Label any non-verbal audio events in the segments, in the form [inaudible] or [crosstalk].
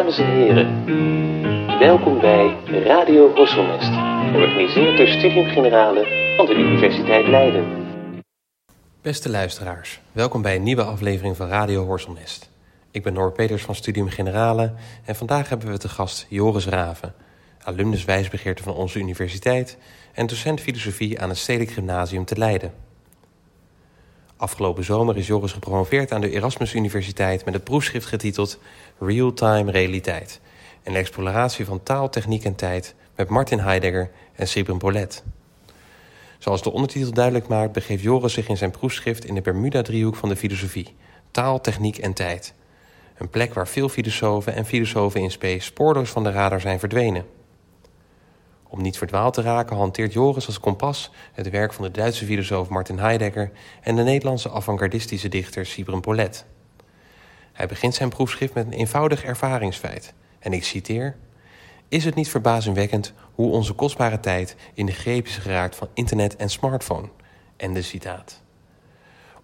Dames en heren, welkom bij Radio Horselnest, georganiseerd door Studium Generale van de Universiteit Leiden. Beste luisteraars, welkom bij een nieuwe aflevering van Radio Horselnest. Ik ben Noor Peters van Studium Generale en vandaag hebben we te gast Joris Raven, alumnus wijsbegeerte van onze universiteit en docent filosofie aan het Stedelijk Gymnasium te Leiden. Afgelopen zomer is Joris gepromoveerd aan de Erasmus Universiteit met het proefschrift getiteld Real-Time Realiteit. Een exploratie van taal, techniek en tijd met Martin Heidegger en Sibren Polet. Zoals de ondertitel duidelijk maakt, begeeft Joris zich in zijn proefschrift in de Bermuda-driehoek van de filosofie: taal, techniek en tijd. Een plek waar veel filosofen en filosofen in space spoorloos van de radar zijn verdwenen. Om niet verdwaald te raken hanteert Joris als kompas het werk van de Duitse filosoof Martin Heidegger en de Nederlandse avant-gardistische dichter Sibren Polet. Hij begint zijn proefschrift met een eenvoudig ervaringsfeit. En ik citeer: Is het niet verbazingwekkend hoe onze kostbare tijd in de greep is geraakt van internet en smartphone? En de citaat.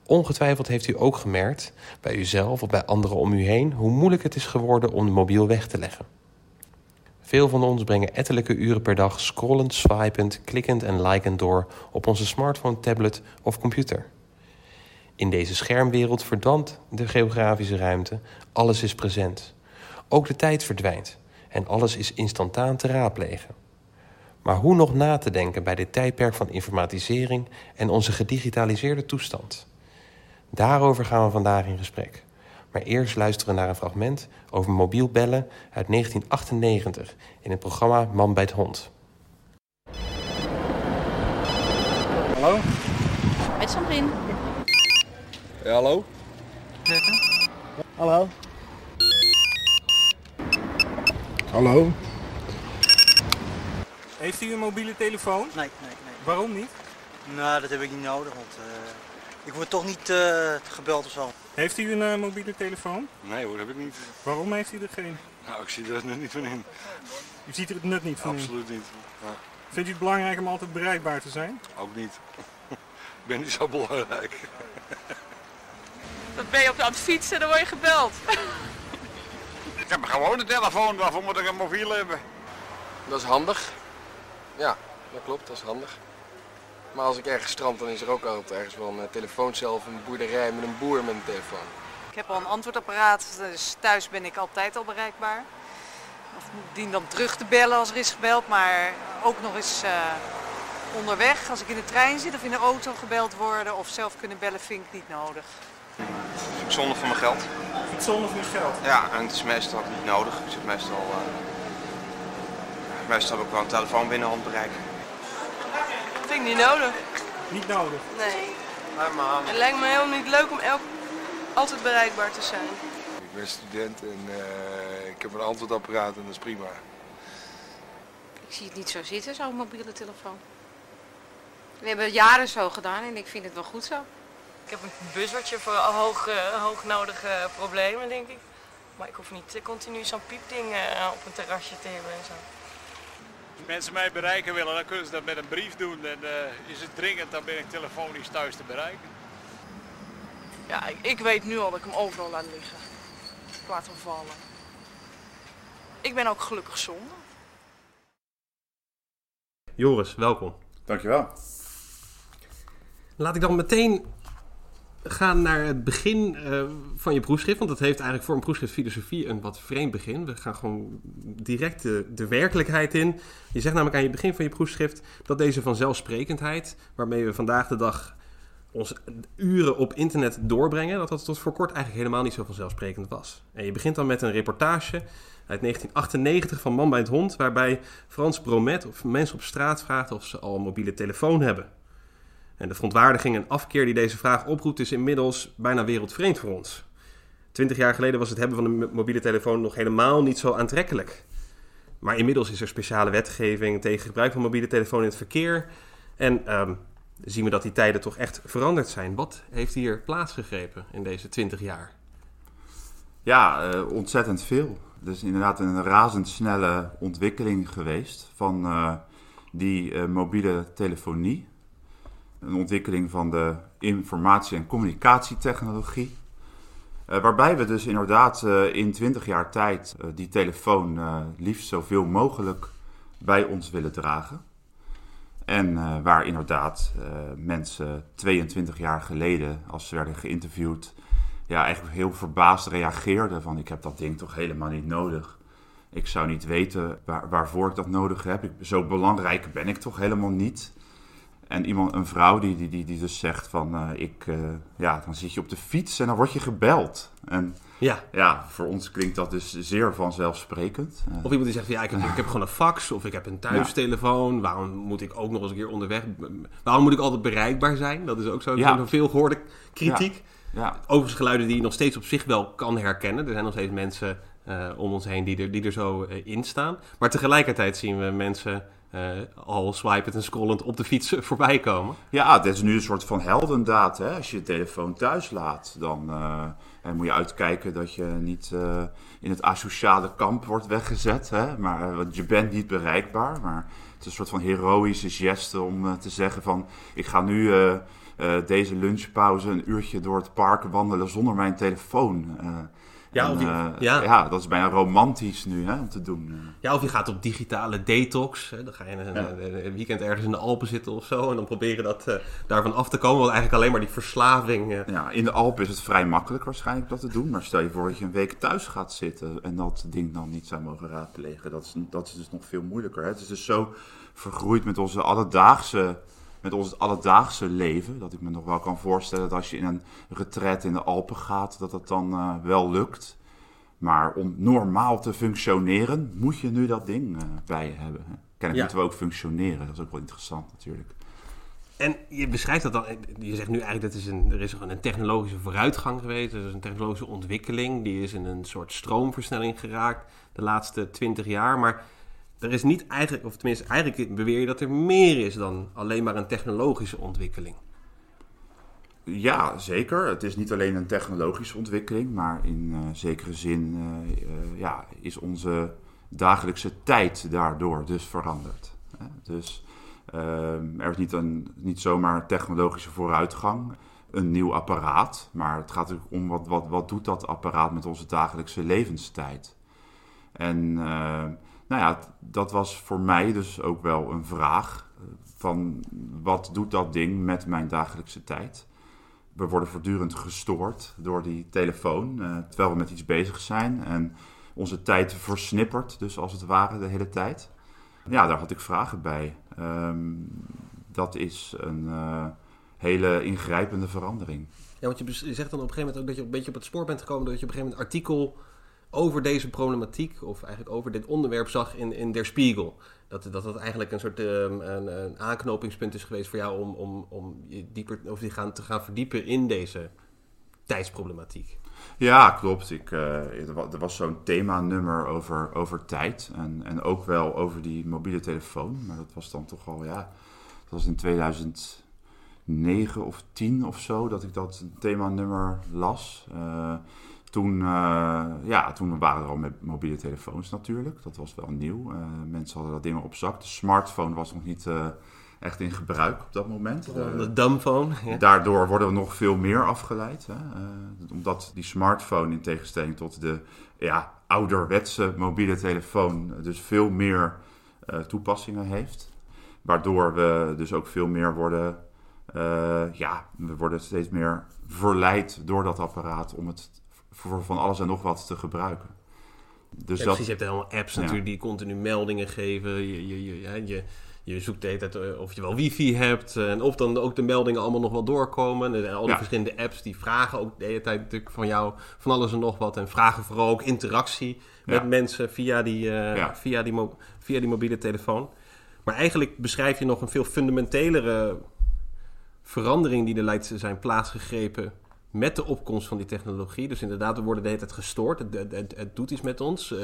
Ongetwijfeld heeft u ook gemerkt, bij uzelf of bij anderen om u heen, hoe moeilijk het is geworden om de mobiel weg te leggen. Veel van ons brengen ettelijke uren per dag scrollend, swipend, klikkend en likend door op onze smartphone, tablet of computer. In deze schermwereld verdampt de geografische ruimte, alles is present. Ook de tijd verdwijnt en alles is instantaan te raadplegen. Maar hoe nog na te denken bij dit tijdperk van informatisering en onze gedigitaliseerde toestand? Daarover gaan we vandaag in gesprek. Maar eerst luisteren we naar een fragment over mobiel bellen uit 1998 in het programma Man bij het Hond. Hallo? Met Sandrine. Ja, hallo? Hallo? Hallo? Heeft u een mobiele telefoon? Nee, nee, nee. Waarom niet? Nou, dat heb ik niet nodig, want eh, ik word toch niet eh, gebeld of zo. Heeft u een eh, mobiele telefoon? Nee hoor, heb ik niet. Waarom heeft u er geen? Nou, ik zie er nu niet van in. U ziet er het nut niet van in. Absoluut niet. Ja, Vindt u het belangrijk om altijd bereikbaar te zijn? ook niet. [laughs] ik ben niet zo belangrijk. Dan ben je op aan het fietsen en dan word je gebeld. Ik heb gewoon een telefoon, waarvoor moet ik een mobiel hebben? Dat is handig. Ja, dat klopt, dat is handig. Maar als ik ergens strand, dan is er ook altijd ergens wel een telefooncel of een boerderij met een boer met een telefoon. Ik heb al een antwoordapparaat, dus thuis ben ik altijd al bereikbaar. Of dien dan terug te bellen als er is gebeld, maar ook nog eens eh, onderweg. Als ik in de trein zit of in de auto gebeld worden of zelf kunnen bellen, vind ik niet nodig. Zonde van mijn geld. Iets zonder van geld. Ja, en het is meestal niet nodig. Ik zit meestal, eh, meestal heb ik wel een telefoon binnen handbereik. Vind ik niet nodig. Niet nodig. Nee. Het lijkt me helemaal niet leuk om elk, altijd bereikbaar te zijn. Ik ben student en eh, ik heb een antwoordapparaat en dat is prima. Ik zie het niet zo zitten, zo'n mobiele telefoon. We hebben het jaren zo gedaan en ik vind het wel goed zo. Ik heb een buzzertje voor hoog, eh, hoognodige problemen, denk ik. Maar ik hoef niet continu zo'n piepding eh, op een terrasje te hebben en zo. Als mensen mij bereiken willen, dan kunnen ze dat met een brief doen. En eh, is het dringend, dan ben ik telefonisch thuis te bereiken. Ja, ik, ik weet nu al dat ik hem overal laat liggen. Ik laat hem vallen. Ik ben ook gelukkig zonder. Joris, welkom. Dankjewel. Laat ik dan meteen gaan naar het begin eh, van je proefschrift. Want dat heeft eigenlijk voor een proefschrift filosofie een wat vreemd begin. We gaan gewoon direct de, de werkelijkheid in. Je zegt namelijk aan je begin van je proefschrift dat deze vanzelfsprekendheid, waarmee we vandaag de dag ons uren op internet doorbrengen, dat dat tot voor kort eigenlijk helemaal niet zo vanzelfsprekend was. En je begint dan met een reportage uit 1998 van Man bij het Hond, waarbij Frans Bromet of mensen op straat vraagt of ze al een mobiele telefoon hebben. En de verontwaardiging en afkeer die deze vraag oproept is inmiddels bijna wereldvreemd voor ons. Twintig jaar geleden was het hebben van een mobiele telefoon nog helemaal niet zo aantrekkelijk. Maar inmiddels is er speciale wetgeving tegen gebruik van mobiele telefoon in het verkeer. En ehm, zien we dat die tijden toch echt veranderd zijn. Wat heeft hier plaatsgegrepen in deze twintig jaar? Ja, eh, ontzettend veel. Er is inderdaad een razendsnelle ontwikkeling geweest van eh, die eh, mobiele telefonie. Een ontwikkeling van de informatie- en communicatietechnologie. Uh, waarbij we dus inderdaad uh, in 20 jaar tijd uh, die telefoon liefst zoveel mogelijk bij ons willen dragen. En waar inderdaad mensen 22 jaar geleden, als ze werden geïnterviewd, ja, eigenlijk heel verbaasd reageerden van ik heb dat ding toch helemaal niet nodig. Ik zou niet weten waar, waarvoor ik dat nodig heb. Ik, zo belangrijk ben ik toch helemaal niet. En iemand, een vrouw die, die, die, die dus zegt van, uh, ik, uh, ja, dan zit je op de fiets en dan word je gebeld. En ja, ja voor ons klinkt dat dus zeer vanzelfsprekend. Uh, of iemand die zegt, ja, ik heb, ik heb gewoon een fax of ik heb een thuistelefoon. Ja. Waarom moet ik ook nog eens een keer onderweg? Waarom moet ik altijd bereikbaar zijn? Dat is ook zo'n ja. veel gehoorde kritiek. Ja. ja. Overigens geluiden die je nog steeds op zich wel kan herkennen. Er zijn nog steeds mensen om ons heen die er, die er zo in staan. Maar tegelijkertijd zien we mensen al swipend en scrollend op de fiets voorbij komen. Ja, dit is nu een soort van heldendaad. Hè? Als je je telefoon thuis laat, dan uh, moet je uitkijken dat je niet in het asociale kamp wordt weggezet. Hè? Maar, want je bent niet bereikbaar. Maar het is een soort van heroïsche geste om te zeggen van... ik ga nu deze lunchpauze een uurtje door het park wandelen zonder mijn telefoon. Ja, en, je, uh, ja. ja. dat is bijna romantisch nu hè, om te doen. Ja, of je gaat op digitale detox. Hè. Dan ga je een, ja. een, weekend ergens in de Alpen zitten of zo. En dan proberen dat, uh, daarvan af te komen. Want eigenlijk alleen maar die verslaving. Uh... Ja, in de Alpen is het vrij makkelijk waarschijnlijk dat te doen. Maar stel je voor dat je een week thuis gaat zitten. En dat ding dan niet zou mogen raadplegen. Dat is, dat is dus nog veel moeilijker. Hè. Het is dus zo vergroeid met onze alledaagse met ons alledaagse leven. Dat ik me nog wel kan voorstellen dat als je in een retret in de Alpen gaat, dat dat dan uh, wel lukt. Maar om normaal te functioneren, moet je nu dat ding uh, bij je hebben. Kennelijk ja. moeten we ook functioneren. Dat is ook wel interessant natuurlijk. En je beschrijft dat dan, je zegt nu eigenlijk dat is een, er is een technologische vooruitgang geweest. Er is een technologische ontwikkeling. Die is in een soort stroomversnelling geraakt de laatste twintig jaar. Maar er is niet eigenlijk, of tenminste eigenlijk beweer je dat er meer is dan alleen maar een technologische ontwikkeling. Ja, zeker. Het is niet alleen een technologische ontwikkeling, maar in uh, zekere zin uh, uh, ja, is onze dagelijkse tijd daardoor dus veranderd. Dus er is niet, een, niet zomaar technologische vooruitgang, een nieuw apparaat, maar het gaat natuurlijk om wat, wat, wat doet dat apparaat met onze dagelijkse levenstijd. En nou ja, dat was voor mij dus ook wel een vraag van wat doet dat ding met mijn dagelijkse tijd? We worden voortdurend gestoord door die telefoon, uh, terwijl we met iets bezig zijn en onze tijd versnippert, dus als het ware de hele tijd. Ja, daar had ik vragen bij. Um, dat is een uh, hele ingrijpende verandering. Ja, want je zegt dan op een gegeven moment ook dat je een beetje op het spoor bent gekomen, dat je op een gegeven moment artikel over deze problematiek, of eigenlijk over dit onderwerp zag in, in Der Spiegel. Dat, dat dat eigenlijk een soort um, een, een, aanknopingspunt is geweest voor jou om, om, om je dieper of je gaan, te gaan verdiepen in deze tijdsproblematiek. Ja, klopt. Ik, uh, er was zo'n themanummer over, over tijd en, en ook wel over die mobiele telefoon. Maar dat was dan toch al, ja, dat was in 2009 of 10 of zo dat ik dat themanummer las. Uh, toen, uh, ja, toen waren er al met mobiele telefoons natuurlijk. Dat was wel nieuw. Uh, mensen hadden dat ding op zak. De smartphone was nog niet uh, echt in gebruik op dat moment. De dumbphone. Ja. Daardoor worden we nog veel meer afgeleid. Hè? omdat die smartphone in tegenstelling tot de ja, ouderwetse mobiele telefoon dus veel meer toepassingen heeft. Waardoor we dus ook veel meer worden... ja, we worden steeds meer verleid door dat apparaat om het voor van alles en nog wat te gebruiken. Dus ja, dat, precies, je hebt helemaal apps ja. natuurlijk die continu meldingen geven. Je, je, je, je, je zoekt de hele tijd eh, of je wel wifi hebt. En of dan ook de meldingen allemaal nog wel doorkomen. En al die ja. verschillende apps die vragen ook de hele tijd natuurlijk van jou van alles en nog wat. En vragen vooral ook interactie met mensen via die, uh, via, die via die mobiele telefoon. Maar eigenlijk beschrijf je nog een veel fundamentelere verandering die er lijkt te zijn plaatsgegrepen met de opkomst van die technologie. Dus inderdaad, we worden de hele tijd gestoord. Het, het, het, het doet iets met ons.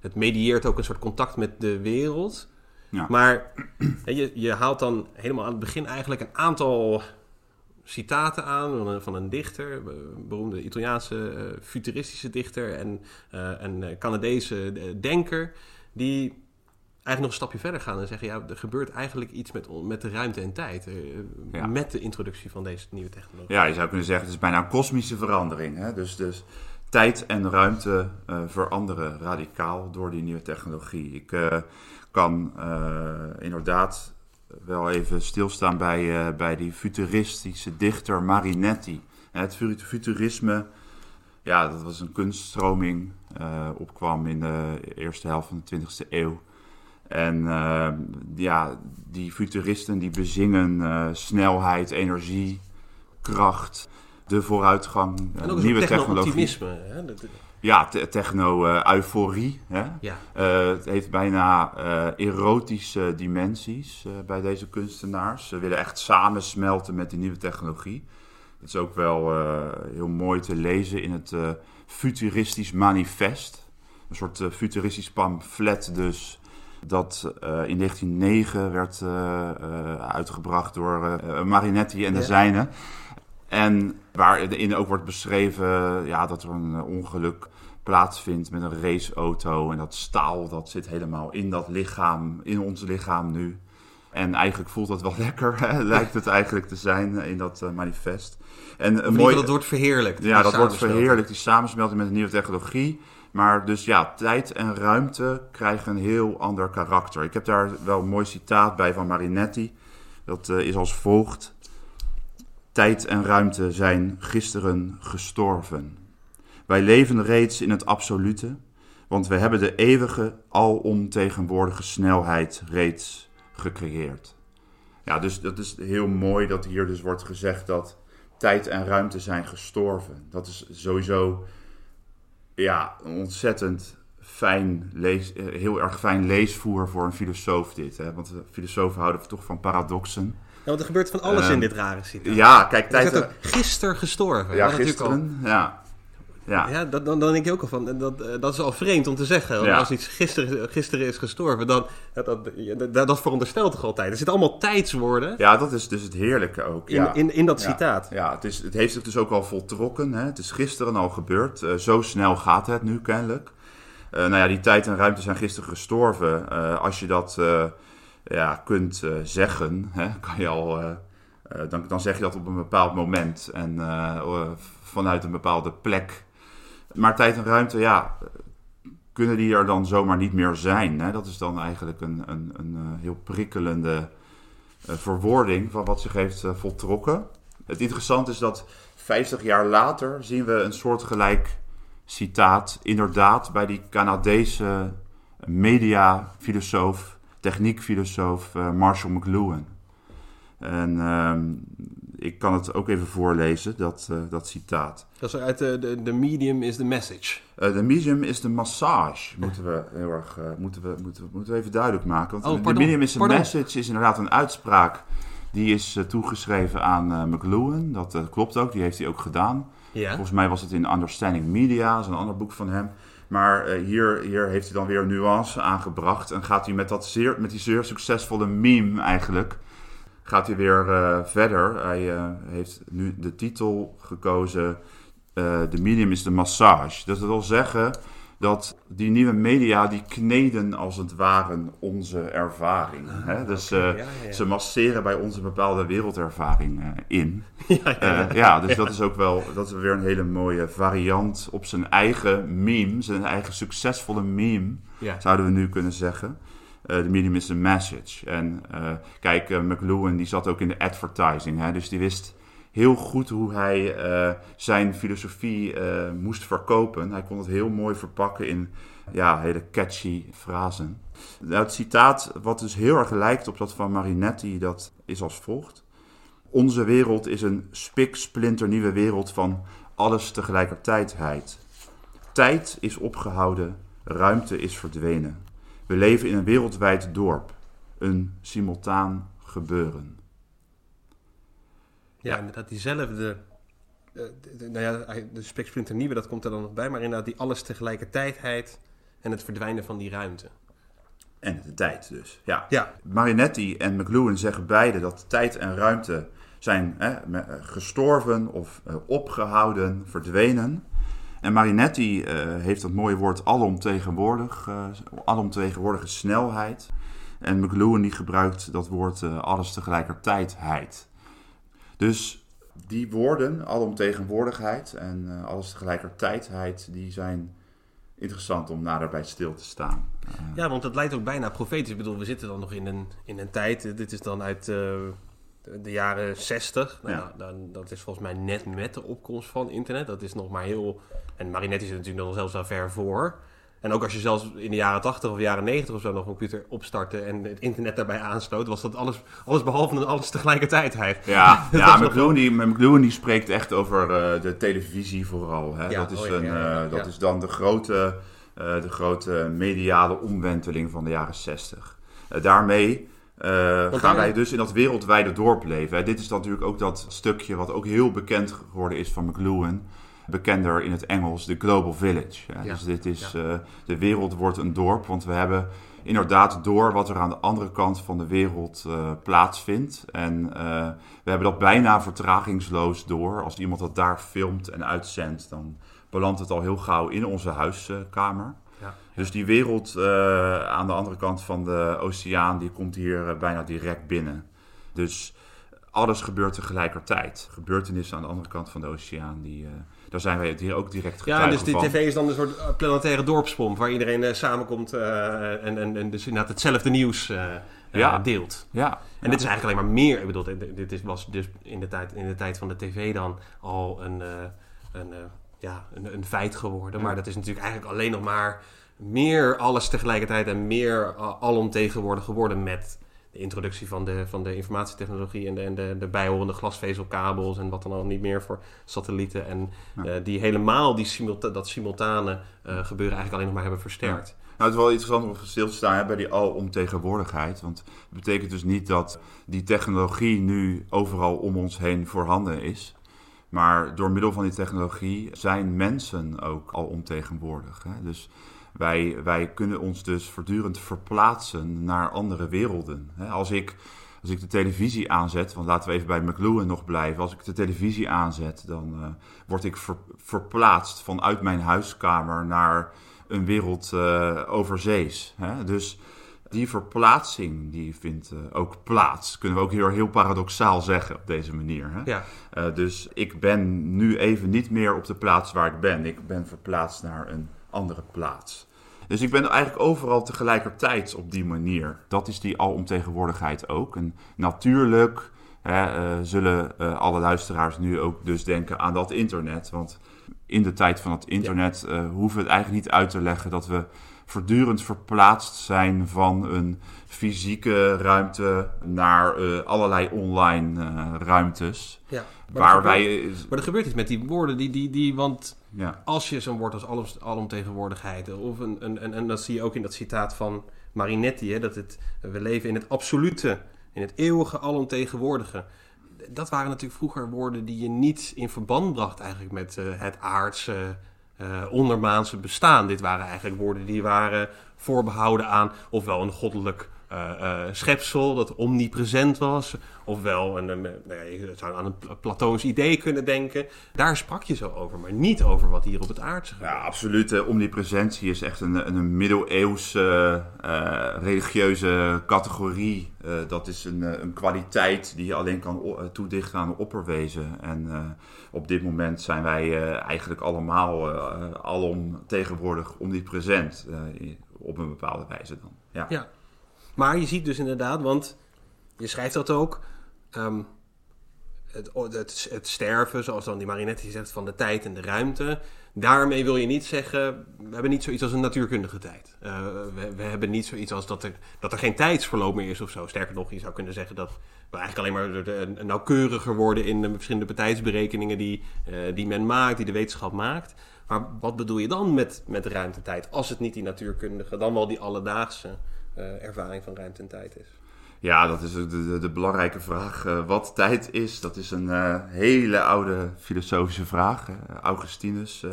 Het medieert ook een soort contact met de wereld. Ja. Maar [clears throat] je, je haalt dan helemaal aan het begin eigenlijk een aantal citaten aan van een, van een dichter, een beroemde Italiaanse uh, futuristische dichter en uh, een Canadese denker, die eigenlijk nog een stapje verder gaan en zeggen: ja, er gebeurt eigenlijk iets met, met de ruimte en tijd. Uh, Met de introductie van deze nieuwe technologie. Ja, je zou kunnen zeggen: het is bijna een kosmische verandering. Hè? Dus, dus tijd en ruimte uh, veranderen radicaal door die nieuwe technologie. Ik uh, kan inderdaad wel even stilstaan bij, bij die futuristische dichter Marinetti. Het futurisme ja, dat was een kunststroming. Uh, opkwam in de eerste helft van de 20e eeuw. En uh, ja, die futuristen die bezingen uh, snelheid, energie, kracht, de vooruitgang, en ook nieuwe technologie. Hè? Ja, te techno-euforie. Ja. het heeft bijna erotische dimensies bij deze kunstenaars. Ze willen echt samensmelten met die nieuwe technologie. Het is ook wel uh, heel mooi te lezen in het uh, Futuristisch Manifest. Een soort uh, futuristisch pamflet dus. Dat in 1909 werd uitgebracht door Marinetti en de ja. zijnen. En waarin ook wordt beschreven ja, dat er een ongeluk plaatsvindt met een raceauto. En dat staal dat zit helemaal in dat lichaam, in ons lichaam nu. En eigenlijk voelt dat wel [laughs] lekker, hè? lijkt het eigenlijk te zijn in dat manifest. En een mooi, dat wordt verheerlijkt. Ja, dat wordt verheerlijkt, die samensmelting met een nieuwe technologie. Maar dus ja, tijd en ruimte krijgen een heel ander karakter. Ik heb daar wel een mooi citaat bij van Marinetti. Dat uh, is als volgt. Tijd en ruimte zijn gisteren gestorven. Wij leven reeds in het absolute, want we hebben de eeuwige, alomtegenwoordige snelheid reeds gecreëerd. Ja, dus dat is heel mooi dat hier dus wordt gezegd dat tijd en ruimte zijn gestorven. Dat is sowieso ja, een ontzettend fijn lees, eh, heel erg fijn leesvoer voor een filosoof dit. Hè? Want filosofen houden toch van paradoxen. Ja, want er gebeurt van alles in ehm, dit rare citaat. Ja, kijk, tijd... Gisteren gestorven. Ja, gisteren, ja. Ja, ja dat, dan, dan denk je ook al van, dat, eh, dat is al vreemd om te zeggen. Want als iets gisteren, gisteren is gestorven, dan dat, dat, dat, veronderstelt toch altijd. Er zitten allemaal tijdswoorden. Ja, dat is dus het heerlijke ook. In, in, in dat citaat. Ja, het, is, het heeft zich dus ook al voltrokken. Hè? Het is gisteren al gebeurd. Uh, zo snel gaat het nu kennelijk. Uh, nou ja, die tijd en ruimte zijn gisteren gestorven. Uh, als je dat ja, kunt zeggen, hè, [laughs] kan je al... dan, dan zeg je dat op een bepaald moment en vanuit een bepaalde plek maar tijd en ruimte, ja, kunnen die er dan zomaar niet meer zijn? Hè? Dat is dan eigenlijk een, een, een eh, heel prikkelende uh, verwoording van wat zich heeft uh, voltrokken. Het interessante is dat 50 jaar later zien we een soortgelijk citaat, inderdaad, bij die Canadese mediafilosoof, techniekfilosoof Marshall McLuhan. En ehm, ik kan het ook even voorlezen, dat, uh, dat citaat. Dat is uit de, de, de medium is the message. Uh, de medium is de massage, moeten we heel erg moeten we, moeten, we, moeten we even duidelijk maken. Want oh, de medium is the message is inderdaad een uitspraak die is toegeschreven aan McLuhan. Dat klopt ook, die heeft hij ook gedaan. Ja. Volgens mij was het in Understanding Media, dat is een ander boek van hem. Maar hier, hier heeft hij dan weer nuance aangebracht en gaat hij met, dat zeer, met die zeer succesvolle meme eigenlijk gaat hij weer uh, verder. Hij uh, heeft nu de titel gekozen: uh, De medium is de massage. Dat wil zeggen dat die nieuwe media die kneden als het ware onze ervaring. Ah, hè? Dus ja, ja. ze masseren bij onze bepaalde wereldervaring in. [laughs] Ja, ja, dus dat is ook wel dat is weer een hele mooie variant op zijn eigen meme, zijn eigen succesvolle meme, zouden we nu kunnen zeggen. Eh, de medium is een message. En uh, kijk, uh, McLuhan die zat ook in de advertising. Hè, dus die wist heel goed hoe hij zijn filosofie moest verkopen. Hij kon het heel mooi verpakken in ja, hele catchy frasen. Nou, het citaat, wat dus heel erg lijkt op dat van Marinetti, dat is als volgt. Onze wereld is een spiksplinternieuwe wereld van alles tegelijkertijdheid. Tijd is opgehouden, ruimte is verdwenen. We leven in een wereldwijd dorp. Een simultaan gebeuren. Ja, inderdaad, diezelfde. De, nou ja, de Specsprinter Nieuwe, dat komt er dan nog bij. Maar inderdaad, die alles tegelijkertijdheid en het verdwijnen van die ruimte. En de tijd dus, ja. ja. Marinetti en McLuhan zeggen beide dat tijd en ruimte zijn gestorven of uh, opgehouden, verdwenen. En Marinetti heeft dat mooie woord alomtegenwoordig, alomtegenwoordige snelheid. En McLuhan die gebruikt dat woord alles tegelijkertijdheid. Dus die woorden, alomtegenwoordigheid en alles tegelijkertijdheid, die zijn interessant om naderbij stil te staan. ja, want dat lijkt ook bijna profetisch. Ik bedoel, we zitten dan nog in een, in een tijd, dit is dan uit de jaren 60. Nou, ja. dan, dat is volgens mij net met de opkomst van internet. Dat is nog maar heel. En Marinetti zit natuurlijk nog zelfs wel ver voor. En ook als je zelfs in de jaren 80 of jaren 90 of zo nog een computer opstartte en het internet daarbij aansloot, was dat alles, alles behalve alles tegelijkertijd. Ja, [laughs] ja McLuhan, die, McLuhan die spreekt echt over uh, de televisie vooral. Hè? Ja, dat is, oh, ja, een, uh, dat is dan de grote, uh, de grote mediale omwenteling van de jaren 60. daarmee gaan wij dus in dat wereldwijde dorp leven. Hè. Dit is natuurlijk ook dat stukje wat ook heel bekend geworden is van McLuhan. Bekender in het Engels, de Global Village. Ja. Dus dit is, uh, de wereld wordt een dorp, want we hebben inderdaad door wat er aan de andere kant van de wereld uh, plaatsvindt. En we hebben dat bijna vertragingsloos door. Als iemand dat daar filmt en uitzendt, dan belandt het al heel gauw in onze huiskamer. Dus die wereld uh, aan de andere kant van de oceaan, die komt hier uh, bijna direct binnen. Dus alles gebeurt tegelijkertijd. Gebeurtenissen aan de andere kant van de oceaan, die, uh, daar zijn wij hier ook direct Ja, dus die tv is dan een soort planetaire dorpspomp... waar iedereen samenkomt en, en, en dus inderdaad hetzelfde nieuws ja. deelt. Ja. En dit is eigenlijk alleen maar meer... Ik bedoel, dit is, was dus in de, tijd, in de tijd van de tv dan al een... een ja, een, een feit geworden. Maar dat is natuurlijk eigenlijk alleen nog maar meer alles tegelijkertijd en meer alomtegenwoordig geworden met de introductie van de, van de informatietechnologie en de, en de, de bijhorende glasvezelkabels en wat dan al niet meer voor satellieten. En uh, die helemaal die simulta dat simultane uh, gebeuren eigenlijk alleen nog maar hebben versterkt. Nou, het is wel interessant om stil te staan hè, bij die alomtegenwoordigheid. Want het betekent dus niet dat die technologie nu overal om ons heen voorhanden is. Maar door middel van die technologie zijn mensen ook al omtegenwoordig. Hè? Dus wij, wij kunnen ons dus voortdurend verplaatsen naar andere werelden. Als ik, als ik de televisie aanzet, want laten we even bij McLuhan nog blijven. Als ik de televisie aanzet, dan uh, word ik ver, verplaatst vanuit mijn huiskamer naar een wereld uh, overzees. Dus die verplaatsing die vindt uh, ook plaats. Kunnen we ook heel, heel paradoxaal zeggen op deze manier. Hè? Ja. Uh, dus ik ben nu even niet meer op de plaats waar ik ben. Ik ben verplaatst naar een andere plaats. Dus ik ben eigenlijk overal tegelijkertijd op die manier. Dat is die alomtegenwoordigheid ook. En natuurlijk hè, uh, zullen uh, alle luisteraars nu ook dus denken aan dat internet. Want in de tijd van het internet ja. hoeven we het eigenlijk niet uit te leggen dat we voortdurend verplaatst zijn van een fysieke ruimte naar allerlei online ruimtes. Ja, maar waar wij. Maar er gebeurt iets met die woorden, die, die, die, want ja. Als je zo'n woord als alomtegenwoordigheid, of een, een, een, en dat zie je ook in dat citaat van Marinetti, hè, dat het, we leven in het absolute, in het eeuwige alomtegenwoordige. Dat waren natuurlijk vroeger woorden die je niet in verband bracht eigenlijk met uh, het aardse, uh, ondermaanse bestaan. Dit waren eigenlijk woorden die waren voorbehouden aan ofwel een goddelijk uh, schepsel dat omnipresent was. Ofwel, een, een, nou je zou aan een Platoons idee kunnen denken. Daar sprak je zo over, maar niet over wat hier op het aardse gebeurt. Ja, absoluut. omnipresentie is echt een, een middeleeuwse religieuze categorie. dat is een, een kwaliteit die je alleen kan toedichten aan de opperwezen. En op dit moment zijn wij eigenlijk allemaal alom tegenwoordig omnipresent. op een bepaalde wijze dan. Ja. ja. Maar je ziet dus inderdaad, want je schrijft dat ook. Het, het, het, sterven, zoals dan die Marinetti zegt, van de tijd en de ruimte. Daarmee wil je niet zeggen, we hebben niet zoiets als een natuurkundige tijd. Uh, we, we, hebben niet zoiets als dat er, dat er geen tijdsverloop meer is of zo. Sterker nog, je zou kunnen zeggen dat we eigenlijk alleen maar nauwkeuriger worden in de verschillende tijdsberekeningen die, uh, die men maakt, die de wetenschap maakt. Maar wat bedoel je dan met, met ruimtetijd, als het niet die natuurkundige, dan wel die alledaagse uh, ervaring van ruimte en tijd is? Ja, dat is de, de, de belangrijke vraag. Uh, wat tijd is, dat is een uh, hele oude filosofische vraag. Augustinus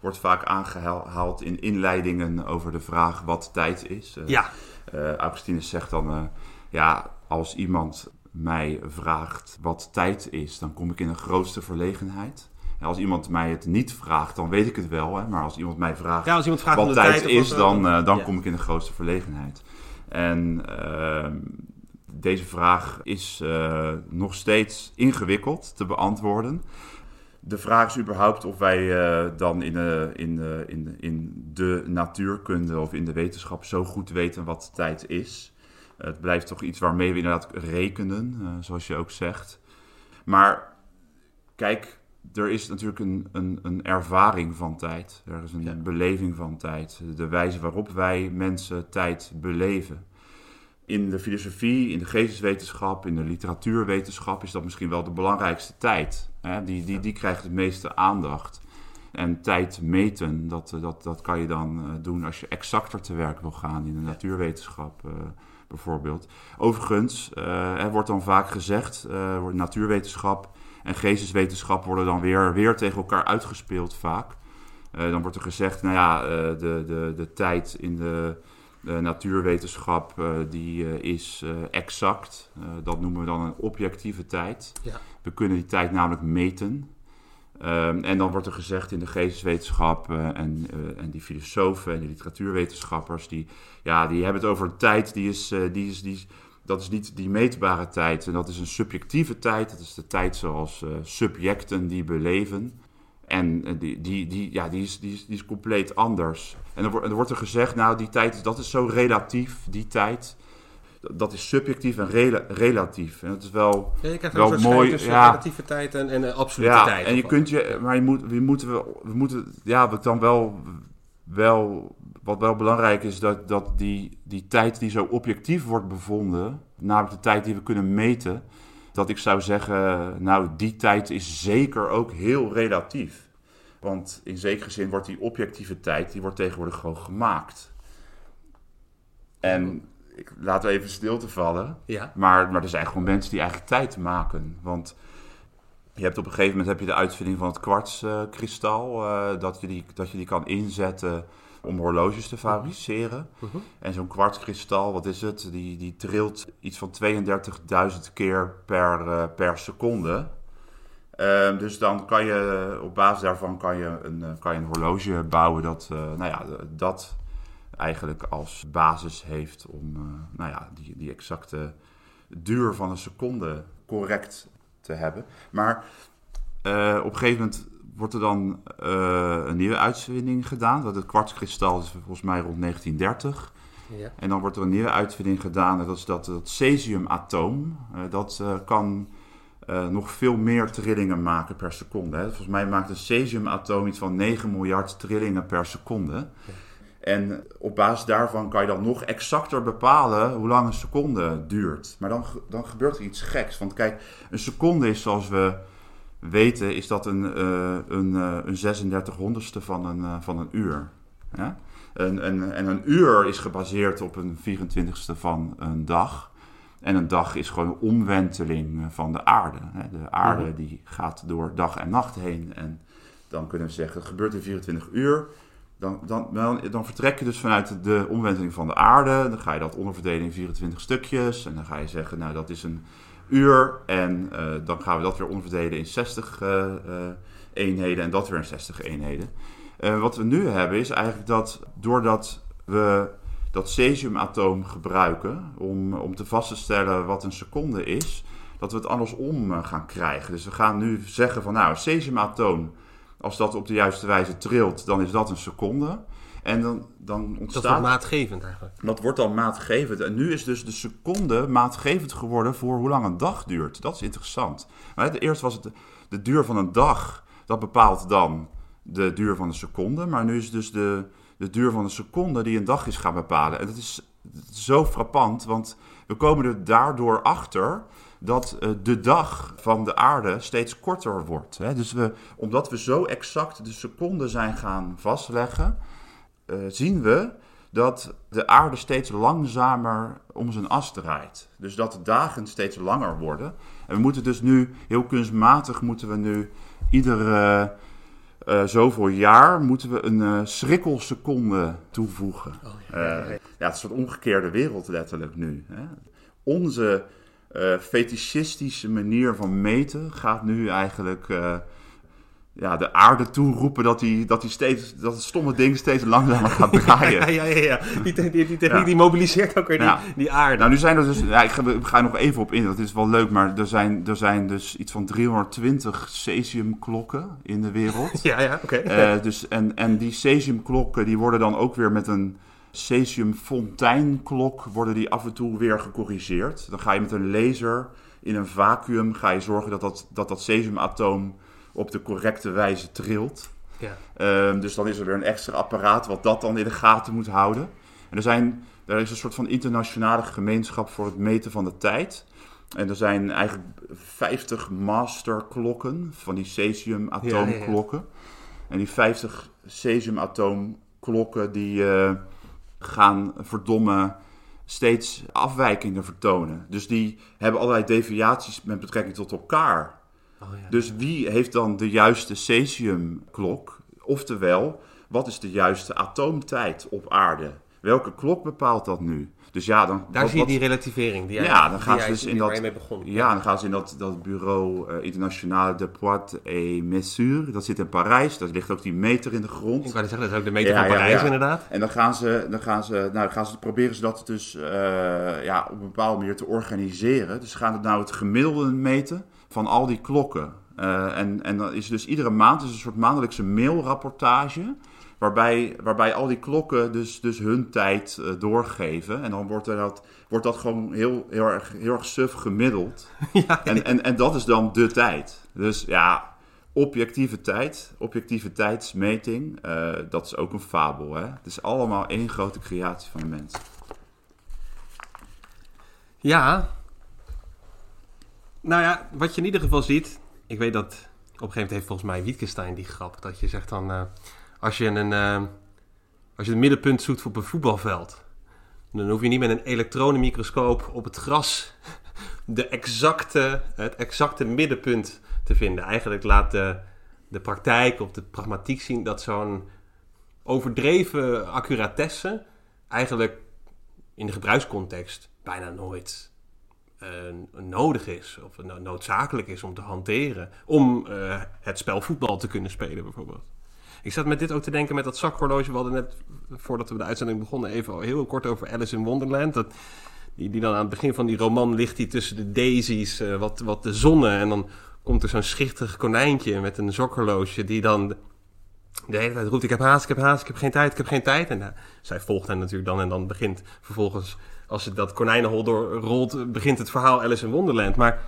wordt vaak aangehaald in inleidingen over de vraag wat tijd is. ja. Augustinus zegt dan, ja, als iemand mij vraagt wat tijd is, dan kom ik in een grootste verlegenheid. als iemand mij het niet vraagt, dan weet ik het wel. Hè? Maar als iemand mij vraagt, ja, als iemand vraagt wat de tijd, tijd is, dan, dan ja. kom ik in de grootste verlegenheid. En uh, deze vraag is uh, nog steeds ingewikkeld te beantwoorden. De vraag is überhaupt of wij uh, dan in de, in, de, in, in de natuurkunde of in de wetenschap zo goed weten wat tijd is. Het blijft toch iets waarmee we inderdaad rekenen, uh, zoals je ook zegt. Maar kijk, er is natuurlijk een, een, een ervaring van tijd. Er is een ja. beleving van tijd. De wijze waarop wij mensen tijd beleven. In de filosofie, in de geesteswetenschap, in de literatuurwetenschap is dat misschien wel de belangrijkste tijd. Hè? Die, die, die krijgt het meeste aandacht. En tijd meten, dat, dat, dat kan je dan doen als je exacter te werk wil gaan in de natuurwetenschap uh, bijvoorbeeld. Overigens, uh, er wordt dan vaak gezegd, uh, natuurwetenschap en geesteswetenschap worden dan weer, weer tegen elkaar uitgespeeld vaak. Dan wordt er gezegd, nou ja, de, de, de tijd in de, de natuurwetenschap uh, die is exact. dat noemen we dan een objectieve tijd. Ja. We kunnen die tijd namelijk meten. Um, en dan wordt er gezegd in de geesteswetenschap en, en die filosofen en die literatuurwetenschappers, die, ja, die hebben het over een tijd die is, die is, die is dat is niet die meetbare tijd. En dat is een subjectieve tijd. Dat is de tijd zoals subjecten die beleven. En uh, die, die, die, ja, die, is, die, is, die is compleet anders. En er, wordt, er wordt er gezegd, nou, die tijd, dat is zo relatief, die tijd. Dat is subjectief en rela relatief. En dat is wel, ja, je krijgt wel een mooi. tussen ja, relatieve tijd en, en uh, absolute ja, tijd. En je kunt je, maar je moet, we moeten, we moeten, ja, wat dan wel, wel wat wel belangrijk is, dat, dat die, die tijd die zo objectief wordt bevonden, namelijk de tijd die we kunnen meten, dat ik zou zeggen, nou, die tijd is zeker ook heel relatief. Want in zekere zin wordt die objectieve tijd, die wordt tegenwoordig gewoon gemaakt. En ik laat even stilte vallen. Ja. Maar, maar er zijn gewoon mensen die eigenlijk tijd maken. Want je hebt op een gegeven moment heb je de uitvinding van het kwartskristal, uh, dat, je die, dat je die kan inzetten om horloges te fabriceren. Uh -huh. En zo'n kwartskristal, wat is het? Die, die trilt iets van 32.000 keer per, uh, per seconde. Uh, dus dan kan je, op basis daarvan kan je een, kan je een horloge bouwen dat, uh, nou ja, dat eigenlijk als basis heeft om nou ja, die, die exacte duur van een seconde correct te hebben. Maar uh, op een gegeven moment wordt er dan uh, een nieuwe uitvinding gedaan. Dat het kwartskristal is volgens mij rond 1930. Ja. En dan wordt er een nieuwe uitvinding gedaan. En dat is dat, dat cesiumatoom. Uh, dat uh, kan nog veel meer trillingen maken per seconde. Hè. Volgens mij maakt een cesiumatoom iets van 9 miljard trillingen per seconde. Ja. En op basis daarvan kan je dan nog exacter bepalen hoe lang een seconde duurt. Maar dan, dan gebeurt er iets geks. Want kijk, een seconde is zoals we weten, is dat een, uh, een, uh, een 36 honderdste van een, uh, van een uur. Ja? En, en, en een uur is gebaseerd op een 24ste van een dag. En een dag is gewoon een omwenteling van de aarde. Hè? De aarde Mhm. die gaat door dag en nacht heen. En dan kunnen we zeggen, het gebeurt in 24 uur. Dan, dan, dan, dan vertrek je dus vanuit de omwenteling van de aarde. Dan ga je dat onderverdelen in 24 stukjes. En dan ga je zeggen, nou dat is een uur. En uh, dan gaan we dat weer onderverdelen in 60 uh, uh, eenheden. En dat weer in 60 eenheden. Wat we nu hebben is eigenlijk dat doordat we dat cesiumatoom gebruiken om, om te vast te stellen wat een seconde is, dat we het andersom gaan krijgen. Dus we gaan nu zeggen van nou, een cesiumatoom, als dat op de juiste wijze trilt, dan is dat een seconde. En dan, dan ontstaat... Dat wordt maatgevend eigenlijk. Dat wordt dan maatgevend. En nu is dus de seconde maatgevend geworden voor hoe lang een dag duurt. Dat is interessant. Maar eerst was het de, de duur van een dag, dat bepaalt dan de duur van een seconde. Maar nu is dus de, de duur van een seconde die een dag is gaan bepalen. En dat is, zo frappant, want we komen er daardoor achter dat uh, de dag van de aarde steeds korter wordt. Dus we, omdat we zo exact de seconden zijn gaan vastleggen, zien we dat de aarde steeds langzamer om zijn as draait. Dus dat de dagen steeds langer worden. En we moeten dus nu, heel kunstmatig, moeten we nu iedere uh, zoveel jaar moeten we een uh, schrikkelseconde toevoegen. Oh, ja, ja, ja. Uh, ja, het is een soort omgekeerde wereld letterlijk nu. Hè? Onze fetischistische manier van meten gaat nu eigenlijk ja, de aarde toeroepen dat, die, dat, die steeds, dat het stomme ding steeds langzamer gaat draaien. [laughs] ja, ja, ja, ja. Die, die, die techniek die mobiliseert ook weer die, die aarde. Nou, nu zijn er dus, ja, ik ga, ik ga er nog even op in, dat is wel leuk, maar er zijn, er zijn dus iets van 320 cesiumklokken in de wereld. [laughs] ja, ja, oké. Eh, dus, en, en die cesiumklokken die worden dan ook weer met een cesiumfonteinklok worden die af en toe weer gecorrigeerd. Dan ga je met een laser in een vacuüm ga je zorgen dat dat, dat, dat cesiumatoom op de correcte wijze trilt. Ja. Ehm, dus dan is er weer een extra apparaat wat dat dan in de gaten moet houden. En er, zijn, er is een soort van internationale gemeenschap voor het meten van de tijd. En er zijn eigenlijk 50 masterklokken van die cesiumatoomklokken. Ja, ja, en die 50 cesiumatoomklokken die uh, gaan verdomme steeds afwijkingen vertonen. Dus die hebben allerlei deviaties met betrekking tot elkaar. Oh, ja. Dus wie heeft dan de juiste cesiumklok? Oftewel, wat is de juiste atoomtijd op aarde? Welke klok bepaalt dat nu? Dus ja, dan, Daar zie je die relativering. Die ja, dan gaan ze dus in dat. Ja, dan gaan ze in dat, dat bureau uh, Internationale de Poids et Mesure. Dat zit in Parijs. Daar ligt ook die meter in de grond. Ik wou zeggen, dat is ook de meter ja, van Parijs, ja, ja. inderdaad. En dan gaan ze, dan gaan ze, nou, dan gaan ze proberen ze dat dus uh, ja, op een bepaalde manier te organiseren. Dus ze gaan het nou het gemiddelde meten van al die klokken. Uh, en, en dan is dus iedere maand is een soort maandelijkse mailrapportage. Waarbij, waarbij al die klokken dus, dus hun tijd uh, doorgeven. En dan wordt, er dat, wordt dat gewoon heel, heel, erg, heel erg suf gemiddeld. [laughs] Ja, en, en, en dat is dan de tijd. Dus ja, objectieve tijd, objectieve tijdsmeting, uh, dat is ook een fabel. Hè? Het is allemaal één grote creatie van de mens. Ja. Nou ja, wat je in ieder geval ziet. Ik weet dat op een gegeven moment heeft volgens mij Wittgenstein die grap. Dat je zegt dan. Uh, als je een. Uh, als je het middenpunt zoekt op een voetbalveld. Dan hoef je niet met een elektronenmicroscoop op het gras [laughs] de exacte, het exacte middenpunt te vinden. Eigenlijk laat de, de praktijk of de pragmatiek zien dat zo'n overdreven accuratesse eigenlijk in de gebruikscontext bijna nooit nodig is of noodzakelijk is om te hanteren. Om uh, het spel voetbal te kunnen spelen bijvoorbeeld. Ik zat met dit ook te denken met dat zakhorloge. We hadden net, voordat we de uitzending begonnen, even heel kort over Alice in Wonderland. Dat, die, die dan aan het begin van die roman ligt die tussen de daisies, uh, wat, wat de zonne. En dan komt er zo'n schichtig konijntje met een zakhorloge die dan de hele tijd roept: Ik heb haast, ik heb haast, ik heb geen tijd, ik heb geen tijd. En zij volgt hen natuurlijk dan en dan begint vervolgens, als ze dat konijnenhol doorrolt, begint het verhaal Alice in Wonderland. Maar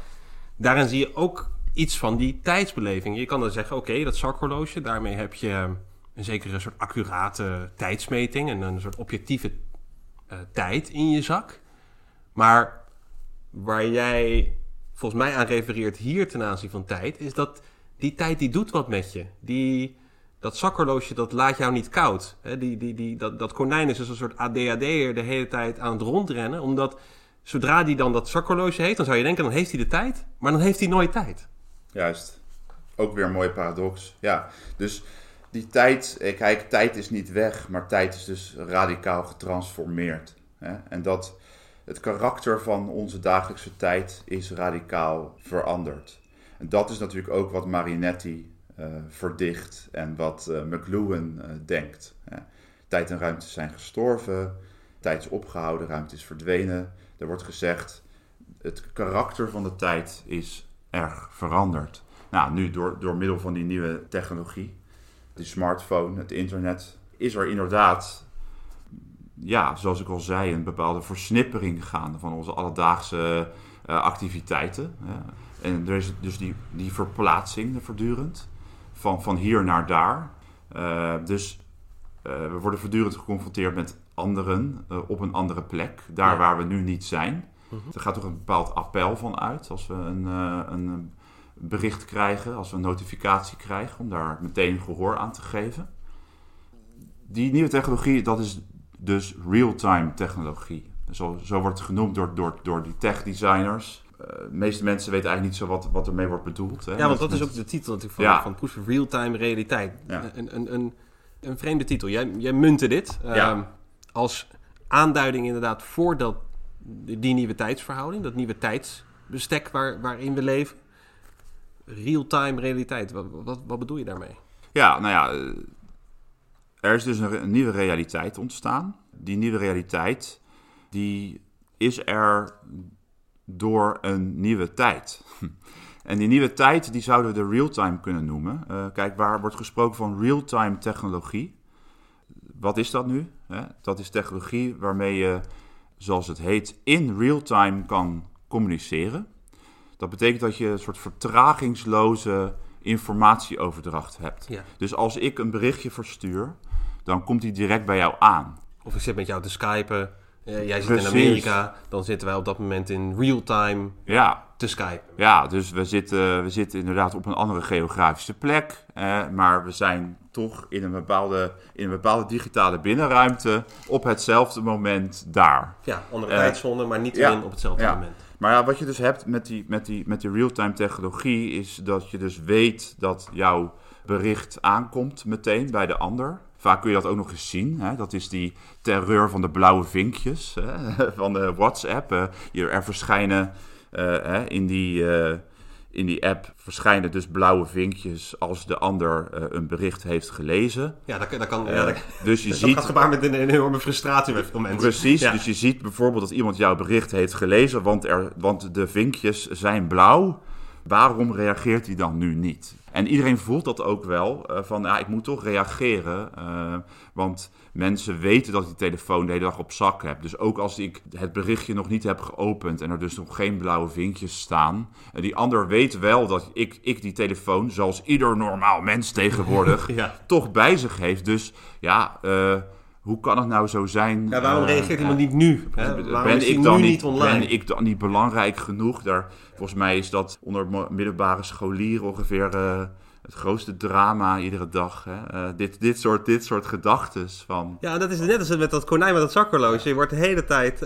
daarin zie je ook iets van die tijdsbeleving. Je kan dan zeggen, oké, dat zakhorloge, daarmee heb je een zekere soort accurate tijdsmeting en een soort objectieve uh, tijd in je zak. Maar waar jij volgens mij aan refereert hier ten aanzien van tijd, is dat die tijd die doet wat met je. Die, dat zakhorloge dat laat jou niet koud. Die, die, die, dat, dat konijn is dus een soort ADHD'er de hele tijd aan het rondrennen, omdat zodra die dan dat zakhorloge heeft, dan zou je denken, dan heeft hij de tijd, maar dan heeft hij nooit tijd. Juist. Ook weer een mooie paradox. Ja, dus die tijd, kijk, tijd is niet weg, maar tijd is dus radicaal getransformeerd. En dat het karakter van onze dagelijkse tijd is radicaal veranderd. En dat is natuurlijk ook wat Marinetti verdicht en wat uh, McLuhan uh, denkt. Tijd en ruimte zijn gestorven, tijd is opgehouden, ruimte is verdwenen. Er wordt gezegd, het karakter van de tijd is erg veranderd. Nou, nu door, door middel van die nieuwe technologie, die smartphone, het internet, is er inderdaad, ja, zoals ik al zei, een bepaalde versnippering gaande van onze alledaagse activiteiten. En er is dus die, die verplaatsing voortdurend, van, van hier naar daar. Uh, dus uh, we worden voortdurend geconfronteerd met anderen op een andere plek, daar ja. waar we nu niet zijn. Er gaat toch een bepaald appel van uit als we een, een bericht krijgen, als we een notificatie krijgen, om daar meteen gehoor aan te geven. Die nieuwe technologie, dat is dus real-time technologie. Zo, zo wordt het genoemd door, door, door die tech-designers. Uh, de meeste mensen weten eigenlijk niet zo wat, wat ermee wordt bedoeld. Hè? Ja, want dat met, is ook de titel natuurlijk van, ja. van Push Real-Time Realiteit. Ja. Een, een, een, een vreemde titel. Jij, jij munte dit ja. uh, als aanduiding inderdaad voor dat die nieuwe tijdsverhouding, dat nieuwe tijdsbestek waar, waarin we leven. real-time realiteit. Wat, wat, wat, bedoel je daarmee? Ja, nou ja, eh, er is dus een, een, nieuwe realiteit ontstaan. Die nieuwe realiteit, die is er door een nieuwe tijd. [laughs] En die nieuwe tijd, die zouden we de real-time kunnen noemen. Uh, kijk, waar wordt gesproken van real-time technologie. Wat is dat nu? Dat is technologie waarmee je, zoals het heet, in real-time kan communiceren. Dat betekent dat je een soort vertragingsloze informatieoverdracht hebt. Dus als ik een berichtje verstuur, dan komt die direct bij jou aan. Of ik zit met jou te skypen, uh, jij zit in Amerika, dan zitten wij op dat moment in real-time ja. te skypen. Ja, dus we zitten, we zitten inderdaad op een andere geografische plek, eh, maar we zijn toch in een, bepaalde, in een bepaalde digitale binnenruimte op hetzelfde moment daar. Ja, andere uh, tijdzone, maar niet ja, op hetzelfde ja. moment. Maar ja, wat je dus hebt met die, met die, met die real-time technologie is dat je dus weet dat jouw bericht aankomt meteen bij de ander. Vaak kun je dat ook nog eens zien. Hè? Dat is die terreur van de blauwe vinkjes hè? [laughs] van de WhatsApp. Uh, hier, er verschijnen uh, in die in die app verschijnen dus blauwe vinkjes als de ander uh, een bericht heeft gelezen. Ja, dat, dat kan. Uh, ja, dat, dus je dat ziet. gaat gebaar met een, enorme frustratie bij veel mensen. Precies, ja. dus je ziet bijvoorbeeld dat iemand jouw bericht heeft gelezen, want, er, want de vinkjes zijn blauw. Waarom reageert hij dan nu niet? En iedereen voelt dat ook wel, uh, van ja, ik moet toch reageren, want mensen weten dat ik die telefoon de hele dag op zak heb. Dus ook als ik het berichtje nog niet heb geopend en er dus nog geen blauwe vinkjes staan. En die ander weet wel dat ik, ik die telefoon, zoals ieder normaal mens tegenwoordig, [laughs] ja. toch bij zich heeft. Dus ja, uh, hoe kan het nou zo zijn? Ja, waarom reageert uh, iemand niet nu? Hè? Waarom ben ik nu dan niet online? Ben ik dan niet belangrijk genoeg? Daar, volgens mij is dat onder middelbare scholieren ongeveer uh, het grootste drama iedere dag. Hè? Uh, dit, dit soort, dit soort gedachten van... Ja, dat is net als met dat konijn met dat zakhorloge. Je wordt de hele tijd...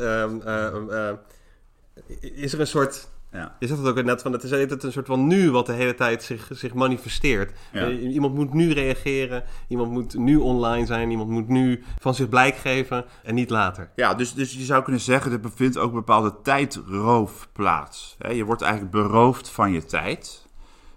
is er een soort... Ja. Je zegt het ook net van, het is het een soort van nu wat de hele tijd zich, zich manifesteert. Ja. Uh, iemand moet nu reageren, iemand moet nu online zijn, iemand moet nu van zich blijk geven en niet later. Ja, dus, dus je zou kunnen zeggen, er bevindt ook een bepaalde tijdroof plaats. Je wordt eigenlijk beroofd van je tijd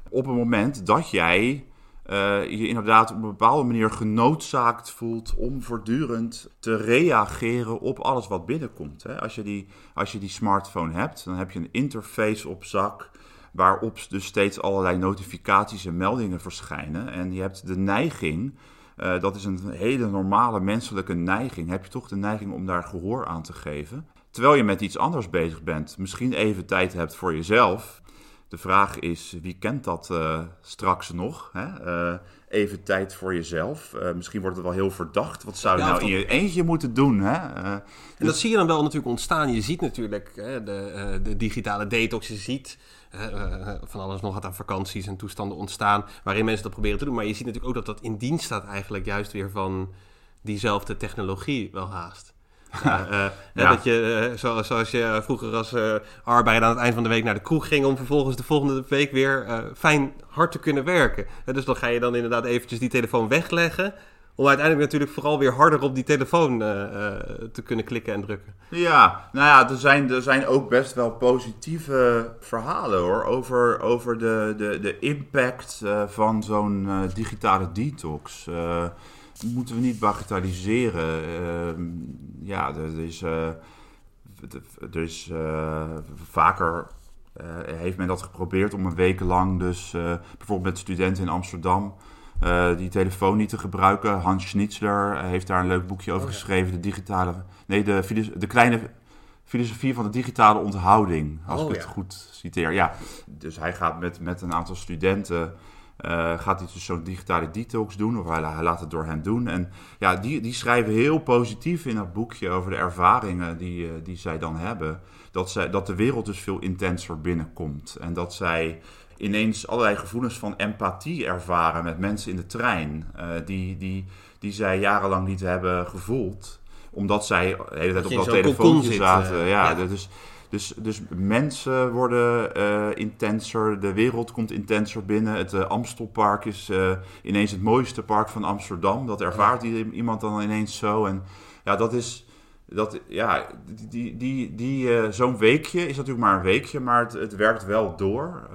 op het moment dat jij uh, je inderdaad op een bepaalde manier genoodzaakt voelt om voortdurend te reageren op alles wat binnenkomt. Hè. Als, je die, als je die smartphone hebt, dan heb je een interface op zak waarop dus steeds allerlei notificaties en meldingen verschijnen. En je hebt de neiging, uh, dat is een hele normale menselijke neiging, heb je toch de neiging om daar gehoor aan te geven. Terwijl je met iets anders bezig bent, misschien even tijd hebt voor jezelf. De vraag is, wie kent dat uh, straks nog? Hè? Uh, even tijd voor jezelf. Uh, misschien wordt het wel heel verdacht. Wat zou je ja, nou in je eentje moeten doen? Hè? en dus... dat zie je dan wel natuurlijk ontstaan. Je ziet natuurlijk hè, de, de, digitale detox. Je ziet van alles nog wat aan vakanties en toestanden ontstaan. Waarin mensen dat proberen te doen. Maar je ziet natuurlijk ook dat dat in dienst staat eigenlijk juist weer van diezelfde technologie wel haast. Ja, uh, ja. Dat je, uh, zo, zoals je vroeger als arbeider aan het eind van de week naar de kroeg ging... om vervolgens de volgende week weer fijn hard te kunnen werken. dus dan ga je dan inderdaad eventjes die telefoon wegleggen... om uiteindelijk natuurlijk vooral weer harder op die telefoon te kunnen klikken en drukken. Ja, nou ja, er zijn, er zijn ook best wel positieve verhalen hoor... over, over de, de, de impact van zo'n digitale detox moeten we niet bagatelliseren. Uh, ja, er is, er is uh, vaker heeft men dat geprobeerd om een week lang, dus bijvoorbeeld met studenten in Amsterdam, die telefoon niet te gebruiken. Hans Schnitzler heeft daar een leuk boekje over oh, ja. geschreven, de digitale, nee, de, de kleine filosofie van de digitale onthouding, als oh, ik het ja. goed citeer. Ja, dus hij gaat met, met een aantal studenten. Uh, gaat hij dus zo'n digitale detox doen, of hij, hij, laat het door hem doen. En ja, die, die schrijven heel positief in dat boekje over de ervaringen die, uh, die zij dan hebben. Dat, zij, dat de wereld dus veel intenser binnenkomt. En dat zij ineens allerlei gevoelens van empathie ervaren met mensen in de trein. Uh, die, die, die zij jarenlang niet hebben gevoeld. Omdat zij de hele tijd op dat telefoontje zaten. ja, ja. Dus, dus, dus mensen worden uh, intenser, de wereld komt intenser binnen. Het uh, Amstelpark is uh, ineens het mooiste park van Amsterdam. Dat ervaart iemand dan ineens zo. En ja, dat is, dat, ja, die, die, die, zo'n weekje is natuurlijk maar een weekje, maar het, het werkt wel door.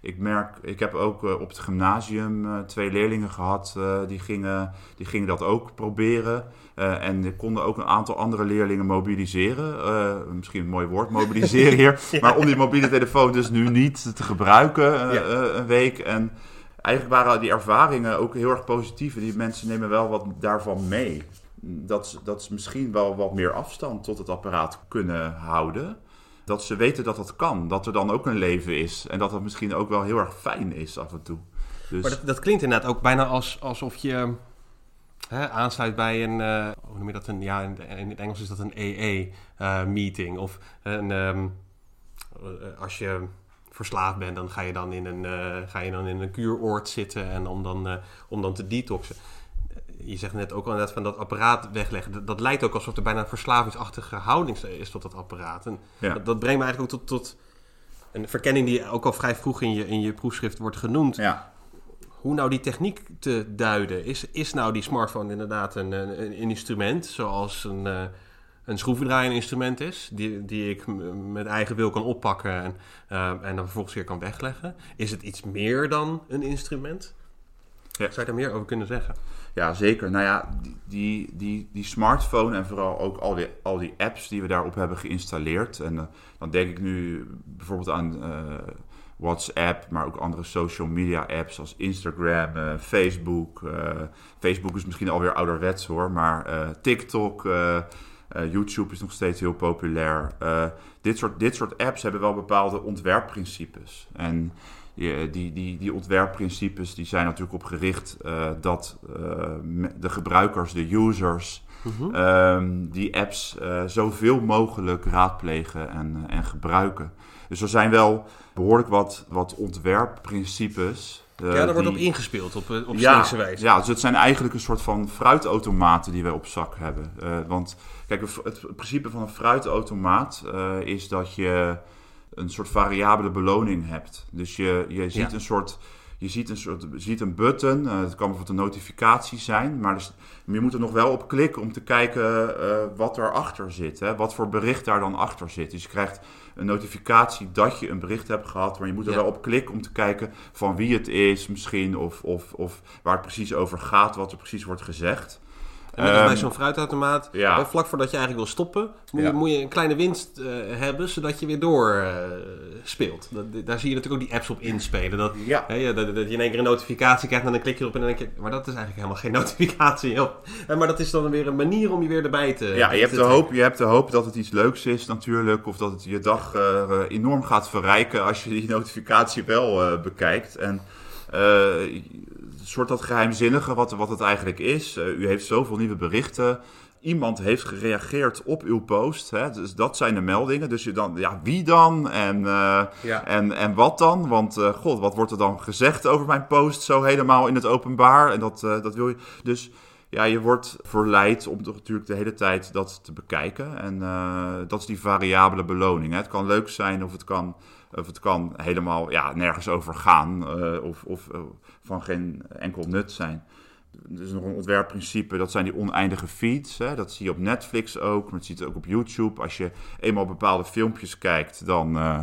Ik merk, ik heb ook op het gymnasium twee leerlingen gehad, die, gingen, die gingen dat ook proberen. En er konden ook een aantal andere leerlingen mobiliseren. misschien een mooi woord, mobiliseren hier. [laughs] ja. Maar om die mobiele telefoon dus nu niet te gebruiken ja. een week. En eigenlijk waren die ervaringen ook heel erg positief. Die mensen nemen wel wat daarvan mee dat, dat ze misschien wel wat meer afstand tot het apparaat kunnen houden. Dat ze weten dat dat kan. Dat er dan ook een leven is. En dat dat misschien ook wel heel erg fijn is af en toe. Dus... Maar dat, dat klinkt inderdaad ook bijna als, alsof je hè, aansluit bij een, uh, hoe noem je dat? Een, ja, in, het Engels is dat een EE-meeting. of een, um, als je verslaafd bent, dan ga je dan in een, ga je dan in een kuuroord zitten en om dan, om dan te detoxen je zegt net ook al net van dat apparaat wegleggen. Dat, dat, lijkt ook alsof er bijna een verslavingsachtige houding is tot dat apparaat. En dat, dat, brengt me eigenlijk ook tot, tot een verkenning die ook al vrij vroeg in je, in je proefschrift wordt genoemd. Ja. Hoe nou die techniek te duiden? Is, is nou die smartphone inderdaad een, een, een instrument zoals een, uh, een schroevendraaier instrument is, die, die ik met eigen wil kan oppakken en, uh, en dan vervolgens weer kan wegleggen? Is het iets meer dan een instrument? Ja. Zou je daar meer over kunnen zeggen? Ja, zeker. Nou ja, die, die, die smartphone en vooral ook al die, al die apps die we daarop hebben geïnstalleerd. En uh, dan denk ik nu bijvoorbeeld aan WhatsApp, maar ook andere social media apps als Instagram, uh, Facebook. Facebook is misschien alweer ouderwets hoor, maar TikTok, YouTube is nog steeds heel populair. dit, soort, dit soort apps hebben wel bepaalde ontwerpprincipes. En die, die, die, die ontwerpprincipes die zijn natuurlijk op gericht dat de gebruikers, de users, mm-hmm. um, die apps zoveel mogelijk raadplegen en, en gebruiken. Dus er zijn wel behoorlijk wat, wat ontwerpprincipes. ja, daar wordt op ingespeeld op, op ja, wijze. Ja, dus het zijn eigenlijk een soort van fruitautomaten die wij op zak hebben. want kijk, het, principe van een fruitautomaat is dat je een soort variabele beloning hebt. Dus je, je ziet een soort. Je ziet een, soort, ziet een button, uh, het kan bijvoorbeeld een notificatie zijn, maar dus, je moet er nog wel op klikken om te kijken uh, wat erachter zit. Hè? Wat voor bericht daar dan achter zit. Dus je krijgt een notificatie dat je een bericht hebt gehad, maar je moet er wel op klikken om te kijken van wie het is misschien, of, of, of waar het precies over gaat, wat er precies wordt gezegd. Bij zo'n fruitautomaat, ja. vlak voordat je eigenlijk wil stoppen, moet, je, moet je een kleine winst uh, hebben, zodat je weer door uh, speelt. Dat, daar zie je natuurlijk ook die apps op inspelen. Dat, ja. hè, dat, dat, je in één keer een notificatie krijgt en dan klik je erop en dan denk je, maar dat is eigenlijk helemaal geen [laughs] notificatie. Joh. Maar dat is dan weer een manier om je weer erbij te... Ja, je hebt, de hoop, je hebt de hoop dat het iets leuks is natuurlijk, of dat het je dag uh, enorm gaat verrijken als je die [laughs] notificatie wel bekijkt. En soort dat geheimzinnige wat, wat het eigenlijk is. Uh, u heeft zoveel nieuwe berichten. Iemand heeft gereageerd op uw post. Hè? Dus dat zijn de meldingen. Dus je dan, ja, wie dan? En, uh, ja. en, en wat dan? Want, uh, god, wat wordt er dan gezegd over mijn post zo helemaal in het openbaar? En dat, dat wil je. Dus ja, je wordt verleid om natuurlijk de hele tijd dat te bekijken. En dat is die variabele beloning. Hè? Het kan leuk zijn of het kan of het kan helemaal ja, nergens over gaan uh, of, of uh, van geen enkel nut zijn. Er is nog een ontwerpprincipe, dat zijn die oneindige feeds. Hè. Dat zie je op Netflix ook, maar dat zie je ook op YouTube. Als je eenmaal bepaalde filmpjes kijkt, dan uh,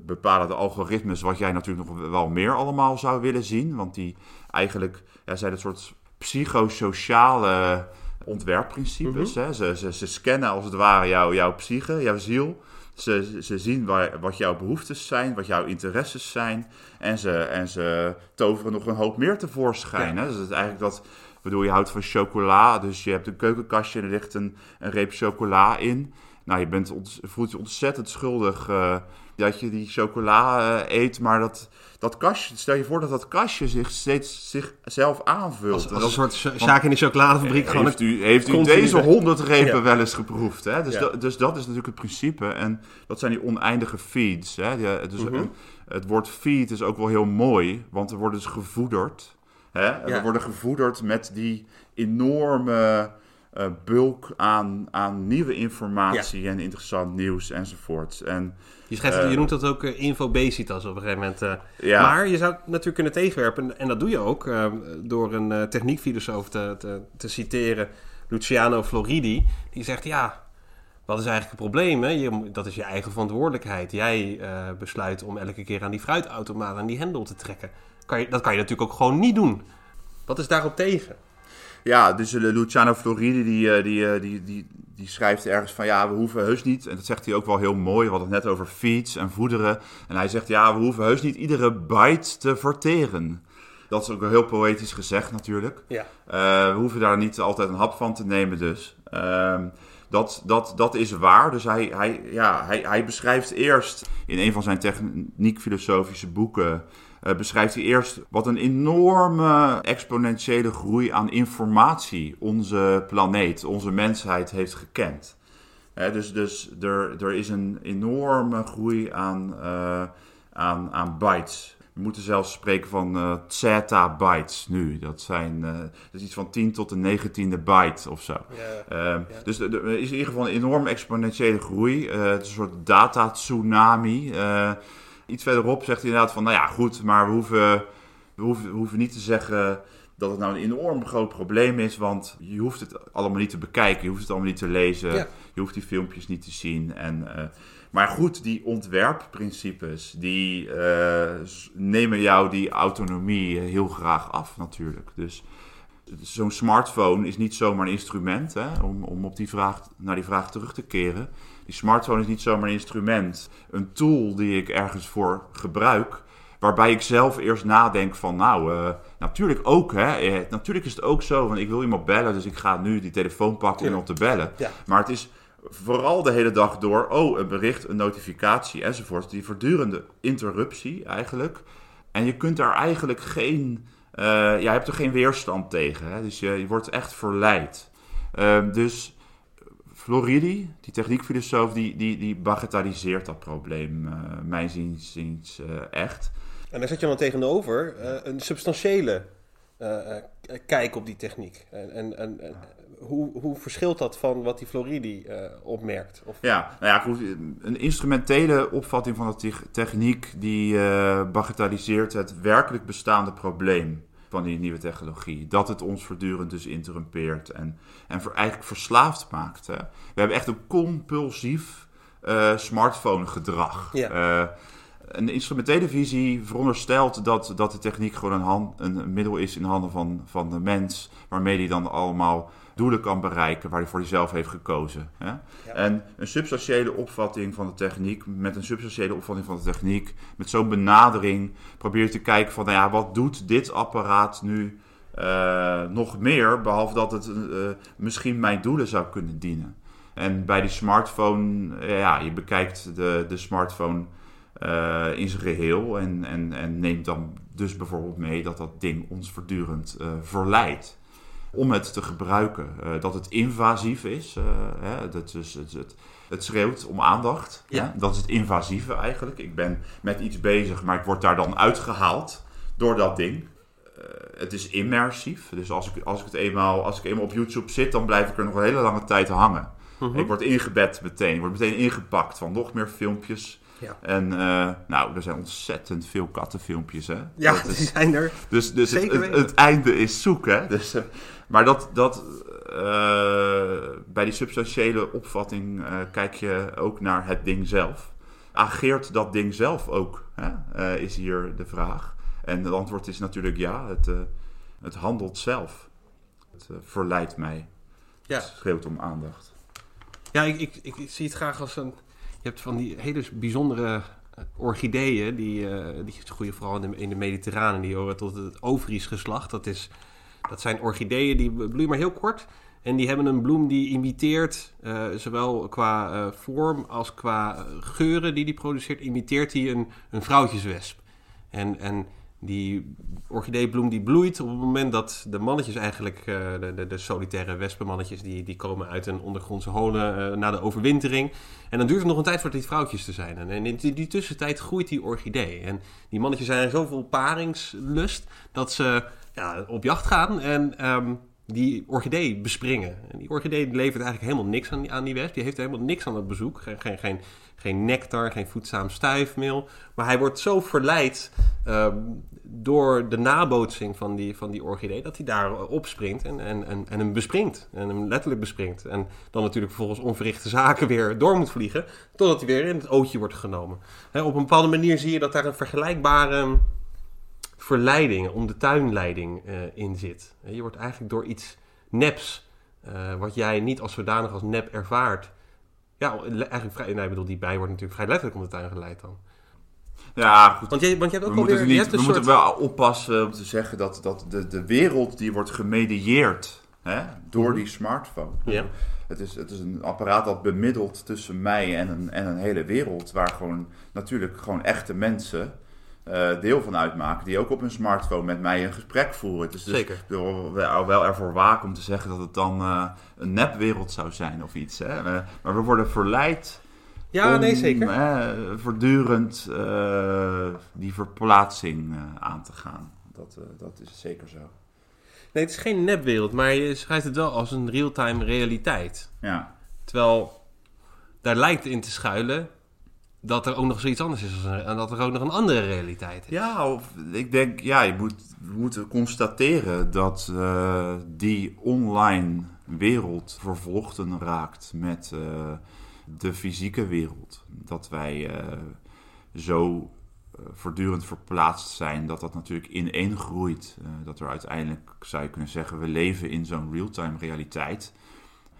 bepalen de algoritmes wat jij natuurlijk nog wel meer allemaal zou willen zien. Want die eigenlijk ja, zijn het soort psychosociale ontwerpprincipes. Mm -hmm. hè. Ze, ze, ze, scannen als het ware jou, jouw psyche, jouw ziel. Ze, ze zien waar, wat jouw behoeftes zijn, wat jouw interesses zijn. En ze, en ze toveren nog een hoop meer tevoorschijn. Ja. Hè? Dus het is eigenlijk dat, bedoel, je houdt van chocola. Dus je hebt een keukenkastje en er ligt een, een reep chocola in. Nou, je bent voelt je ontzettend schuldig uh, dat je die chocola uh, eet, maar dat, dat kastje, stel je voor dat dat kastje zich steeds zichzelf aanvult. Als, als een soort zaak in de chocoladefabriek. Heeft u, heeft u deze honderd repen wel eens geproefd? Hè? Dus, ja. dus dat is natuurlijk het principe. En dat zijn die oneindige feeds. Hè? Ja, dus mm -hmm. Het woord feed is ook wel heel mooi, want er worden dus gevoederd. Hè? Ja. We worden gevoederd met die enorme uh, bulk aan, aan nieuwe informatie ja. en interessant nieuws enzovoort. En, je, schrijft, uh, je noemt dat ook uh, infobesitas op een gegeven moment. Ja. Maar je zou het natuurlijk kunnen tegenwerpen, en dat doe je ook, door een techniekfilosoof te, te, te, citeren. Luciano Floridi, die zegt ja, wat is eigenlijk het probleem? Hè? Je, dat is je eigen verantwoordelijkheid. Jij besluit om elke keer aan die fruitautomaat aan die hendel te trekken. Kan je, dat kan je natuurlijk ook gewoon niet doen. Wat is daarop tegen? Ja, dus uh, Luciano Floridi die, uh, die, die, die, die schrijft ergens van ja, we hoeven heus niet, en dat zegt hij ook wel heel mooi, we hadden het net over feeds en voederen. En hij zegt ja, we hoeven heus niet iedere bite te verteren. Dat is ook wel heel poëtisch gezegd natuurlijk. Ja. we hoeven daar niet altijd een hap van te nemen dus. Ehm, dat, dat, dat is waar. Dus hij, hij, ja, hij, hij beschrijft eerst in een van zijn techniek-filosofische boeken. Uh, beschrijft hij eerst wat een enorme exponentiële groei aan informatie onze planeet, onze mensheid heeft gekend. dus dus er, er is een enorme groei aan, uh, aan, aan bytes. We moeten zelfs spreken van uh, bytes nu. Dat, zijn, uh, dat is iets van 10 tot de 19e byte of zo. Uh, Dus er is in ieder geval een enorm exponentiële groei. Eh, het is een soort data-tsunami. Iets verderop zegt hij inderdaad van, nou ja, goed, maar we hoeven, we hoeven, we hoeven niet te zeggen dat het nou een enorm groot probleem is, want je hoeft het allemaal niet te bekijken, je hoeft het allemaal niet te lezen, je hoeft die filmpjes niet te zien. En, maar goed, die ontwerpprincipes, die uh, nemen jou die autonomie heel graag af natuurlijk. Dus zo'n smartphone is niet zomaar een instrument, hè, om, om op die vraag, naar die vraag terug te keren. Die smartphone is niet zomaar een instrument, een tool die ik ergens voor gebruik. Waarbij ik zelf eerst nadenk van, nou, uh, natuurlijk ook, hè. Eh, natuurlijk is het ook zo, want ik wil iemand bellen, dus ik ga nu die telefoon pakken om te bellen. Ja. Maar het is vooral de hele dag door, oh, een bericht, een notificatie enzovoort. Die voortdurende interruptie eigenlijk. En je kunt daar eigenlijk geen, uh, ja, je hebt er geen weerstand tegen. Hè? Dus je, je wordt echt verleid. Uh, dus Floridi, die techniekfilosoof, die, die, die bagatelliseert dat probleem, uh, mijn ziens, uh, echt. En daar zet je dan tegenover een substantiële kijk op die techniek. En, en, en, hoe, hoe verschilt dat van wat die Floridi opmerkt? Of... Ja, nou ja, een instrumentele opvatting van de techniek die bagatelliseert het werkelijk bestaande probleem van die nieuwe technologie. Dat het ons voortdurend dus interrumpeert en, en voor, eigenlijk verslaafd maakt. Hè. We hebben echt een compulsief uh, smartphone gedrag. Ja. een instrumentele visie veronderstelt dat, dat de techniek gewoon een, hand, een middel is in de handen van, van de mens, waarmee die dan allemaal doelen kan bereiken waar hij voor zelf heeft gekozen. Hè? En een substantiële opvatting van de techniek, met een substantiële opvatting van de techniek, met zo'n benadering, probeer je te kijken van, nou ja, wat doet dit apparaat nu uh, nog meer, behalve dat het uh, misschien mijn doelen zou kunnen dienen. En bij die smartphone, ja, je bekijkt de, de smartphone uh, in zijn geheel en, en, en neemt dan dus bijvoorbeeld mee dat dat ding ons voortdurend verleidt om het te gebruiken. Uh, dat het invasief is. Uh, hè, dat is het, het, het, schreeuwt om aandacht. Ja. Dat is het invasieve eigenlijk. Ik ben met iets bezig, maar ik word daar dan uitgehaald door dat ding. Uh, het is immersief. Dus als ik, als, ik het eenmaal, als ik eenmaal op YouTube zit, dan blijf ik er nog een hele lange tijd hangen. -huh. Ik word ingebed meteen. Ik word meteen ingepakt van nog meer filmpjes. Ja. En uh, nou, er zijn ontzettend veel kattenfilmpjes, hè? Ja, dat [laughs] is, die zijn er. Dus, dus het, het, het, einde is zoek, hè? Dus, uh, maar dat, dat uh, bij die substantiële opvatting kijk je ook naar het ding zelf. Ageert dat ding zelf ook, hè? is hier de vraag. En het antwoord is natuurlijk ja, het, het handelt zelf. Het verleidt mij. Ja. Het schreeuwt om aandacht. Ja, ik, ik, ik, ik zie het graag als een je hebt van die hele bijzondere orchideeën, die, uh, die groeien vooral in de, in de Mediterrane, die horen tot het Ovries geslacht. Dat, is, dat zijn orchideeën die bloeien maar heel kort. En die hebben een bloem die imiteert, uh, zowel qua uh, vorm als qua geuren die die produceert, imiteert hij een, een vrouwtjeswesp. En, en die orchideebloem die bloeit op het moment dat de mannetjes eigenlijk, de, de, de, solitaire wespenmannetjes, die, die komen uit een ondergrondse holen na de overwintering. En dan duurt het nog een tijd voor die vrouwtjes te zijn. En in die, die tussentijd groeit die orchidee. En die mannetjes zijn zoveel paringslust dat ze op jacht gaan. En um, die orchidee bespringen. En die orchidee levert eigenlijk helemaal niks aan die, aan die wesp. Die heeft helemaal niks aan het bezoek. Geen, geen, geen, geen nectar, geen voedzaam stuifmeel. Maar hij wordt zo verleid ehm, door de nabootsing van die, van die orchidee... dat hij daar opspringt en, en, en, en hem bespringt. En hem letterlijk bespringt. En dan natuurlijk vervolgens onverrichte zaken weer door moet vliegen... totdat hij weer in het ootje wordt genomen. op een bepaalde manier zie je dat daar een vergelijkbare verleiding, om de tuinleiding uh, in zit. Je wordt eigenlijk door iets neps, uh, wat jij niet als zodanig als nep ervaart. Ja, eigenlijk vrij, nee, ik bedoel, die bij wordt natuurlijk vrij letterlijk om de tuin geleid dan. Ja, goed. Want je, want je hebt ook we moeten, niet, we moeten wel oppassen om te zeggen dat, dat de, de wereld die wordt gemedieerd hè, door die smartphone. Ja. Het is, het is een apparaat dat bemiddelt tussen mij en een, en een hele wereld. Waar gewoon natuurlijk gewoon echte mensen eh, deel van uitmaken. Die ook op hun smartphone met mij een gesprek voeren. Dus, dus Zeker. ik wil wel, wel ervoor waken om te zeggen dat het dan eh, een nepwereld zou zijn of iets. Hè? Eh, maar we worden verleid. Ja, om, nee, zeker. voortdurend die verplaatsing aan te gaan. Dat, dat is zeker zo. Nee, het is geen nepwereld, maar je schrijft het wel als een real-time realiteit. Ja. Terwijl daar lijkt in te schuilen dat er ook nog zoiets anders is en dat er ook nog een andere realiteit is. Ja, ik denk, ja, je moet, we moeten constateren dat uh, die online wereld vervlochten raakt met uh, de fysieke wereld. Dat wij uh, zo voortdurend verplaatst zijn, dat dat natuurlijk ineen groeit. dat er uiteindelijk, zou je kunnen zeggen, we leven in zo'n real-time realiteit.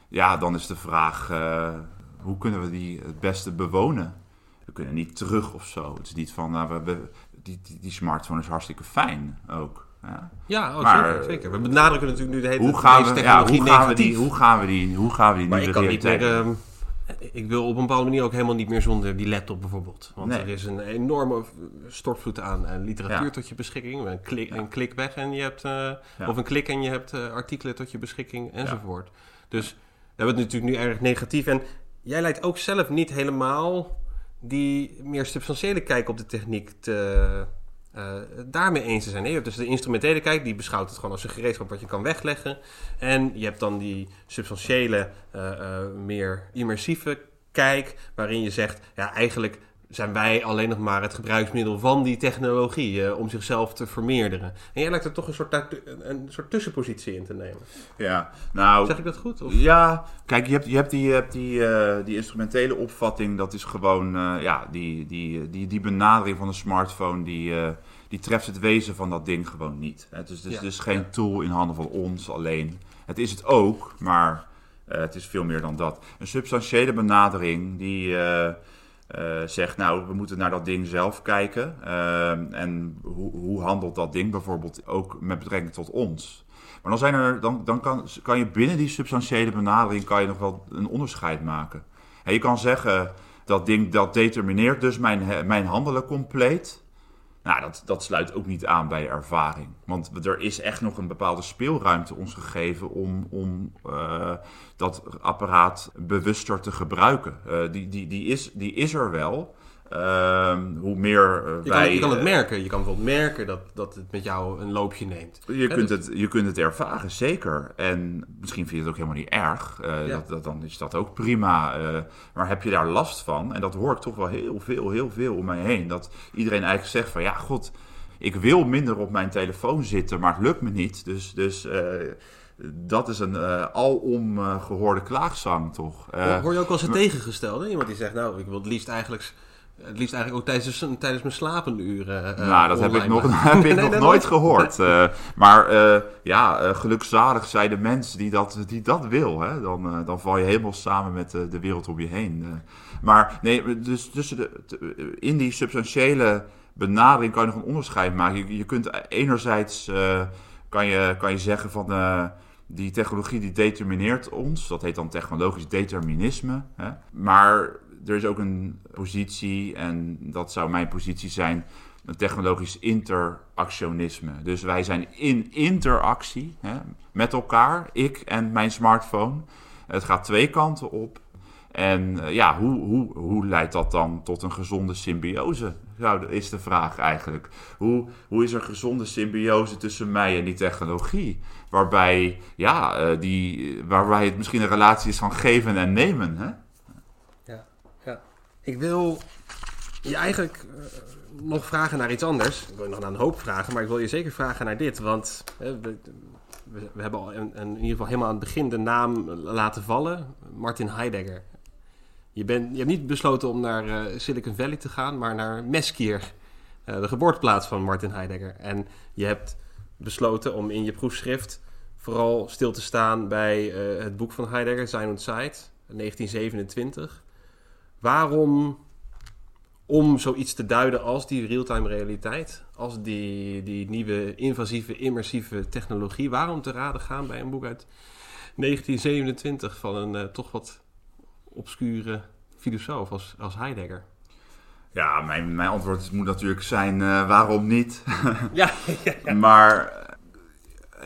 Ja, dan is de vraag, hoe kunnen we die het beste bewonen? We kunnen niet terug of zo. Het is niet van, nou, we die, die, die smartphone is hartstikke fijn ook. Ja, ja oh, maar, zeker, zeker. We benadrukken natuurlijk nu de hele hoe gaan we, ja, technologie hoe gaan we negatief. die, hoe gaan we die, hoe gaan we die maar nieuwe ik kan niet meer, uh, ik wil op een bepaalde manier ook helemaal niet meer zonder die laptop bijvoorbeeld. Want Nee. er is een enorme stortvloed aan eh, literatuur Ja. tot je beschikking. Een klik, een klik weg en je hebt, eh, of een klik en je hebt eh, artikelen tot je beschikking enzovoort. Dus we hebben het natuurlijk nu erg negatief. En jij lijkt ook zelf niet helemaal die meer substantiële kijk op de techniek te, eh, daarmee eens te zijn. Je hebt dus de instrumentele kijk, die beschouwt het gewoon als een gereedschap wat je kan wegleggen. En je hebt dan die substantiële, eh, eh, meer immersieve kijk, waarin je zegt, ja, eigenlijk zijn wij alleen nog maar het gebruiksmiddel van die technologie eh, om zichzelf te vermeerderen. En jij lijkt er toch een soort, een, een soort tussenpositie in te nemen. Ja, nou... Zeg ik dat goed? Of? Ja, kijk, je hebt, je hebt, die, je hebt die, eh, die instrumentele opvatting, dat is gewoon, eh, ja, die, die, die, die benadering van de smartphone, die, die treft het wezen van dat ding gewoon niet. Het is dus, Ja, dus geen tool in handen van ons alleen. Het is het ook, maar het is veel meer dan dat. Een substantiële benadering die... eh, zegt, nou, we moeten naar dat ding zelf kijken. Ehm, en hoe, hoe handelt dat ding bijvoorbeeld ook met betrekking tot ons? Maar dan, zijn er, dan, dan kan, kan je binnen die substantiële benadering kan je nog wel een onderscheid maken. En je kan zeggen, dat ding dat determineert dus mijn, mijn handelen compleet. Nou, dat, dat sluit ook niet aan bij ervaring. Want er is echt nog een bepaalde speelruimte ons gegeven om, om eh, dat apparaat bewuster te gebruiken. Eh, die, die, die, is, die is er wel. Ehm, hoe meer eh, Je, wij... kan, je kan het eh, merken. Je kan bijvoorbeeld merken dat, dat het met jou een loopje neemt. je kunt, dus- het, je kunt het ervaren, zeker. En misschien vind je het ook helemaal niet erg. Eh, Ja. dat, dat, dan is dat ook prima. Maar heb je daar last van? En dat hoor ik toch wel heel veel, heel veel om mij heen. Dat iedereen eigenlijk zegt van... Ja, god, ik wil minder op mijn telefoon zitten, maar het lukt me niet. Dus, dus dat is een eh, alom eh, gehoorde klaagzang, toch? Eh, Hoor je ook wel eens het tegengestelde? Iemand die zegt, nou, ik wil het liefst eigenlijk, het liefst eigenlijk ook tijdens, tijdens mijn slapenuren. eh, nou, dat heb ik nog, [laughs] heb ik [laughs] Nee, nog nooit gehoord. Eh, maar eh, ja, gelukzalig zijn de mensen die dat, die dat wil. Hè? Dan, dan val je helemaal samen met de wereld om je heen. maar nee, dus tussen de, in die substantiële benadering kan je nog een onderscheid maken. Je, je kunt enerzijds kan je, kan je zeggen van die technologie die determineert ons. Dat heet dan technologisch determinisme. Hè? Maar er is ook een positie, en dat zou mijn positie zijn, een technologisch interactionisme. Dus wij zijn in interactie hè, met elkaar, ik en mijn smartphone. Het gaat twee kanten op. En uh, ja, hoe, hoe, hoe leidt dat dan tot een gezonde symbiose? Is de vraag eigenlijk. Hoe, hoe is er gezonde symbiose tussen mij en die technologie? Waarbij, ja, uh, die, waarbij het misschien een relatie is van geven en nemen. Hè? Ik wil je eigenlijk uh, nog vragen naar iets anders. Ik wil je nog naar een hoop vragen, maar ik wil je zeker vragen naar dit. Want we, hebben al in, in, ieder geval helemaal aan het begin de naam laten vallen. Martin Heidegger. Je, bent, je hebt niet besloten om naar uh, Silicon Valley te gaan, maar naar Meskier, uh, de geboorteplaats van Martin Heidegger. En je hebt besloten om in je proefschrift vooral stil te staan bij het boek van Heidegger, Sein und Zeit, 1927. Waarom, om zoiets te duiden als die real-time realiteit, als die, die nieuwe invasieve, immersieve technologie, waarom te raden gaan bij een boek uit 1927 van een toch wat obscure filosoof als, als Heidegger? Ja, mijn, mijn antwoord moet natuurlijk zijn: uh, waarom niet? [laughs] ja, [laughs] ja, ja, Maar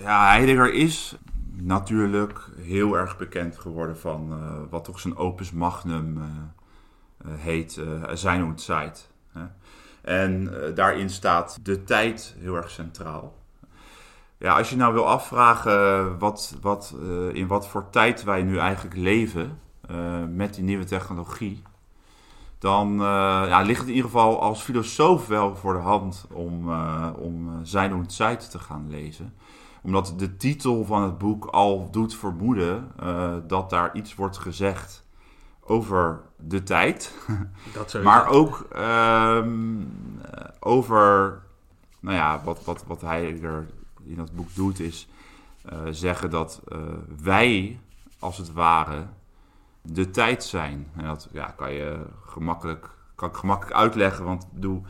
ja, Heidegger is natuurlijk heel erg bekend geworden van uh, wat toch zijn opus magnum heet, Zijn und Zeit. En daarin staat de tijd heel erg centraal. Ja, als je nou wil afvragen wat, wat, in wat voor tijd wij nu eigenlijk leven, met die nieuwe technologie, dan ja, ligt het in ieder geval als filosoof wel voor de hand om, om Zijn und te gaan lezen. Omdat de titel van het boek al doet vermoeden dat daar iets wordt gezegd over de tijd. [laughs] Dat maar ook um, over, nou ja, wat, wat, wat hij er in dat boek doet is zeggen dat wij als het ware de tijd zijn. En dat ja, kan je gemakkelijk, kan ik gemakkelijk uitleggen, want bedoel,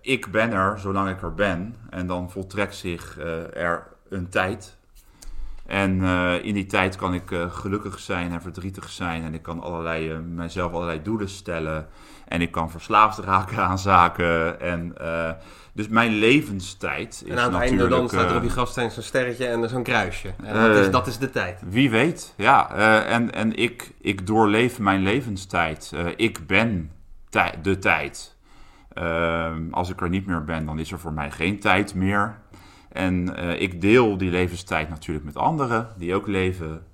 ik ben er zolang ik er ben. En dan voltrekt zich uh, er een tijd. En uh, in die tijd kan ik uh, gelukkig zijn en verdrietig zijn. En ik kan allerlei, mijzelf allerlei doelen stellen. En ik kan verslaafd raken aan zaken. En dus mijn levenstijd is En aan het einde dan staat er op die grafsteen zo'n sterretje en zo'n kruisje. En dat, is, dat is de tijd. Wie weet, ja. En en ik, ik doorleef mijn levenstijd. Ik ben tij de tijd. Uh, als ik er niet meer ben, dan is er voor mij geen tijd meer. En ik deel die levenstijd natuurlijk met anderen die ook leven.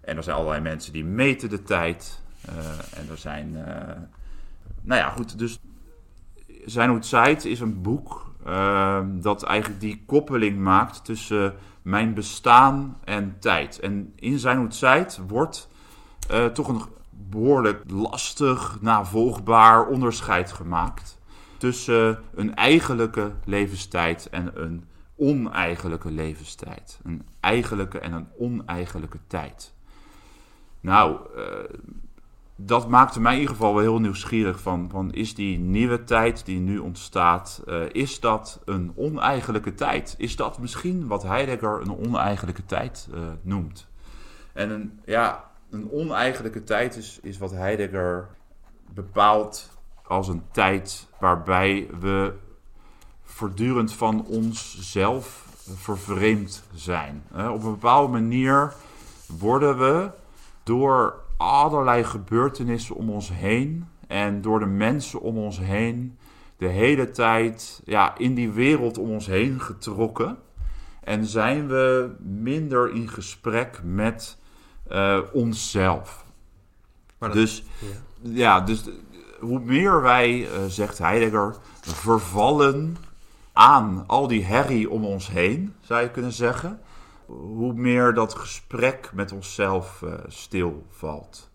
En er zijn allerlei mensen die meten de tijd. en er zijn... nou ja, goed, dus zijn hoe Zeit is een boek uh, dat eigenlijk die koppeling maakt tussen mijn bestaan en tijd. En in Zijn hoe Zeit wordt toch een behoorlijk lastig, navolgbaar onderscheid gemaakt tussen een eigenlijke levenstijd en een oneigenlijke levenstijd. Een eigenlijke en een oneigenlijke tijd. Nou, uh, dat maakte mij in ieder geval wel heel nieuwsgierig van, van is die nieuwe tijd die nu ontstaat, uh, is dat een oneigenlijke tijd? Is dat misschien wat Heidegger een oneigenlijke tijd uh, noemt? En een, ja, een oneigenlijke tijd is, is wat Heidegger bepaalt als een tijd waarbij we voortdurend van onszelf vervreemd zijn. Uh, op een bepaalde manier worden we door allerlei gebeurtenissen om ons heen en door de mensen om ons heen de hele tijd ja, in die wereld om ons heen getrokken. En zijn we minder in gesprek met uh, onszelf. Dat, dus, ja. ja. dus hoe meer wij, uh, zegt Heidegger, vervallen aan al die herrie om ons heen, zou je kunnen zeggen hoe meer dat gesprek met onszelf uh, stilvalt.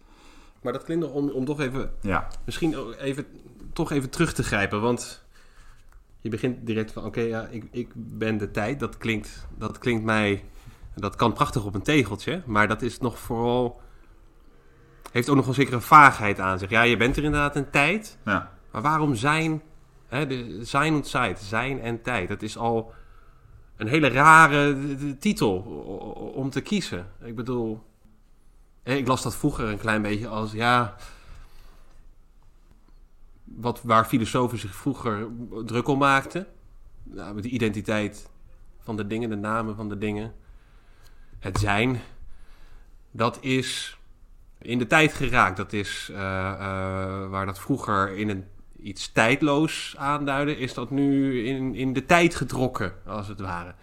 Maar dat klinkt nog om, om toch even, ja. misschien even, toch even terug te grijpen. Want je begint direct van, oké, okay, ja, ik, ik ben de tijd. Dat klinkt, dat klinkt mij, dat kan prachtig op een tegeltje. Maar dat is nog vooral, heeft ook nog een zekere vaagheid aan zich. Ja, je bent er inderdaad een tijd. Ja. Maar waarom zijn, de, zijn en tijd, zijn en tijd. Dat is al een hele rare titel om te kiezen. Ik bedoel, ik las dat vroeger een klein beetje als ja. Wat, waar filosofen zich vroeger druk om maakten. Nou, de identiteit van de dingen, de namen van de dingen. Het zijn. Dat is in de tijd geraakt. Dat is waar dat vroeger in een iets tijdloos aanduidde, is dat nu in, in de tijd getrokken, als het ware.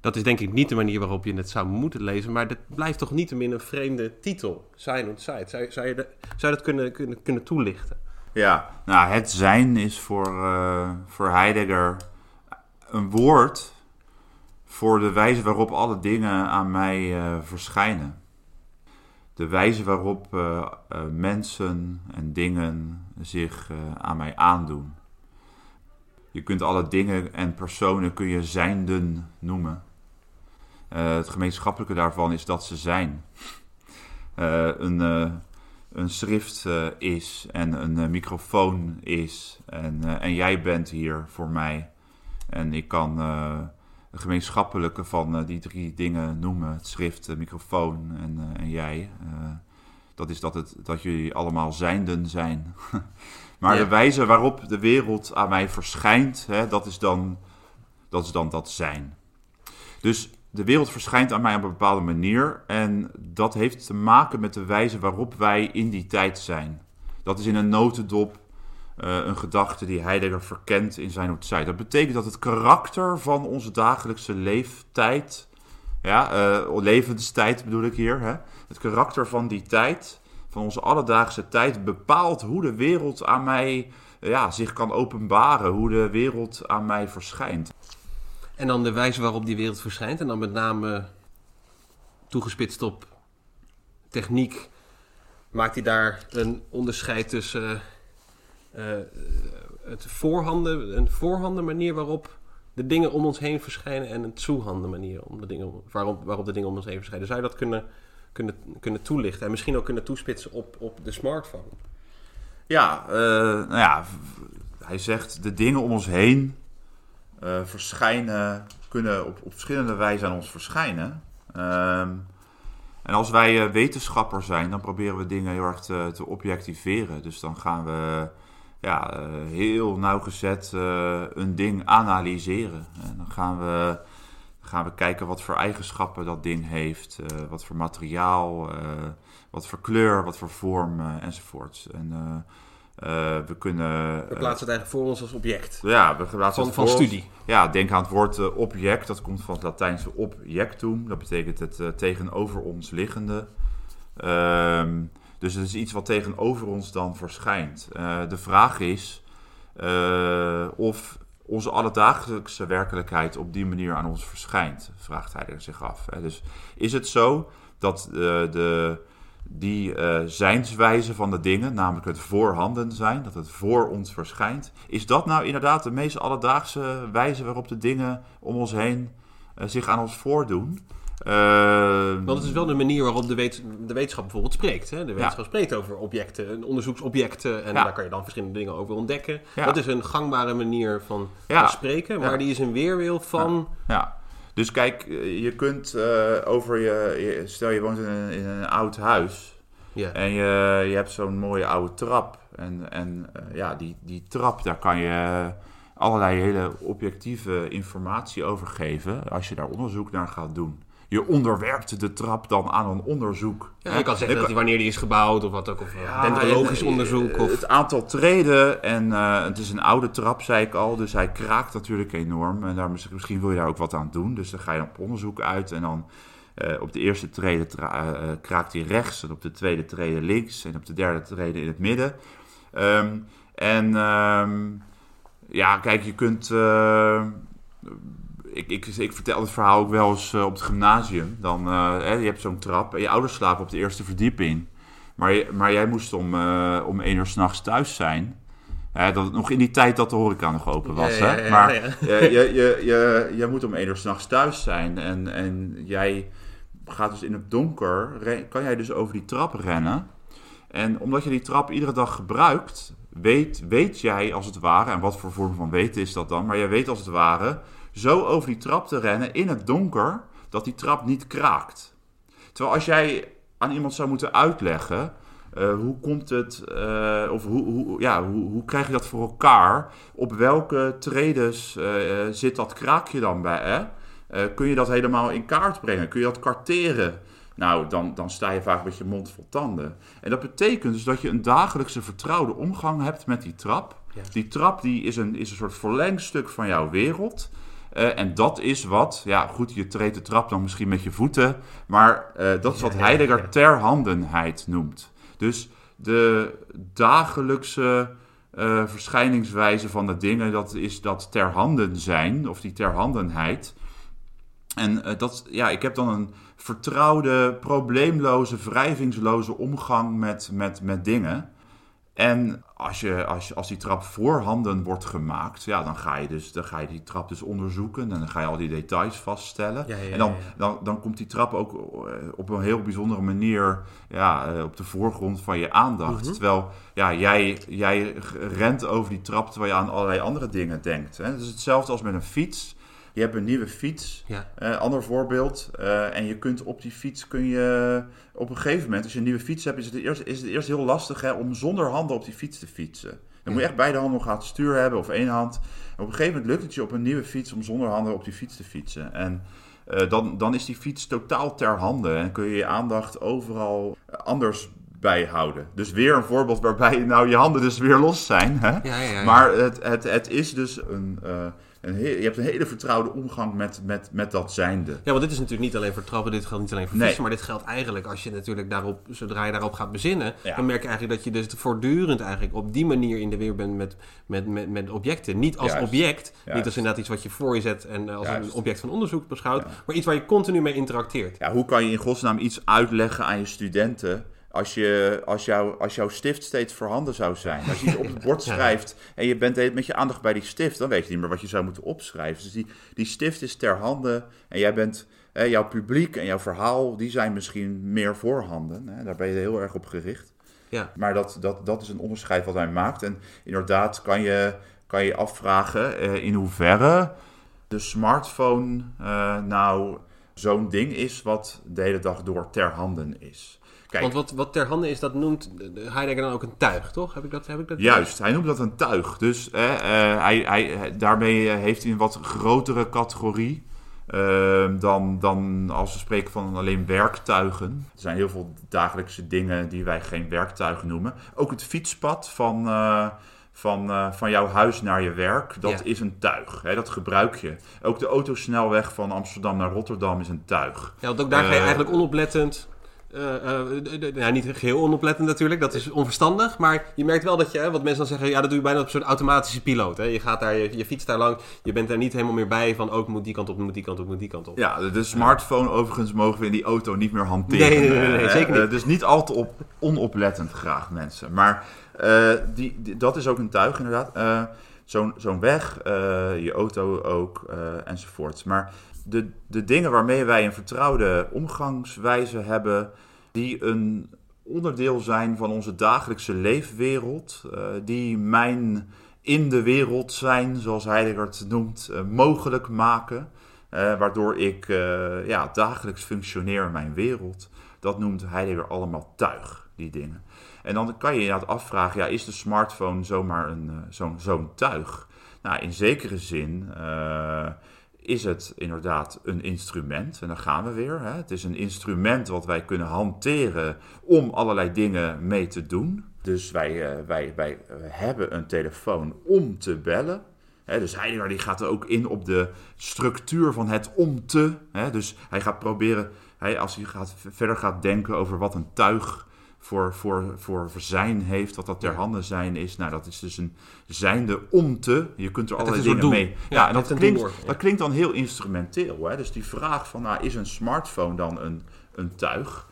Dat is denk ik niet de manier waarop je het zou moeten lezen, maar dat blijft toch niet een vreemde titel, Zijn Zeit. Zou, zou, je, de, zou je dat kunnen, kunnen, kunnen toelichten? Ja, nou, het zijn is voor, uh, voor Heidegger een woord voor de wijze waarop alle dingen aan mij uh, verschijnen. De wijze waarop uh, mensen en dingen zich aan mij aandoen. Je kunt alle dingen en personen kun je zijnden noemen. het gemeenschappelijke daarvan is dat ze zijn. een, een schrift is en een microfoon is en, en jij bent hier voor mij. En ik kan gemeenschappelijke van uh, die drie dingen noemen: het schrift, de microfoon en, uh, en jij. Uh, dat is dat, het, dat jullie allemaal zijnden zijn. [laughs] maar ja. de wijze waarop de wereld aan mij verschijnt, hè, dat, is dan, dat is dan dat zijn. Dus de wereld verschijnt aan mij op een bepaalde manier. En dat heeft te maken met de wijze waarop wij in die tijd zijn. Dat is in een notendop een gedachte die Heidegger verkent in zijn Zeit. Dat betekent dat het karakter van onze dagelijkse leeftijd, ja, uh, levenstijd bedoel ik hier, hè, het karakter van die tijd, van onze alledaagse tijd, bepaalt hoe de wereld aan mij ja, zich kan openbaren, hoe de wereld aan mij verschijnt. En dan de wijze waarop die wereld verschijnt, en dan met name toegespitst op techniek, maakt hij daar een onderscheid tussen uh, het voorhanden, een voorhanden manier waarop de dingen om ons heen verschijnen en een toehanden manier om de dingen, waarop, waarop de dingen om ons heen verschijnen. Zou je dat kunnen, kunnen, kunnen toelichten en misschien ook kunnen toespitsen op, op de smartphone? Ja, uh, nou ja, hij zegt de dingen om ons heen uh, verschijnen, kunnen op, op verschillende wijzen aan ons verschijnen. Ehm, en als wij wetenschapper zijn, dan proberen we dingen heel erg te objectiveren. Dus dan gaan we ja, uh, heel nauwgezet uh, een ding analyseren. En dan gaan we, gaan we kijken wat voor eigenschappen dat ding heeft, uh, wat voor materiaal, wat voor kleur, wat voor vorm enzovoort. En we kunnen. We plaatsen het eigenlijk voor ons als object. Ja, we plaatsen van, van studie. Ons, ja, denk aan het woord object. Dat komt van het Latijnse objectum. Dat betekent het tegenover ons liggende. Ehm, dus het is iets wat tegenover ons dan verschijnt. Uh, de vraag is uh, of onze alledaagse werkelijkheid op die manier aan ons verschijnt, vraagt hij er zich af. Dus is het zo dat uh, de, die zijnswijze van de dingen, namelijk het voorhanden zijn, dat het voor ons verschijnt, is dat nou inderdaad de meest alledaagse wijze waarop de dingen om ons heen zich aan ons voordoen? Uh, Want het is wel de manier waarop de, wet, de wetenschap bijvoorbeeld spreekt. Hè? De wetenschap spreekt over objecten, onderzoeksobjecten. En daar kan je dan verschillende dingen over ontdekken. Dat is een gangbare manier van, van spreken. Maar die is een weerwil van... Ja. Dus kijk, je kunt uh, over je, Stel je woont in een, in een oud huis. En je, je hebt zo'n mooie oude trap. En, en uh, ja, die, die trap, daar kan je allerlei hele objectieve informatie over geven. Als je daar onderzoek naar gaat doen je onderwerpt de trap dan aan een onderzoek. Ja, je kan zeggen dat die, wanneer die is gebouwd of wat ook. Of ja, dendrologisch onderzoek. Of... Het aantal treden en uh, het is een oude trap, zei ik al. Dus hij kraakt natuurlijk enorm. En daar, misschien wil je daar ook wat aan doen. Dus dan ga je op onderzoek uit en dan... Uh, op de eerste trede uh, kraakt hij rechts en op de tweede trede links en op de derde trede in het midden. Um, en um, ja, kijk, je kunt ik, ik, ik, vertel het verhaal ook wel eens uh, op het gymnasium. Dan, uh, hè, je hebt zo'n trap en je ouders slapen op de eerste verdieping. Maar, je, maar jij moest om, uh, om één uur s'nachts thuis zijn. dat, nog in die tijd dat de horeca nog open was. Ja, hè? Ja, maar je, je, je, je, je moet om één uur s'nachts thuis zijn. En, en jij gaat dus in het donker, kan jij dus over die trap rennen. En omdat je die trap iedere dag gebruikt, weet, weet jij als het ware, en wat voor vorm van weten is dat dan, maar jij weet als het ware zo over die trap te rennen in het donker dat die trap niet kraakt. Terwijl als jij aan iemand zou moeten uitleggen uh, hoe komt het, uh, of hoe, hoe, ja, hoe, hoe, krijg je dat voor elkaar? Op welke tredes uh, zit dat kraakje dan bij? Hè? kun je dat helemaal in kaart brengen? Kun je dat karteren? Nou, dan, dan sta je vaak met je mond vol tanden. En dat betekent dus dat je een dagelijkse vertrouwde omgang hebt met die trap. Die trap die is, een, is een soort verlengstuk van jouw wereld. Uh, en dat is wat, ja goed, je treedt de trap dan misschien met je voeten, maar uh, dat is wat Heidegger terhandenheid noemt. Dus de dagelijkse uh, verschijningswijze van de dingen, dat is dat terhanden zijn, of die terhandenheid. En dat, ja, ik heb dan een vertrouwde, probleemloze, wrijvingsloze omgang met, met, met dingen. En als, je, als, als die trap voorhanden wordt gemaakt, ja, dan, ga je dus, dan ga je die trap dus onderzoeken. En dan ga je al die details vaststellen. en dan, dan, dan komt die trap ook eh, op een heel bijzondere manier ja, eh, op de voorgrond van je aandacht. Mhm. Terwijl ja, jij, jij rent over die trap terwijl je aan allerlei andere dingen denkt. Hè. Het is hetzelfde als met een fiets. Je hebt een nieuwe fiets, ja. uh, ander voorbeeld. Uh, en je kunt op die fiets kun je op een gegeven moment, als je een nieuwe fiets hebt, is het eerst, is het eerst heel lastig hè, om zonder handen op die fiets te fietsen. Dan moet je echt beide handen nog aan het stuur hebben of één hand. op een gegeven moment lukt het je op een nieuwe fiets om zonder handen op die fiets te fietsen. En uh, dan, dan is die fiets totaal ter hande en kun je je aandacht overal anders bijhouden. Dus weer een voorbeeld waarbij nou je handen dus weer los zijn. Hè? Ja, ja, ja. Maar het, het, het is dus een je hebt een hele vertrouwde omgang met, met, met dat zijnde. Ja, want dit is natuurlijk niet alleen voor trappen, dit geldt niet alleen voor vissen, maar dit geldt eigenlijk als je natuurlijk daarop, zodra je daarop gaat bezinnen, dan merk je eigenlijk dat je dus voortdurend eigenlijk op die manier in de weer bent met, met, met, met objecten. Niet als object, niet als inderdaad iets wat je voor je zet en als een object van onderzoek beschouwt, maar iets waar je continu mee interacteert. Ja, hoe kan je in godsnaam iets uitleggen aan je studenten als, je, als, jou, als jouw stift steeds voorhanden zou zijn. Als je iets op het bord [laughs] schrijft en je bent met je aandacht bij die stift, dan weet je niet meer wat je zou moeten opschrijven. Dus die, die stift is ter hande en jij bent, hè, jouw publiek en jouw verhaal, die zijn misschien meer voorhanden. Hè, daar ben je heel erg op gericht. Ja. Maar dat, dat, dat is een onderscheid wat hij maakt. En inderdaad kan je, kan je afvragen eh, in hoeverre de smartphone uh, nou zo'n ding is wat de hele dag door ter handen is. Want wat, wat ter hande is, dat noemt Heidegger dan ook een tuig, toch? Heb ik dat, heb ik dat Juist, hij noemt dat een tuig. Dus eh, hij, hij, daarmee heeft hij een wat grotere categorie. Uh, dan, dan als we spreken van alleen werktuigen. Er zijn heel veel dagelijkse dingen die wij geen werktuigen noemen. Ook het fietspad van, uh, van, uh, van jouw huis naar je werk, dat is een tuig. Hè, dat gebruik je. Ook de autosnelweg van Amsterdam naar Rotterdam is een tuig. Ja, want ook daar ga je eigenlijk onoplettend uh, ja, niet geheel onoplettend natuurlijk, dat is onverstandig. Maar je merkt wel dat je, wat mensen dan zeggen, ja, dat doe je bijna op een soort automatische piloot. Hè? Je gaat daar, je, je fietst daar langs, je bent er niet helemaal meer bij van, ook oh, moet die kant op, moet die kant op, moet die kant op. Ja, de smartphone overigens mogen we in die auto niet meer hanteren. Nee, nee, nee, zeker niet. dus niet al te op, onoplettend graag mensen. Maar die, dat is ook een tuig inderdaad. Zo'n zo'n weg, je auto ook, enzovoorts. Maar de, de dingen waarmee wij een vertrouwde omgangswijze hebben, die een onderdeel zijn van onze dagelijkse leefwereld, uh, die mijn in de wereld zijn, zoals Heidegger het noemt, uh, mogelijk maken. Uh, waardoor ik ja, dagelijks functioneer in mijn wereld. Dat noemt Heidegger allemaal tuig, die dingen. En dan kan je je afvragen, ja, is de smartphone zomaar een, zo'n zo'n tuig? Nou, in zekere zin is het inderdaad een instrument. En dan gaan we weer. Hè. Het is een instrument wat wij kunnen hanteren om allerlei dingen mee te doen. Dus wij, uh, wij, wij hebben een telefoon om te bellen. Hè, dus Heidegger die gaat er ook in op de structuur van het om te. Dus hij gaat proberen, hij, als hij gaat, verder gaat denken over wat een tuig voor, voor, voor zijn heeft, wat dat ter handen zijn is. Nou, dat is dus een zijnde omte. Je kunt er allerlei dingen mee. Ja, en dat klinkt, dat klinkt dan heel instrumenteel. Hè? Dus die vraag van, nou, is een smartphone dan een, een tuig?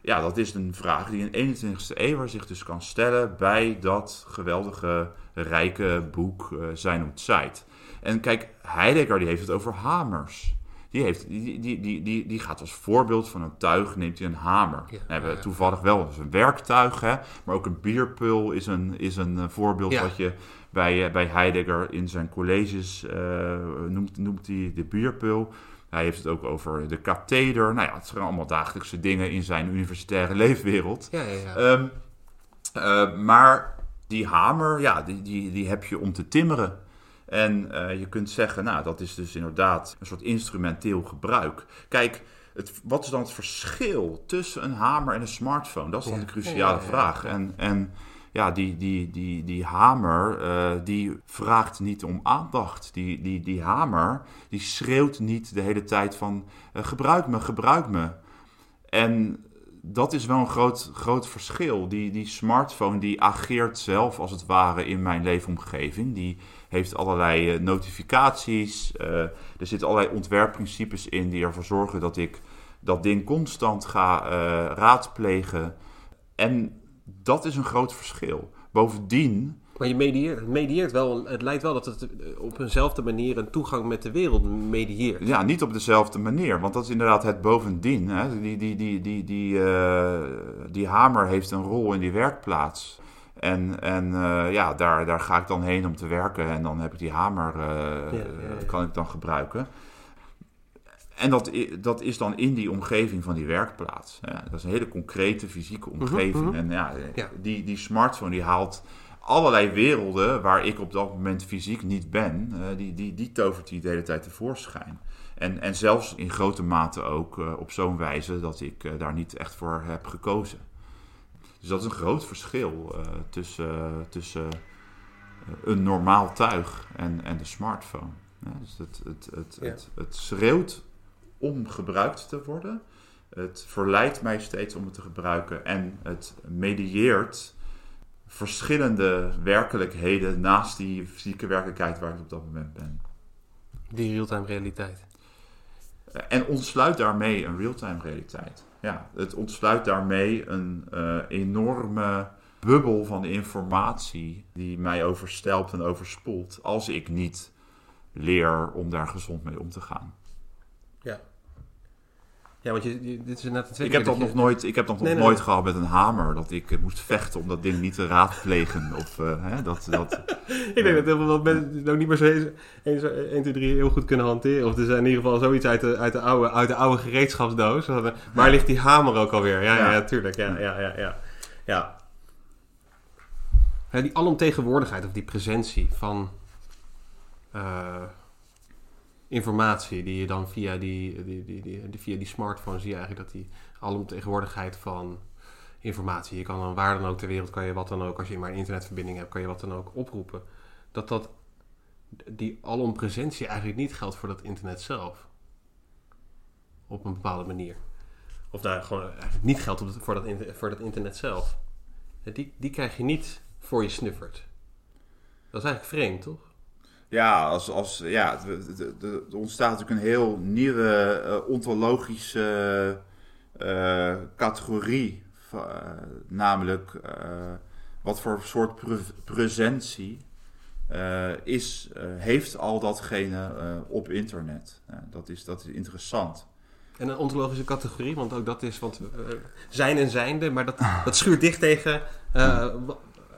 Ja, dat is een vraag die in de 21ste eeuw zich dus kan stellen bij dat geweldige, rijke boek uh, Zijn Zeit. En kijk, Heidegger die heeft het over hamers die, heeft, die, die, die, die, die gaat als voorbeeld van een tuig, neemt hij een hamer. Ja, we hebben toevallig wel een werktuig, hè, maar ook een bierpul is een, is een eh, voorbeeld wat je bij, eh, bij Heidegger in zijn colleges uh, noemt, noemt hij de bierpul. Hij heeft het ook over de katheder. Nou ja, het zijn allemaal dagelijkse dingen in zijn universitaire [laughs] leefwereld. Ja, ja, ja. Um, uh, maar die hamer, ja, die, die, die heb je om te timmeren. En uh, je kunt zeggen, nou, dat is dus inderdaad een soort instrumenteel gebruik. Kijk, het, wat is dan het verschil tussen een hamer en een smartphone? Dat is dan de cruciale vraag. En, en ja, die, die, die, die hamer, eh, die vraagt niet om aandacht. Die, die, die hamer, die schreeuwt niet de hele tijd van eh, gebruik me, gebruik me. En dat is wel een groot, groot verschil. Die, die smartphone die ageert zelf als het ware in mijn leefomgeving. Die heeft allerlei eh, notificaties. eh, er zitten allerlei ontwerpprincipes in die ervoor zorgen dat ik dat ding constant ga eh, raadplegen. En dat is een groot verschil. Bovendien Maar je medieert, medieert wel, het lijkt wel dat het eh, op eenzelfde manier een toegang met de wereld medieert. Ja, niet op dezelfde manier. Want dat is inderdaad het bovendien. Hè. Die, die, die, die, die, eh, die hamer heeft een rol in die werkplaats. En, en eh, ja, daar, daar ga ik dan heen om te werken. En dan heb ik die hamer, Ja, ja, ja. kan ik dan gebruiken. En dat, dat is dan in die omgeving van die werkplaats. Ja, dat is een hele concrete fysieke omgeving. mhm. En ja, Ja. Die, die smartphone die haalt allerlei werelden waar ik op dat moment fysiek niet ben, eh, die, die, die tovert die de hele tijd tevoorschijn. En, en zelfs in grote mate ook eh, op zo'n wijze dat ik eh, daar niet echt voor heb gekozen. Dus dat is een groot verschil tussen, tussen een normaal tuig en, en de smartphone. Ja, dus het, het, het, Ja. het, het schreeuwt om gebruikt te worden. Het verleidt mij steeds om het te gebruiken. En het medieert verschillende werkelijkheden naast die fysieke werkelijkheid waar ik op dat moment ben. Die real-time realiteit. En ontsluit daarmee een real-time realiteit. Ja, het ontsluit daarmee een eh, enorme bubbel van informatie die mij overstelpt en overspoelt als ik niet leer om daar gezond mee om te gaan. Ja. Want je, je- dit is net tweede Ik heb dat nog nooit, ik heb dat nog Nee, nooit nee. gehad met een hamer, dat ik eh, moest vechten om dat ding niet te raadplegen. Of, eh, hè, dat, dat, [laughs] Ik denk dat heel veel mensen het ook niet meer zo eens- eens- 1, 2, 3 heel goed kunnen hanteren. Of er zijn in ieder geval zoiets uit de, uit de, oude, uit de oude gereedschapsdoos. Waar ligt die hamer ook alweer? Ja, ja, Ja. ja tuurlijk. Ja, ja, ja, ja. ja. Ja, die alomtegenwoordigheid of die presentie van eh, informatie die je dan via die, die, die, die, via die smartphone zie je eigenlijk dat die alomtegenwoordigheid van informatie, je kan dan waar dan ook ter wereld, kan je wat dan ook, als je maar een internetverbinding hebt, kan je wat dan ook oproepen. Dat dat die alompresentie eigenlijk niet geldt voor dat internet zelf. Op een bepaalde manier. Of daar gewoon eigenlijk niet geldt voor, dat voor dat internet zelf. Die, die krijg je niet voor je snuffert. Dat is eigenlijk vreemd, toch? Ja, als, als, ja er ontstaat natuurlijk een heel nieuwe eh, ontologische eh, categorie. eh, namelijk, wat voor soort pre- presentie is, heeft al datgene op internet. Dat, is, dat is interessant. En een ontologische categorie, want ook dat is, want zijn en zijnde, maar dat, dat schuurt dicht tegen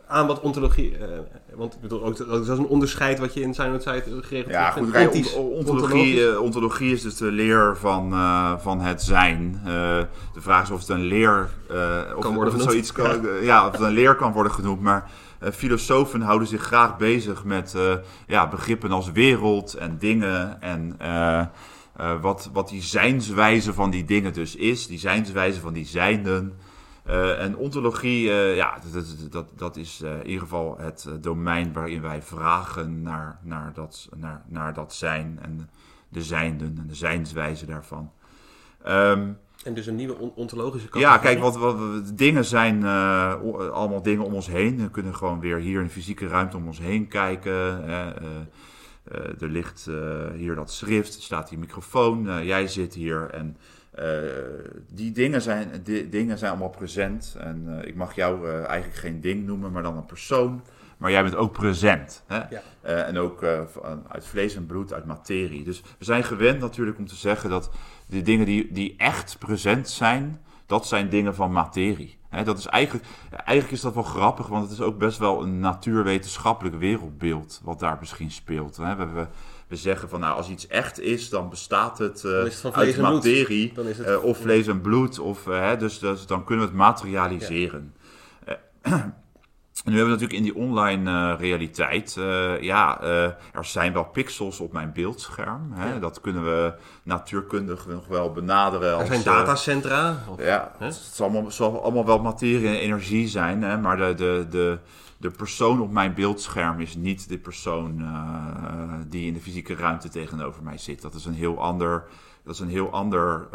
aan wat ontologie. eh, want ik bedoel, ook, dat is een onderscheid wat je in zijn site geregeld Ja, goed, kijk, ontologie, eh, ontologie is dus de leer van, eh, van het zijn. De vraag is of het een leer of, Kan of worden het genoemd. zoiets kan, ja, of het een leer kan worden genoemd. Maar filosofen houden zich graag bezig met ja, begrippen als wereld en dingen en wat, wat die zijnswijze van die dingen dus is, die zijnswijze van die zijnden. Eh, en ontologie, eh, ja, dat, dat, dat, is eh, in ieder geval het domein waarin wij vragen naar, naar, dat, naar, naar dat zijn en de zijnden en de zijnswijze daarvan. Ehm, En dus een nieuwe on- ontologische categorie. ja, kijk, wat, wat, dingen zijn allemaal dingen om ons heen. We kunnen gewoon weer hier in de fysieke ruimte om ons heen kijken. Er ligt hier dat schrift, er staat die microfoon, jij zit hier en eh, die dingen zijn, die dingen zijn allemaal present. En eh, ik mag jou eh, eigenlijk geen ding noemen, maar dan een persoon. Maar jij bent ook present. Hè? Ja. En ook uit vlees en bloed, uit materie. Dus we zijn gewend natuurlijk om te zeggen dat de dingen die, die echt present zijn, dat zijn dingen van materie. Hè, dat is eigenlijk, eigenlijk is dat wel grappig, want het is ook best wel een natuurwetenschappelijk wereldbeeld wat daar misschien speelt. Hè. We, we, we zeggen van nou, als iets echt is, dan bestaat het, Dan vlees uit materie, Dan is het- eh, of vlees en bloed, of, eh, hè, dus, dus dan kunnen we het materialiseren. En [clears throat] nu hebben we natuurlijk in die online uh, realiteit, uh, ja, uh, er zijn wel pixels op mijn beeldscherm. Hè? Ja. Dat kunnen we natuurkundig nog wel benaderen. Er als, zijn datacentra. Of, ja, hè? het zal allemaal, zal allemaal, wel materie en energie zijn, hè? maar de, de, de, de persoon op mijn beeldscherm is niet de persoon die in de fysieke ruimte tegenover mij zit. Dat is een heel ander, dat is een heel ander,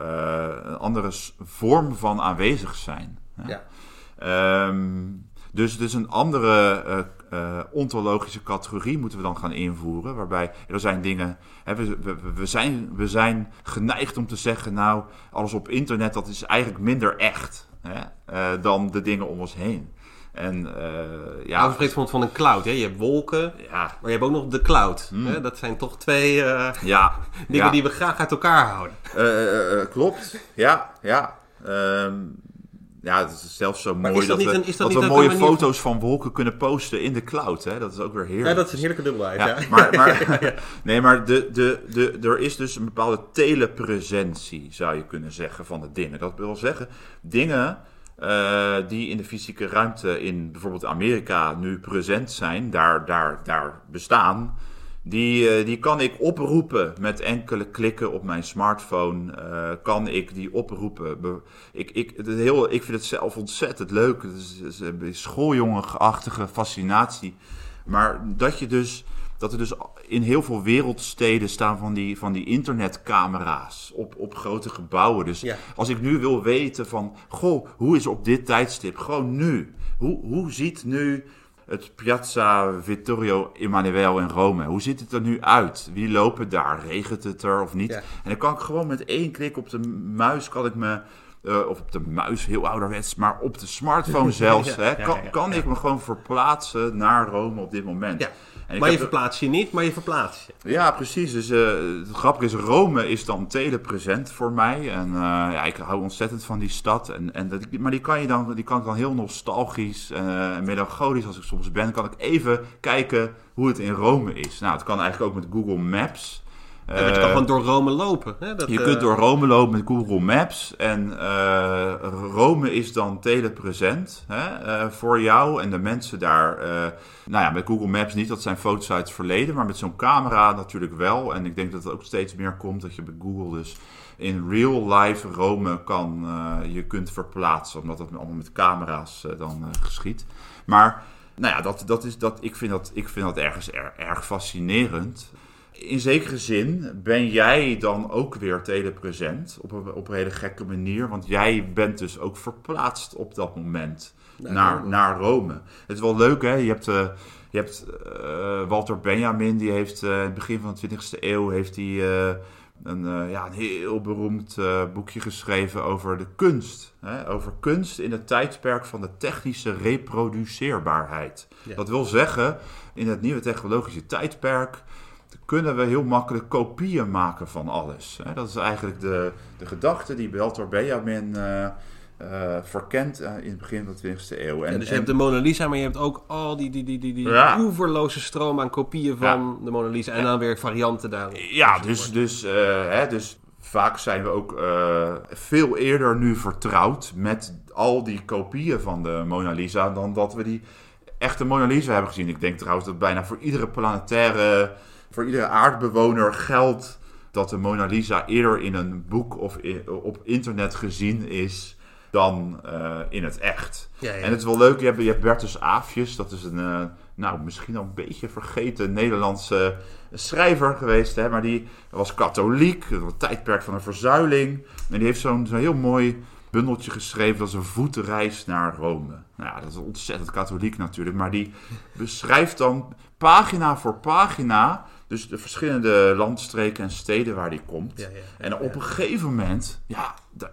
een andere vorm van aanwezig zijn. Hè? Ja. Um, dus, dus een andere uh, uh, ontologische categorie moeten we dan gaan invoeren. Waarbij er zijn dingen. Hè, we, we, we, zijn, we zijn geneigd om te zeggen: Nou, alles op internet dat is eigenlijk minder echt hè, uh, dan de dingen om ons heen. En ja. Nou, spreekt van, van een cloud. Hè? Je hebt wolken, ja. maar je hebt ook nog de cloud. Mm. Hè? Dat zijn toch twee ja. [laughs] dingen ja. die we graag uit elkaar houden. klopt, ja, ja. Um, ja, het is zelfs zo mooi dat, dat, we, een, dat, dat we mooie foto's van wolken kunnen posten in de cloud. Hè? Dat is ook weer heerlijk. Ja, dat is een heerlijke dubbelheid. Ja, ja. [laughs] Maar, maar, [laughs] nee, maar de, de, de, er is dus een bepaalde telepresentie, zou je kunnen zeggen, van de dingen. Dat wil zeggen, dingen uh, die in de fysieke ruimte in bijvoorbeeld Amerika nu present zijn, daar, daar, daar bestaan die, uh, die kan ik oproepen met enkele klikken op mijn smartphone. Uh, kan ik die oproepen. Ik, ik, het heel, ik vind het zelf ontzettend leuk. Het is, is een schooljongenachtige fascinatie. Maar dat je dus. Dat er dus in heel veel wereldsteden staan van die, van die internetcamera's op, op grote gebouwen. Dus ja. als ik nu wil weten van, goh, hoe is op dit tijdstip, gewoon nu. Hoe, hoe ziet nu het Piazza Vittorio Emanuele in Rome. Hoe ziet het er nu uit? Wie lopen daar? Regent het er of niet? En dan kan ik gewoon met één klik op de muis kan ik me uh, of op de muis, heel ouderwets, maar op de smartphone [laughs] zelfs, ja, hè, kan, ja, kan ik me gewoon verplaatsen naar Rome op dit moment. Maar je verplaatst je niet, maar je verplaatst je. Ja, precies. Dus uh, het grappige is, Rome is dan telepresent voor mij. En uh, ja, ik hou ontzettend van die stad. En, en dat, maar die kan, je dan, die kan ik dan heel nostalgisch en melancholisch als ik soms ben, kan ik even kijken hoe het in Rome is. Nou, het kan eigenlijk ook met Google Maps. Ja, je kan gewoon door Rome lopen. Hè? Dat, je kunt door Rome lopen met Google Maps. En uh, Rome is dan telepresent hè, voor jou en de mensen daar. nou ja, met Google Maps niet, dat zijn foto's uit het verleden. Maar met zo'n camera natuurlijk wel. En ik denk dat het ook steeds meer komt dat je bij Google dus in real life Rome kan, je kunt verplaatsen. Omdat dat allemaal met camera's dan geschiet. Maar nou ja, dat, dat is, dat, ik, vind dat, ik vind dat ergens er, erg fascinerend in zekere zin ben jij dan ook weer telepresent op een, op een hele gekke manier. Want jij bent dus ook verplaatst op dat moment naar, naar Rome. Het is wel leuk, hè? Je hebt, uh, je hebt uh, Walter Benjamin, die heeft uh, in het begin van de 20e eeuw heeft hij, een, ja, een heel beroemd boekje geschreven over de kunst. Hè? Over kunst in het tijdperk van de technische reproduceerbaarheid. Ja. Dat wil zeggen, in het nieuwe technologische tijdperk kunnen we heel makkelijk kopieën maken van alles. Dat is eigenlijk de, de gedachte die Walter Benjamin uh, uh, verkent uh, in het begin van de 20e eeuw. En, ja, dus je hebt de Mona Lisa, maar je hebt ook al die, die, die, die, die ja. oeverloze stroom aan kopieën van ja. de Mona Lisa. En dan weer varianten daar. Ja, dus, dus, hè, dus vaak zijn we ook veel eerder nu vertrouwd met al die kopieën van de Mona Lisa dan dat we die echte Mona Lisa hebben gezien. Ik denk trouwens dat bijna voor iedere planetaire voor iedere aardbewoner geldt dat de Mona Lisa eerder in een boek of op internet gezien is dan uh, in het echt. Ja, ja. En het is wel leuk, je hebt, je hebt Bertus Aafjes, dat is een, uh, nou misschien al een beetje vergeten Nederlandse schrijver geweest, hè, maar die was katholiek, het tijdperk van een verzuiling. En die heeft zo'n zo heel mooi bundeltje geschreven, dat is een voetreis naar Rome. Nou ja, dat is ontzettend katholiek natuurlijk, maar die beschrijft dan pagina voor pagina dus de verschillende landstreken en steden waar die komt. Ja, ja, en op een gegeven moment, ja, dat,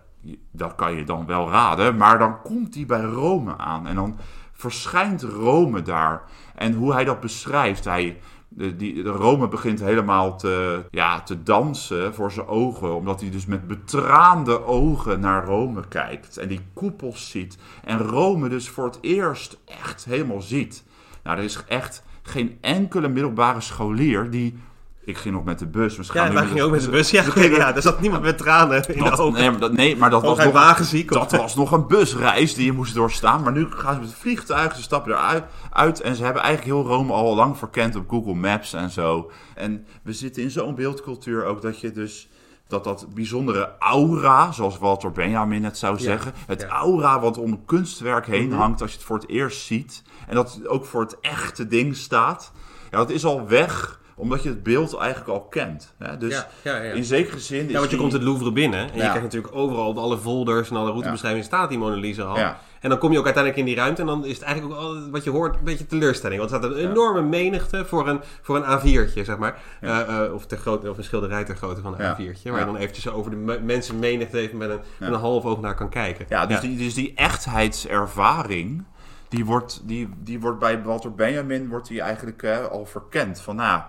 dat kan je dan wel raden, maar dan komt hij bij Rome aan. En dan verschijnt Rome daar. En hoe hij dat beschrijft, hij, de, die, de Rome begint helemaal te, ja, te dansen voor zijn ogen. Omdat hij dus met betraande ogen naar Rome kijkt. En die koepels ziet. En Rome dus voor het eerst echt helemaal ziet. Nou, er is echt geen enkele middelbare scholier die Ik ging nog met de bus. Ja, wij gingen ook met de bus. Ja, [laughs] ja, daar zat niemand met tranen in dat, de ogen. Nee, maar dat, nee, maar dat was nog, wagenziek, dat was nog een busreis die je moest doorstaan. Maar nu gaan ze met het vliegtuig, ze stappen eruit uit, en ze hebben eigenlijk heel Rome al lang verkend op Google Maps en zo. En we zitten in zo'n beeldcultuur ook dat je dus dat dat bijzondere aura, zoals Walter Benjamin het zou zeggen, het aura wat om een kunstwerk heen Mhm. hangt als je het voor het eerst ziet, en dat het ook voor het echte ding staat, ja, dat is al weg omdat je het beeld eigenlijk al kent. Hè? Dus Ja, ja, ja. in zekere zin. Is Ja, want je die- komt het Louvre binnen en je krijgt natuurlijk overal op alle folders en alle routebeschrijvingen staat die Mona Lisa al. Ja. En dan kom je ook uiteindelijk in die ruimte en dan is het eigenlijk ook al wat je hoort een beetje teleurstelling. Want er staat een enorme menigte voor een, voor een A4'tje, zeg maar. Eh, eh, of, ter grootte, of een schilderij ter grootte van een Ja. A4'tje. Waar Ja. je dan eventjes over de me- mensen menigte even met een, met een half oog naar kan kijken. Ja, dus, Die, dus die echtheidservaring, die wordt, die, die wordt bij Walter Benjamin wordt die eigenlijk eh, al verkend. Van nou,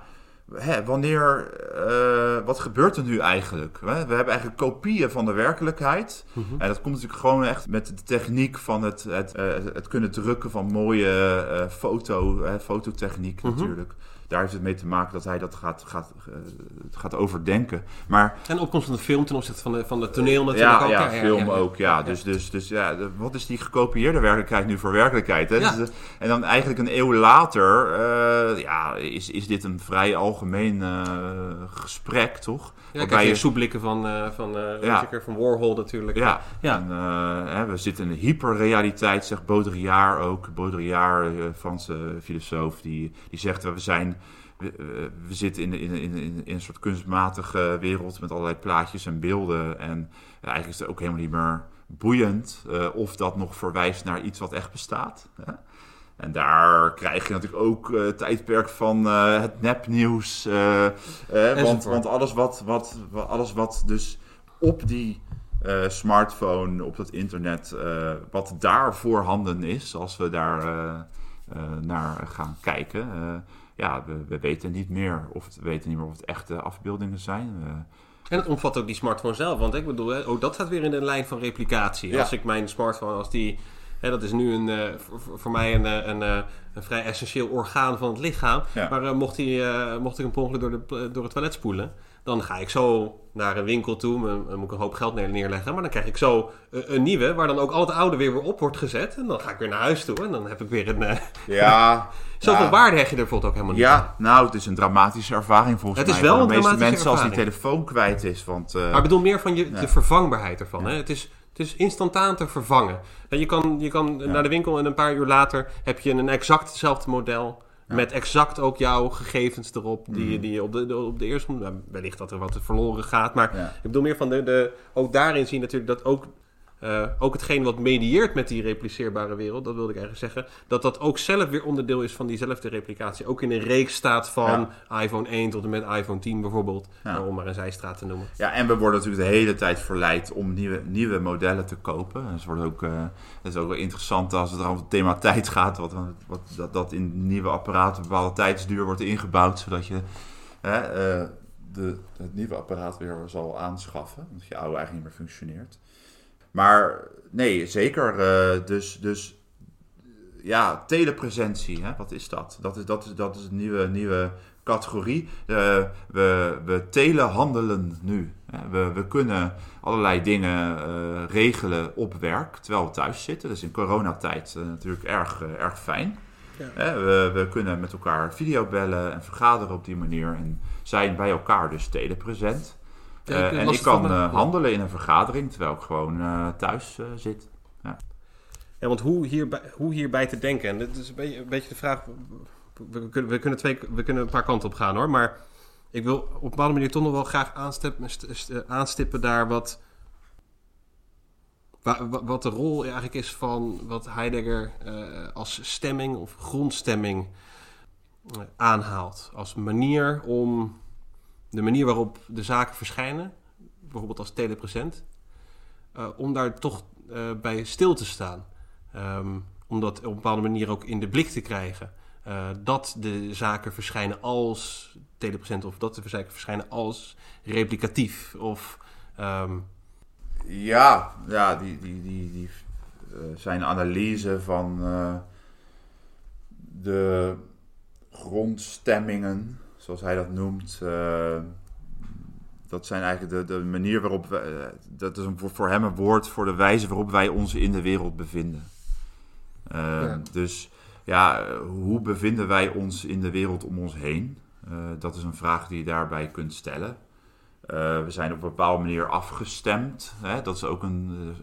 hè, wanneer, eh, wat gebeurt er nu eigenlijk? Hè? We hebben eigenlijk kopieën van de werkelijkheid. Mhm. En dat komt natuurlijk gewoon echt met de techniek van het, het, eh, het kunnen drukken van mooie eh, foto, hè, fototechniek Mhm. natuurlijk. Daar heeft het mee te maken dat hij dat gaat, gaat, eh, gaat overdenken. Maar En opkomst van de film ten opzichte van de, van de toneel natuurlijk ja, ook. Ja, film ook. Ja. Dus, dus, dus ja, de- wat is die gekopieerde werkelijkheid nu voor werkelijkheid? Hè? Dus, eh, en dan eigenlijk een eeuw later eh, ja, is, is dit een vrij algemeen gesprek, toch? Ja, krijg je soeblikken van, eh van, eh van Warhol natuurlijk. Ja, ja. En, eh, hè, we zitten in een hyperrealiteit, zegt Baudrillard ook. Baudrillard, eh, Franse filosoof, die, die zegt we zijn... We, we zitten in, in, in, in, in een soort kunstmatige wereld met allerlei plaatjes en beelden. En eigenlijk is het ook helemaal niet meer boeiend eh, of dat nog verwijst naar iets wat echt bestaat. Hè? En daar krijg je natuurlijk ook eh, het tijdperk van eh, het nepnieuws. eh, want, want alles wat, wat, alles wat dus op die smartphone, op dat internet, wat daar voorhanden is, als we daar naar gaan kijken. ja, we, we weten niet meer of het, we weten niet meer of het echte afbeeldingen zijn. En het omvat ook die smartphone zelf. Want ik bedoel, ook dat staat weer in de lijn van replicatie. Ja. Als ik mijn smartphone, als die... Hè, dat is nu een, eh, voor, mij een, eh, een, eh, een vrij essentieel orgaan van het lichaam. Ja. Maar mocht, mocht ik een ongeluk door, de, door het toilet spoelen... dan ga ik zo naar een winkel toe. Dan moet ik een hoop geld neer- neerleggen. Maar dan krijg ik zo een, nieuwe... waar dan ook al het oude weer weer op wordt gezet. En dan ga ik weer naar huis toe. En dan heb ik weer een... [laughs] Ja. Zoveel ja. waarde hecht je er bijvoorbeeld ook helemaal niet aan. Ja, nou, het is een dramatische ervaring volgens Het is mij. wel een de meeste dramatische mensen als die ervaring. telefoon kwijt is. Want, Maar ik bedoel meer van je, ja. de vervangbaarheid ervan. Hè? Het, is, het is instantaan te vervangen. En je kan, je kan naar de winkel en een paar uur later heb je een exact hetzelfde model. Met exact ook jouw gegevens erop. Die, Mhm. je- die je op de, de- op de eerste. nou, wellicht dat er wat verloren gaat. Maar ik bedoel meer van de, de. Ook daarin zie je natuurlijk dat ook. Eh, ook hetgeen wat medieert met die repliceerbare wereld, dat wilde ik eigenlijk zeggen, dat dat ook zelf weer onderdeel is van diezelfde replicatie. Ook in een reeks staat van iPhone 1 tot en met iPhone 10 bijvoorbeeld, Ja. eh, om maar een zijstraat te noemen. Ja, en we worden natuurlijk de hele tijd verleid om nieuwe, nieuwe modellen te kopen. En het wordt ook, eh, het is ook wel interessant als het er om het thema tijd gaat, wat, wat, dat, dat in nieuwe apparaten een bepaalde tijdsduur wordt ingebouwd, zodat je hè, eh, de, het nieuwe apparaat weer zal aanschaffen, omdat je oude eigenlijk niet meer functioneert. Maar nee, zeker. eh, dus, dus ja, telepresentie, hè? wat is dat? Dat is, dat is, dat is een nieuwe, nieuwe categorie. Eh, we, we telehandelen nu. Hè? We, we kunnen allerlei dingen eh, regelen op werk, terwijl we thuis zitten. Dat is in coronatijd natuurlijk erg, erg fijn. Ja. We, we kunnen met elkaar videobellen en vergaderen op die manier en zijn bij elkaar dus telepresent. Ja, Eh, en ik kan eh, handelen in een vergadering terwijl ik gewoon eh, thuis eh, zit. Ja. Ja, want hoe hierbij, hoe hierbij te denken, en dat is een beetje, een beetje de vraag. We, we kunnen, we, kunnen twee, we kunnen een paar kanten op gaan hoor, maar ik wil op een bepaalde manier toch nog wel graag aanstippen, st- st- aanstippen daar wat, wa- wa- wat de rol eigenlijk is van wat Heidegger eh, als stemming of grondstemming aanhaalt. Als manier om de manier waarop de zaken verschijnen, bijvoorbeeld als telepresent, eh, om daar toch eh, bij stil te staan. Ehm, om dat op een bepaalde manier ook in de blik te krijgen. Eh, dat de zaken verschijnen als telepresent of dat de zaken verschijnen als replicatief. Of, ehm, Ja, ja die, die, die, die zijn analyse van de grondstemmingen, zoals hij dat noemt, dat zijn eigenlijk de, de manier waarop we, dat is een, voor hem een woord voor de wijze waarop wij ons in de wereld bevinden. Ja. Dus ja, hoe bevinden wij ons in de wereld om ons heen? dat is een vraag die je daarbij kunt stellen. we zijn op een bepaalde manier afgestemd. Hè? Dat is ook een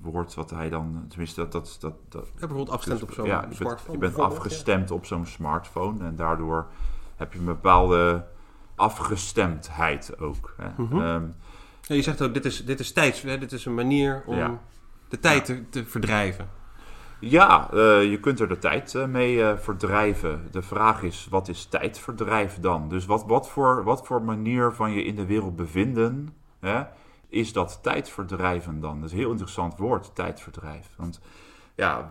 woord wat hij dan, tenminste dat... dat, dat, dat ja, bijvoorbeeld afgestemd op zo'n ja, smartphone. Je bent afgestemd op zo'n smartphone en daardoor heb je een bepaalde afgestemdheid ook. Hè. Mm -hmm. ja, je zegt ook, dit is, dit is tijds, hè? dit is een manier om ja. de tijd te, te, verdrijven. Ja, uh, je kunt er de tijd uh, mee uh, verdrijven. De vraag is, wat is tijdverdrijf dan? Dus wat, wat, voor, wat voor manier van je in de wereld bevinden... Hè? is dat tijdverdrijven dan? Dat is een heel interessant woord, tijdverdrijf. Want ja,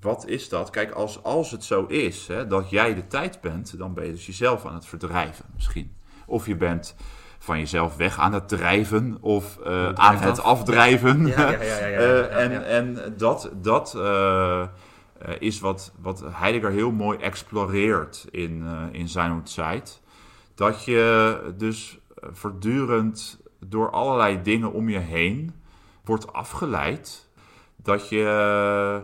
wat is dat? Kijk, als, als het zo is hè, dat jij de tijd bent, dan ben je dus jezelf aan het verdrijven misschien. Of je bent van jezelf weg aan het drijven of uh, aan het afdrijven. Ja, ja, ja, uh, [laughs] en en dat, dat uh, is wat, wat Heidegger heel mooi exploreert in, in zijn tijd. Dat je dus voortdurend door allerlei dingen om je heen wordt afgeleid. Dat je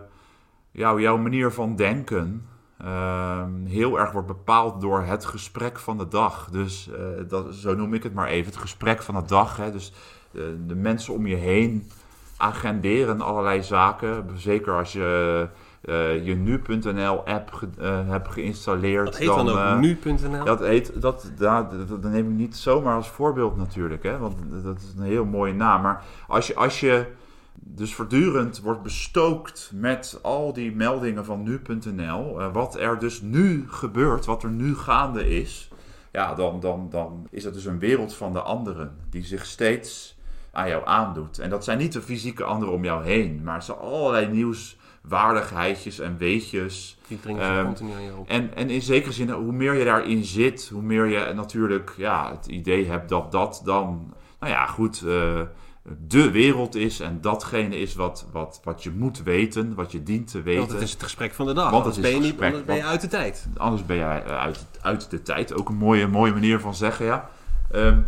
jou, jouw manier van denken uh, heel erg wordt bepaald door het gesprek van de dag. Dus uh, dat, zo noem ik het maar even, het gesprek van de dag. Hè. Dus de, eh, de mensen om je heen agenderen allerlei zaken. Zeker als je uh, je nu.nl app ge, hebt geïnstalleerd. Dat heet dan, dan ook nu.nl? Dat heet, dat, dat, dat, dat, neem ik niet zomaar als voorbeeld natuurlijk, hè, want dat is een heel mooie naam. Maar als je, als je dus voortdurend wordt bestookt met al die meldingen van nu.nl, wat er dus nu gebeurt, wat er nu gaande is, ja, dan, dan, dan is dat dus een wereld van de anderen die zich steeds aan jou aandoet. En dat zijn niet de fysieke anderen om jou heen, maar het zijn allerlei nieuws waardigheidjes en weetjes. Die dringen um, continu aan je op. En, en in zekere zin, hoe meer je daarin zit, hoe meer je natuurlijk ja, het idee hebt dat dat dan, nou ja, goed, uh, de wereld is en datgene is wat, wat, wat je moet weten, wat je dient te weten. Want het is het gesprek van de dag. Want het ben, je niet, anders ben je uit de tijd. Anders ben je uit, uit de tijd. Ook een mooie, mooie manier van zeggen, ja. Um,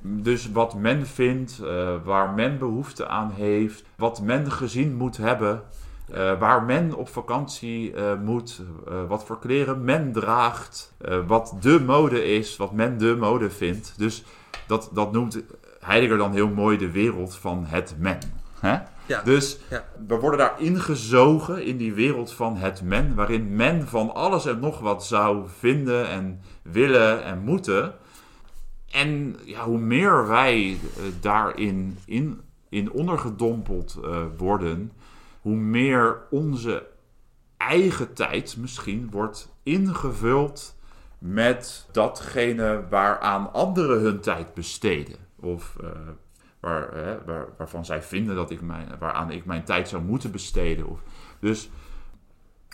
dus wat men vindt, uh, waar men behoefte aan heeft, wat men gezien moet hebben, uh, waar men op vakantie uh, moet, wat voor kleren men draagt, wat de mode is, wat men de mode vindt. Dus dat, dat noemt Heidegger dan heel mooi de wereld van het men. Hè? Ja. Dus ja. we worden daar ingezogen in die wereld van het men, waarin men van alles en nog wat zou vinden en willen en moeten. En ja, hoe meer wij daarin in, in ondergedompeld worden, hoe meer onze eigen tijd misschien wordt ingevuld met datgene waaraan anderen hun tijd besteden. Of uh, waar, hè, waar, waarvan zij vinden dat ik mijn, waaraan ik mijn tijd zou moeten besteden. Of, dus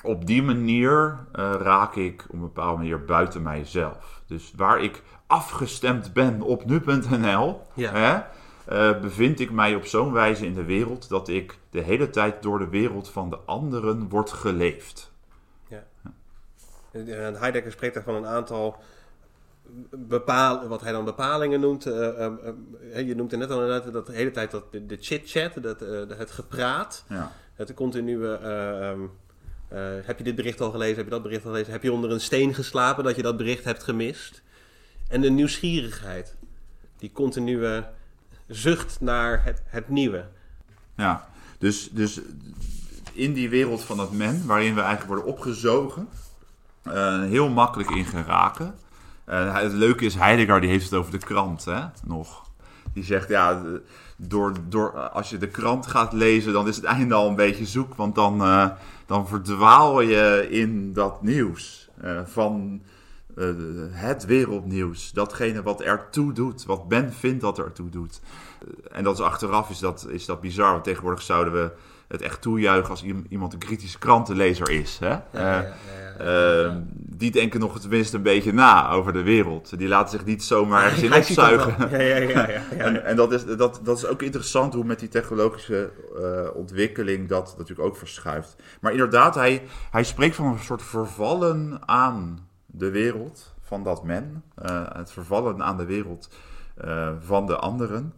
op die manier uh, raak ik op een bepaalde manier buiten mijzelf. Dus waar ik afgestemd ben op nu.nl, ja. uh, bevind ik mij op zo'n wijze in de wereld dat ik de hele tijd door de wereld van de anderen word geleefd. Ja. Heidegger spreekt daar van een aantal bepaal, wat hij dan bepalingen noemt. Uh, uh, uh, je noemt er net al inderdaad dat de hele tijd dat de, de chit-chat, dat, het gepraat, ja. het continue. Um, heb je dit bericht al gelezen? Heb je dat bericht al gelezen? Heb je onder een steen geslapen dat je dat bericht hebt gemist? En de nieuwsgierigheid, die continue zucht naar het, het nieuwe. Ja, dus, dus in die wereld van dat men, waarin we eigenlijk worden opgezogen, heel makkelijk in geraken. Uh, het leuke is, Heidegger die heeft het over de krant, hè, nog. Die zegt, ja, door, door, als je de krant gaat lezen, dan is het einde al een beetje zoek, want dan, uh, dan verdwaal je in dat nieuws van uh, het wereldnieuws. Datgene wat ertoe doet, wat men vindt dat ertoe doet. En dat is achteraf is dat, is dat bizar, want tegenwoordig zouden we het echt toejuichen als iemand een kritische krantenlezer is. Hè? Ja, ja, ja, uh, die denken nog tenminste een beetje na over de wereld. Die laten zich niet zomaar ergens in opzuigen. [laughs] en, en dat, is, dat, dat is ook interessant hoe met die technologische ontwikkeling dat natuurlijk ook verschuift. Maar inderdaad, hij, hij spreekt van een soort vervallen aan de wereld van dat men, uh, het vervallen aan de wereld uh, van de anderen.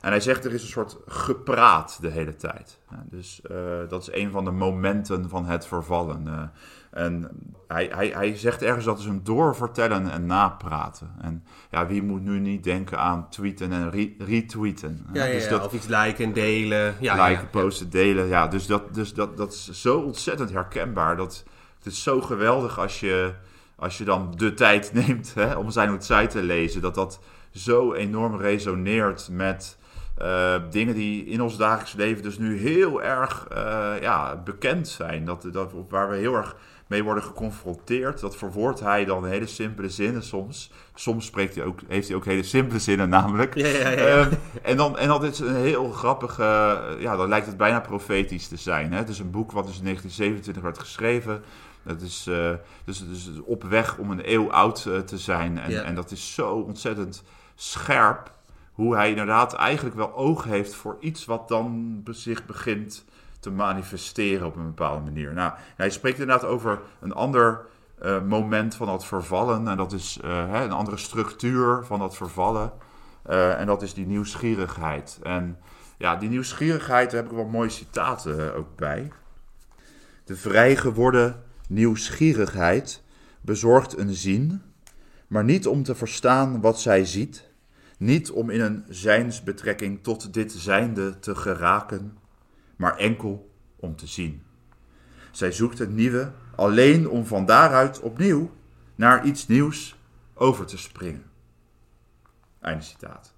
En hij zegt er is een soort gepraat de hele tijd. dus uh, dat is een van de momenten van het vervallen. en hij, hij, hij zegt ergens dat is een doorvertellen en napraten. En ja, wie moet nu niet denken aan tweeten en re retweeten? Ja, ja, dus dat, of iets liken en delen. Ja, liken, posten, delen. Ja, dus, dat, dus dat, dat is zo ontzettend herkenbaar. Dat, het is zo geweldig als je, als je dan de tijd [laughs] neemt hè, om zijn site te lezen. Dat dat zo enorm resoneert met uh, dingen die in ons dagelijks leven dus nu heel erg uh, ja, bekend zijn. Dat, dat, waar we heel erg mee worden geconfronteerd. Dat verwoordt hij dan hele simpele zinnen soms. Soms spreekt hij ook, heeft hij ook hele simpele zinnen namelijk. Ja, ja, ja. Uh, en, dan, en dat is een heel grappige, ja, dan lijkt het bijna profetisch te zijn. Hè? Het is een boek wat dus in 1927 werd geschreven. Dat is uh, dus, dus op weg om een eeuw oud te zijn. En, en dat is zo ontzettend scherp. Hoe hij inderdaad eigenlijk wel oog heeft voor iets wat dan zich begint te manifesteren op een bepaalde manier. Nou, hij spreekt inderdaad over een ander uh, moment van dat vervallen. En dat is hè, een andere structuur van dat vervallen. en dat is die nieuwsgierigheid. En ja, die nieuwsgierigheid, daar heb ik wel mooie citaten ook bij. De vrij geworden nieuwsgierigheid bezorgt een zien, maar niet om te verstaan wat zij ziet, niet om in een zijnsbetrekking tot dit zijnde te geraken, maar enkel om te zien. Zij zoekt het nieuwe alleen om van daaruit opnieuw naar iets nieuws over te springen. Einde citaat.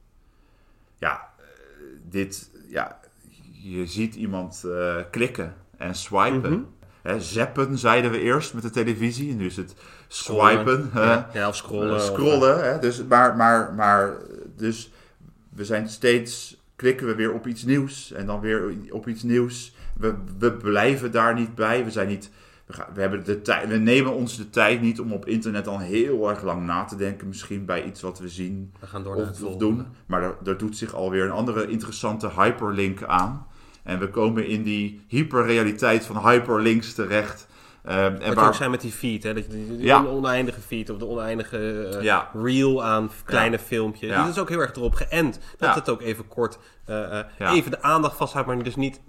Ja, dit, ja, je ziet iemand uh, klikken en swipen. Mm -hmm. Hè, zappen zeiden we eerst met de televisie. Nu is het swipen. Ja, ja, of scrollen. scrollen. Of, hè, dus, maar, maar, maar dus we zijn steeds, klikken we weer op iets nieuws. En dan weer op iets nieuws. We, we blijven daar niet bij. We zijn niet... We, gaan, we, hebben de tijd, we nemen ons de tijd niet om op internet dan heel erg lang na te denken. Misschien bij iets wat we zien we gaan door of, of doen. Maar er doet zich alweer een andere interessante hyperlink aan. En we komen in die hyperrealiteit van hyperlinks terecht. Uh, en waar... ook zijn met die feed, hè? Dat je Ja. oneindige feed of de oneindige eh, Ja. reel aan kleine Ja. filmpjes. Ja. Die is ook heel erg erop geënt. Dat het ook even kort, eh, even de aandacht vasthoudt, maar dus niet,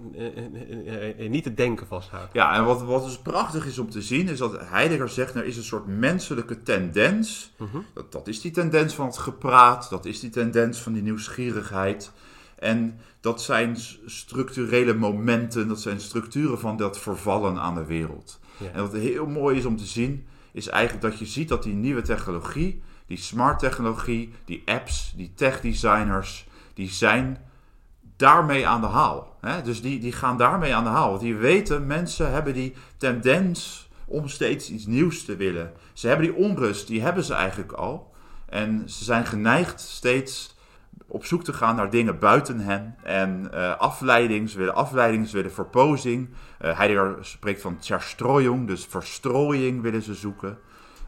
niet het denken vasthoudt. Ja, en wat, wat dus prachtig is om te zien, is dat Heidegger zegt, er is een soort menselijke tendens. Mhm. Dat, dat is die tendens van het gepraat, dat is die tendens van die nieuwsgierigheid. En dat zijn structurele momenten, dat zijn structuren van dat vervallen aan de wereld. En wat heel mooi is om te zien, is eigenlijk dat je ziet dat die nieuwe technologie, die smart technologie, die apps, die tech designers, die zijn daarmee aan de haal. Hè? Dus die, die gaan daarmee aan de haal. Want die weten, mensen hebben die tendens om steeds iets nieuws te willen. Ze hebben die onrust, die hebben ze eigenlijk al. En ze zijn geneigd steeds op zoek te gaan naar dingen buiten hen. En eh afleiding, ze willen afleiding, ze willen verpozing. Eh Heidegger spreekt van zerstrooiing, dus verstrooiing willen ze zoeken.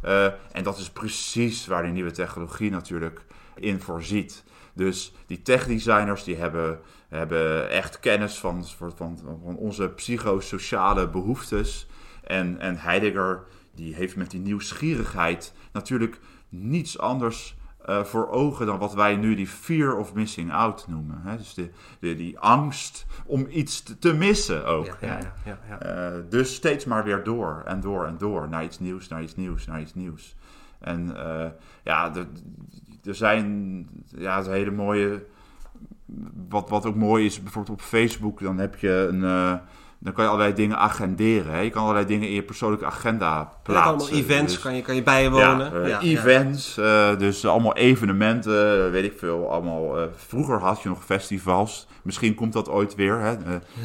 Eh, en dat is precies waar die nieuwe technologie natuurlijk in voorziet. Dus die tech-designers die hebben, hebben echt kennis van, van, van onze psychosociale behoeftes. En, en Heidegger die heeft met die nieuwsgierigheid natuurlijk niets anders eh, voor ogen dan wat wij nu die fear of missing out noemen. Hè? Dus de, de, die angst om iets te, te missen ook. Ja, ja, ja. Eh, dus steeds maar weer door en door en door. Naar iets nieuws, naar iets nieuws, naar iets nieuws. En eh, ja, er, er zijn ja, het hele mooie. Wat, wat ook mooi is, bijvoorbeeld op Facebook, dan heb je een. Dan kan je allerlei dingen agenderen. Hè? Je kan allerlei dingen in je persoonlijke agenda plaatsen. allemaal events Dus- kan, je, kan je bijwonen. ja, eh, Ja, ja. events, eh, dus allemaal evenementen, weet ik veel. Allemaal, eh, vroeger had je nog festivals. Misschien komt dat ooit weer. Hè?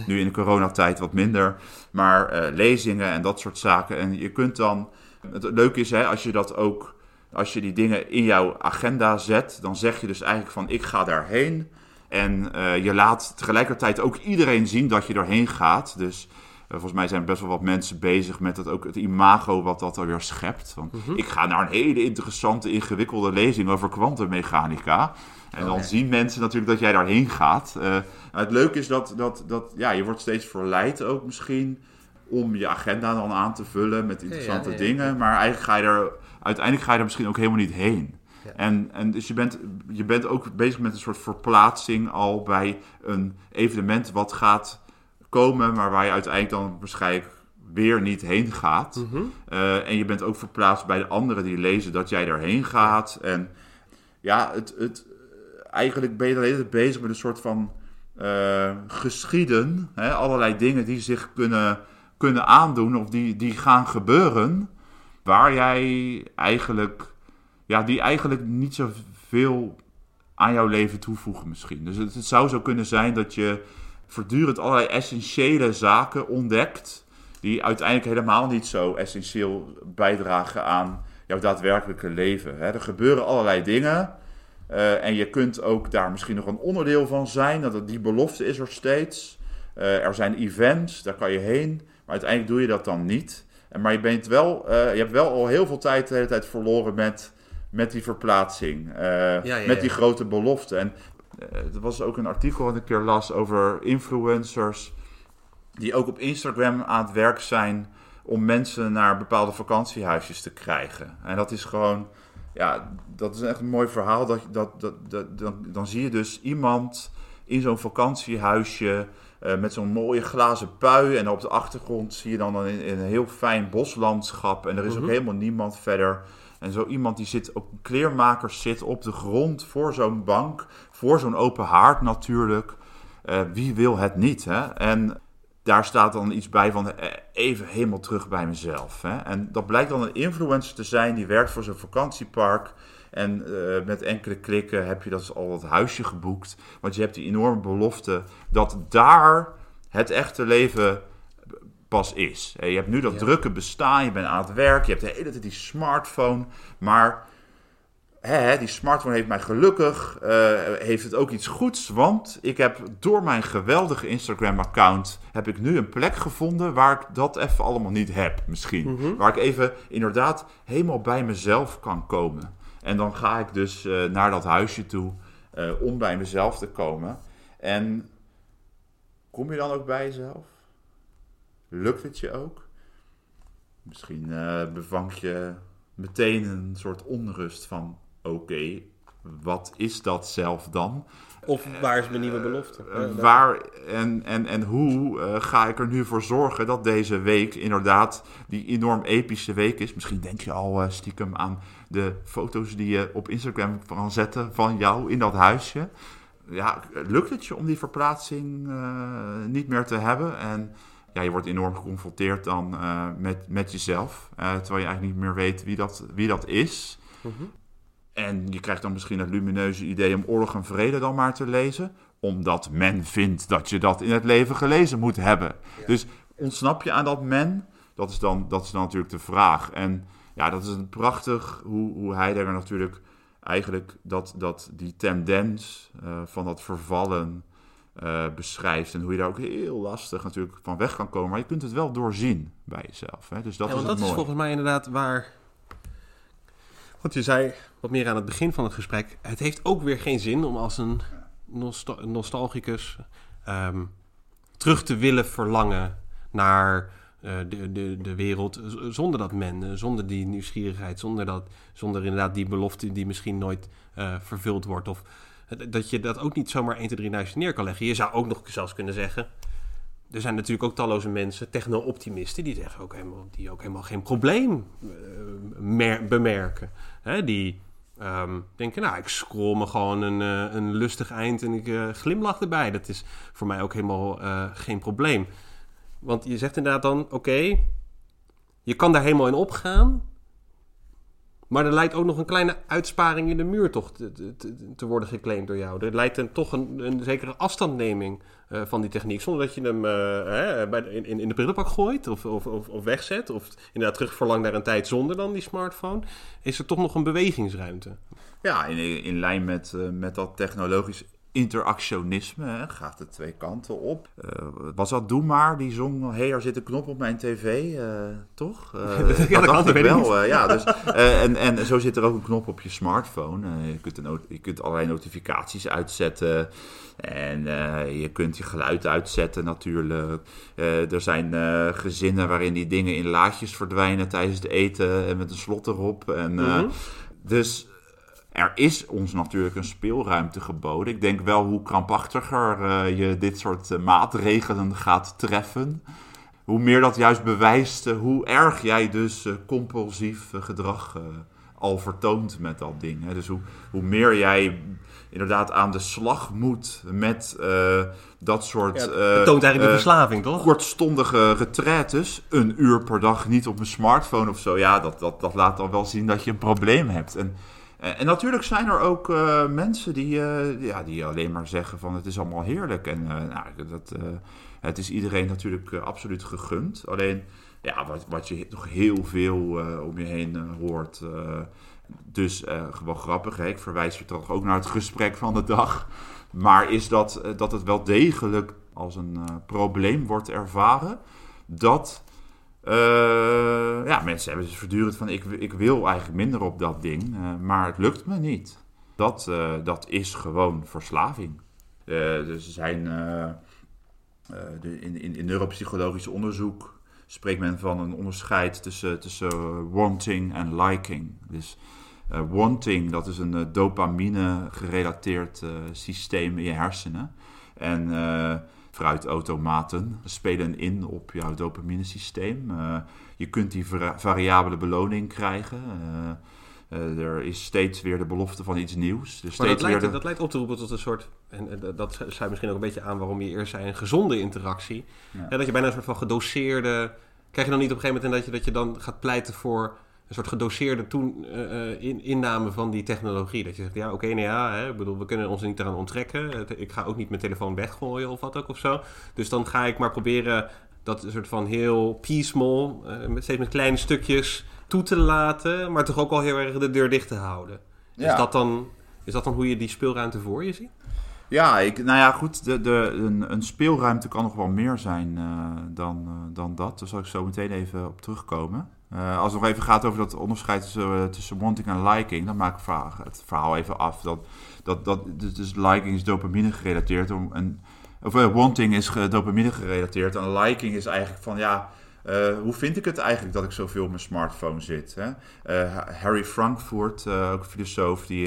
nu in de coronatijd wat minder. Maar lezingen en dat soort zaken. En je kunt dan... Het leuke is, hè, als je dat ook... Als je die dingen in jouw agenda zet, dan zeg je dus eigenlijk van ik ga daarheen. En eh, je laat tegelijkertijd ook iedereen zien dat je erheen gaat. Dus eh, volgens mij zijn best wel wat mensen bezig met het, ook het imago wat dat alweer schept. Want Mhm. ik ga naar een hele interessante, ingewikkelde lezing over kwantummechanica. En dan Oké. zien mensen natuurlijk dat jij daarheen gaat. Eh, het leuke is dat, dat, dat ja, je wordt steeds verleid ook misschien om je agenda dan aan te vullen met interessante ja, ja. dingen. Maar eigenlijk ga je er uiteindelijk ga je er misschien ook helemaal niet heen. En, en dus je bent, je bent ook bezig met een soort verplaatsing al bij een evenement wat gaat komen, maar waar je uiteindelijk dan waarschijnlijk weer niet heen gaat. Mhm. Eh, en je bent ook verplaatst bij de anderen die lezen dat jij daarheen gaat. En ja, het, het, eigenlijk ben je hele tijd bezig met een soort van eh, geschieden. Hè? Allerlei dingen die zich kunnen, kunnen aandoen of die, die gaan gebeuren. Waar jij eigenlijk, ja, die eigenlijk niet zoveel aan jouw leven toevoegen misschien. Dus het, het zou zo kunnen zijn dat je voortdurend allerlei essentiële zaken ontdekt. Die uiteindelijk helemaal niet zo essentieel bijdragen aan jouw daadwerkelijke leven. Hè? Er gebeuren allerlei dingen. eh, en je kunt ook daar misschien nog een onderdeel van zijn. Dat die belofte is er steeds. Eh, er zijn events, daar kan je heen. Maar uiteindelijk doe je dat dan niet. En, maar je, bent wel, eh, je hebt wel al heel veel tijd de hele tijd verloren met, met die verplaatsing. eh, ja, met die grote belofte. En eh, er was ook een artikel dat ik een keer las over influencers. Die ook op Instagram aan het werk zijn om mensen naar bepaalde vakantiehuisjes te krijgen. En dat is gewoon, ja, dat is echt een mooi verhaal. Dat, dat, dat, dat, dan, dan zie je dus iemand in zo'n vakantiehuisje eh, met zo'n mooie glazen pui. En op de achtergrond zie je dan een, een heel fijn boslandschap. En er is Mhm. ook helemaal niemand verder. En zo iemand die zit op kleermakers zit op de grond voor zo'n bank. Voor zo'n open haard natuurlijk. Eh, wie wil het niet, hè? En daar staat dan iets bij van eh, even helemaal terug bij mezelf. Hè? En dat blijkt dan een influencer te zijn die werkt voor zo'n vakantiepark. En eh, met enkele klikken heb je dat al dat huisje geboekt. Want je hebt die enorme belofte dat daar het echte leven pas is. Je hebt nu dat Ja. drukke bestaan, je bent aan het werk, je hebt de hele tijd die smartphone. Maar hè, hè, die smartphone heeft mij gelukkig, eh, heeft het ook iets goeds. Want ik heb door mijn geweldige Instagram-account, heb ik nu een plek gevonden waar ik dat even allemaal niet heb misschien. Mhm. Waar ik even inderdaad helemaal bij mezelf kan komen. En dan ga ik dus eh, naar dat huisje toe eh, om bij mezelf te komen. En kom je dan ook bij jezelf? Lukt het je ook? Misschien eh bevangt je meteen een soort onrust van: oké, wat is dat zelf dan? Of waar is mijn nieuwe belofte? Eh, waar en, en, en hoe eh, ga ik er nu voor zorgen dat deze week inderdaad die enorm epische week is? Misschien denk je al eh, stiekem aan de foto's die je op Instagram kan zetten van jou in dat huisje. Ja, lukt het je om die verplaatsing eh, niet meer te hebben? En ja, je wordt enorm geconfronteerd dan eh, met, met jezelf. eh, terwijl je eigenlijk niet meer weet wie dat, wie dat is. Mhm. En je krijgt dan misschien het lumineuze idee om Oorlog en Vrede dan maar te lezen. Omdat men vindt dat je dat in het leven gelezen moet hebben. Dus ontsnap je aan dat men? Dat is dan, dat is dan natuurlijk de vraag. En ja, dat is een prachtig hoe, hoe Heidegger natuurlijk eigenlijk dat, dat die tendens eh, van dat vervallen eh, beschrijft. En hoe je daar ook heel lastig natuurlijk van weg kan komen. Maar je kunt het wel doorzien bij jezelf. Hè? Dus dat ja, is want het dat is volgens mij inderdaad waar. Want je zei wat meer aan het begin van het gesprek. Het heeft ook weer geen zin om als een nostal- nostalgicus ehm, terug te willen verlangen naar eh, de, de, de wereld. Zonder dat men, eh, zonder die nieuwsgierigheid, zonder, dat, zonder inderdaad die belofte die misschien nooit vervuld wordt. Of dat je dat ook niet zomaar 1, 2, 3 naast neer kan leggen. Je zou ook nog zelfs kunnen zeggen. Er zijn natuurlijk ook talloze mensen, techno-optimisten, die zeggen ook helemaal, die ook helemaal geen probleem mer- bemerken. Hè, die ehm, denken, nou, ik scroll me gewoon een, eh, een lustig eind en ik eh, glimlach erbij. Dat is voor mij ook helemaal geen probleem. Want je zegt inderdaad dan, oké, je kan daar helemaal in opgaan. Maar er lijkt ook nog een kleine uitsparing in de muur toch te, te, te worden geclaimd door jou. Er lijkt een, toch een, zekere afstandneming eh, van die techniek. Zonder dat je hem eh, hè, bij in, in de prullenbak gooit of, of, of, of wegzet. Of inderdaad terug verlangt naar een tijd zonder dan die smartphone. Is er toch nog een bewegingsruimte. Ja, in, in lijn met, eh, met dat technologisch interactionisme, hè, gaat de twee kanten op. Uh, was dat Doe maar, die zong, hey, er zit een knop op mijn tv, uh, toch? Uh, [laughs] ja, dat, dat ik wel. ja, dus, en, en zo zit er ook een knop op je smartphone. je, kunt een, je kunt allerlei notificaties uitzetten. En je kunt je geluid uitzetten natuurlijk. er zijn gezinnen waarin die dingen in laadjes verdwijnen tijdens het eten en met een slot erop. En, mm -hmm. Dus er is ons natuurlijk een speelruimte geboden. Ik denk wel hoe krampachtiger uh, je dit soort uh, maatregelen gaat treffen. Hoe meer dat juist bewijst uh, hoe erg jij dus compulsief gedrag al vertoont met dat ding. Hè. Dus hoe, hoe meer jij inderdaad aan de slag moet met dat soort... Ja, het toont eigenlijk de verslaving, toch? Kortstondige retraites. Een uur per dag niet op een smartphone of zo. Ja, dat, dat, dat laat dan wel zien dat je een probleem hebt. En en natuurlijk zijn er ook uh, mensen die, uh, ja, die alleen maar zeggen van het is allemaal heerlijk. En nou, dat, het is iedereen natuurlijk absoluut gegund. Alleen ja, wat, wat je toch heel veel om je heen hoort. dus gewoon grappig, hè? ik verwijs je toch ook naar het gesprek van de dag. Maar is dat, dat het wel degelijk als een probleem wordt ervaren. Dat uh, ja, mensen hebben dus voortdurend van ik, ik wil eigenlijk minder op dat ding, uh, maar het lukt me niet. Dat, uh, dat is gewoon verslaving. dus er zijn de, in, in, in neuropsychologisch onderzoek spreekt men van een onderscheid tussen, tussen wanting en liking. Dus wanting, dat is een dopamine gerelateerd systeem in je hersenen. En fruitautomaten spelen in op jouw dopaminesysteem. Uh, je kunt die variabele beloning krijgen. Uh, uh, er is steeds weer de belofte van iets nieuws. Dus maar dat, lijkt, de... dat lijkt op te roepen tot een soort, en dat sluit misschien ook een beetje aan waarom je eerst zei, een gezonde interactie. Ja. Ja, dat je bijna een soort van gedoseerde... Krijg je dan niet op een gegeven moment dat je, dat je dan gaat pleiten voor een soort gedoseerde toen, uh, in, inname van die technologie. Dat je zegt, ja, oké, okay, nou ja, hè, bedoel, we kunnen ons niet eraan onttrekken. Ik ga ook niet mijn telefoon weggooien of wat ook of zo. Dus dan ga ik maar proberen dat een soort van heel piecemeal, uh, steeds met kleine stukjes toe te laten, maar toch ook al heel erg de deur dicht te houden. Ja. Is, dat dan, is dat dan hoe je die speelruimte voor je ziet? Ja, ik, nou ja, goed. De, de, een, een speelruimte kan nog wel meer zijn uh, dan, dan dat. Daar zal ik zo meteen even op terugkomen. Uh, als het nog even gaat over dat onderscheid tussen, tussen wanting en liking, dan maak ik het verhaal even af. Dat, dat, dat, dus, dus liking is dopamine gerelateerd. En, of wanting is dopamine gerelateerd. En liking is eigenlijk van ja. Uh, hoe vind ik het eigenlijk dat ik zoveel op mijn smartphone zit? Hè? Uh, Harry Frankfurt, uh, ook een filosoof, die,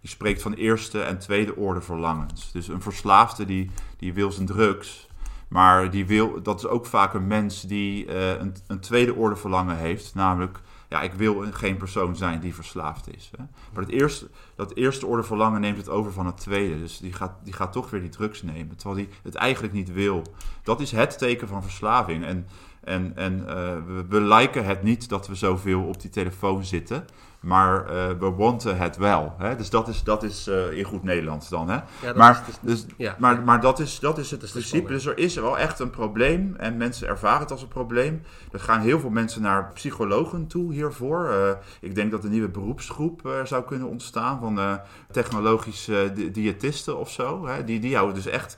die spreekt van eerste en tweede orde verlangens. Dus een verslaafde die, die wil zijn drugs, maar die wil, dat is ook vaak een mens die een, een tweede orde verlangen heeft, namelijk ja, ik wil geen persoon zijn die verslaafd is. Hè? Maar het eerste, dat eerste orde verlangen neemt het over van het tweede. Dus die gaat, die gaat toch weer die drugs nemen, terwijl hij het eigenlijk niet wil. Dat is het teken van verslaving. En en, en uh, we, we het niet dat we zoveel op die telefoon zitten. Maar uh, we wanten het wel. Hè? Dus dat is, dat is uh, in goed Nederlands dan. Hè? Ja, maar, is, dus, ja, maar, ja. maar dat is, dat is het dat is principe. Dus er is wel echt een probleem. En mensen ervaren het als een probleem. Er gaan heel veel mensen naar psychologen toe hiervoor. Uh, ik denk dat een nieuwe beroepsgroep zou kunnen ontstaan. Van technologische diëtisten of zo. Hè? Die, die jou dus echt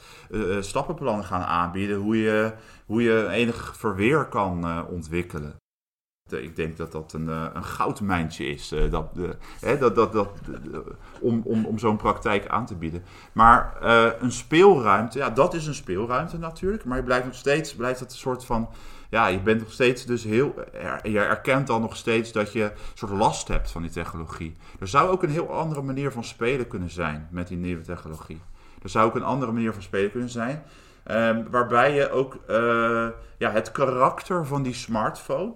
stappenplannen gaan aanbieden. Hoe je, hoe je enig verweer kan ontwikkelen. Ik denk dat dat een, een goudmijntje is dat, hè, dat, dat, dat, om, om, om zo'n praktijk aan te bieden. Maar een speelruimte, ja, dat is een speelruimte natuurlijk. Maar je blijft nog steeds, blijft het een soort van. Ja, je bent nog steeds dus heel. Je erkent dan nog steeds dat je een soort last hebt van die technologie. Er zou ook een heel andere manier van spelen kunnen zijn met die nieuwe technologie. Er zou ook een andere manier van spelen kunnen zijn. Um, waarbij je ook ja, het karakter van die smartphone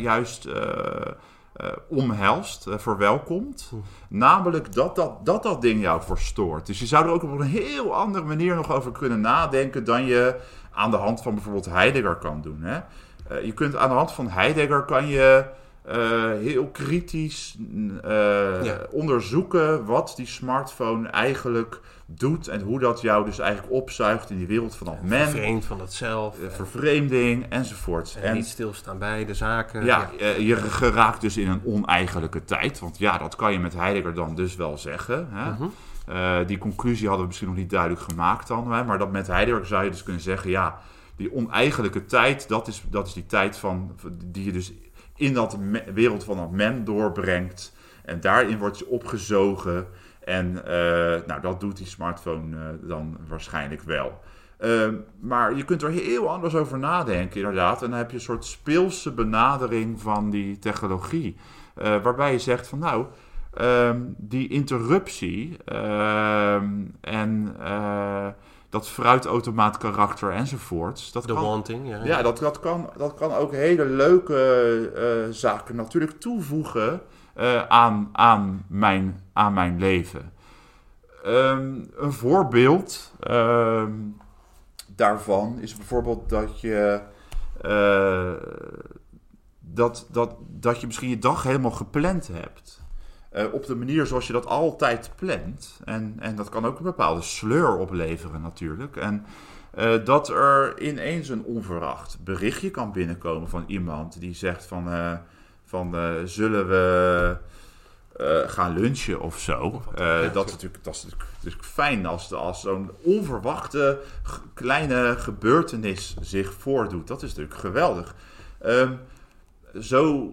juist uh, uh, omhelst, verwelkomt. Namelijk dat dat, dat dat ding jou verstoort. Dus je zou er ook op een heel andere manier nog over kunnen nadenken dan je aan de hand van bijvoorbeeld Heidegger kan doen. Hè? je kunt aan de hand van Heidegger kan je heel kritisch ja. onderzoeken wat die smartphone eigenlijk doet en hoe dat jou dus eigenlijk opzuigt in die wereld van dat men. Vervreemd van het zelf. vervreemding enzovoort. En, en, niet stilstaan bij de zaken. Ja, ja. je geraakt dus in een oneigenlijke tijd. Want ja, dat kan je met Heidegger dan dus wel zeggen. Hè? Uh -huh. die conclusie hadden we misschien nog niet duidelijk gemaakt dan. Hè? Maar dat met Heidegger zou je dus kunnen zeggen, ja, die oneigenlijke tijd, dat is, dat is die tijd van, die je dus in dat wereld van dat men doorbrengt. En daarin word je opgezogen. En nou, dat doet die smartphone dan waarschijnlijk wel. Ehm, maar je kunt er heel anders over nadenken, inderdaad. En dan heb je een soort speelse benadering van die technologie. Uh, waarbij je zegt van nou, ehm, die interruptie ehm, en dat fruitautomaat karakter enzovoorts. Dat kan, wanting, ja. Ja, dat, dat, kan, dat kan ook hele leuke zaken natuurlijk toevoegen aan, aan, mijn, aan mijn leven. een voorbeeld daarvan is bijvoorbeeld dat je. Uh, dat, dat, dat je misschien je dag helemaal gepland hebt. Uh, op de manier zoals je dat altijd plant. En, en dat kan ook een bepaalde sleur opleveren, natuurlijk. En uh, dat er ineens een onverwacht berichtje kan binnenkomen van iemand die zegt: van, van zullen we uh, gaan lunchen of zo. Uh, dat, is natuurlijk, dat is natuurlijk fijn als, als zo'n onverwachte kleine gebeurtenis zich voordoet. Dat is natuurlijk geweldig. Um, zo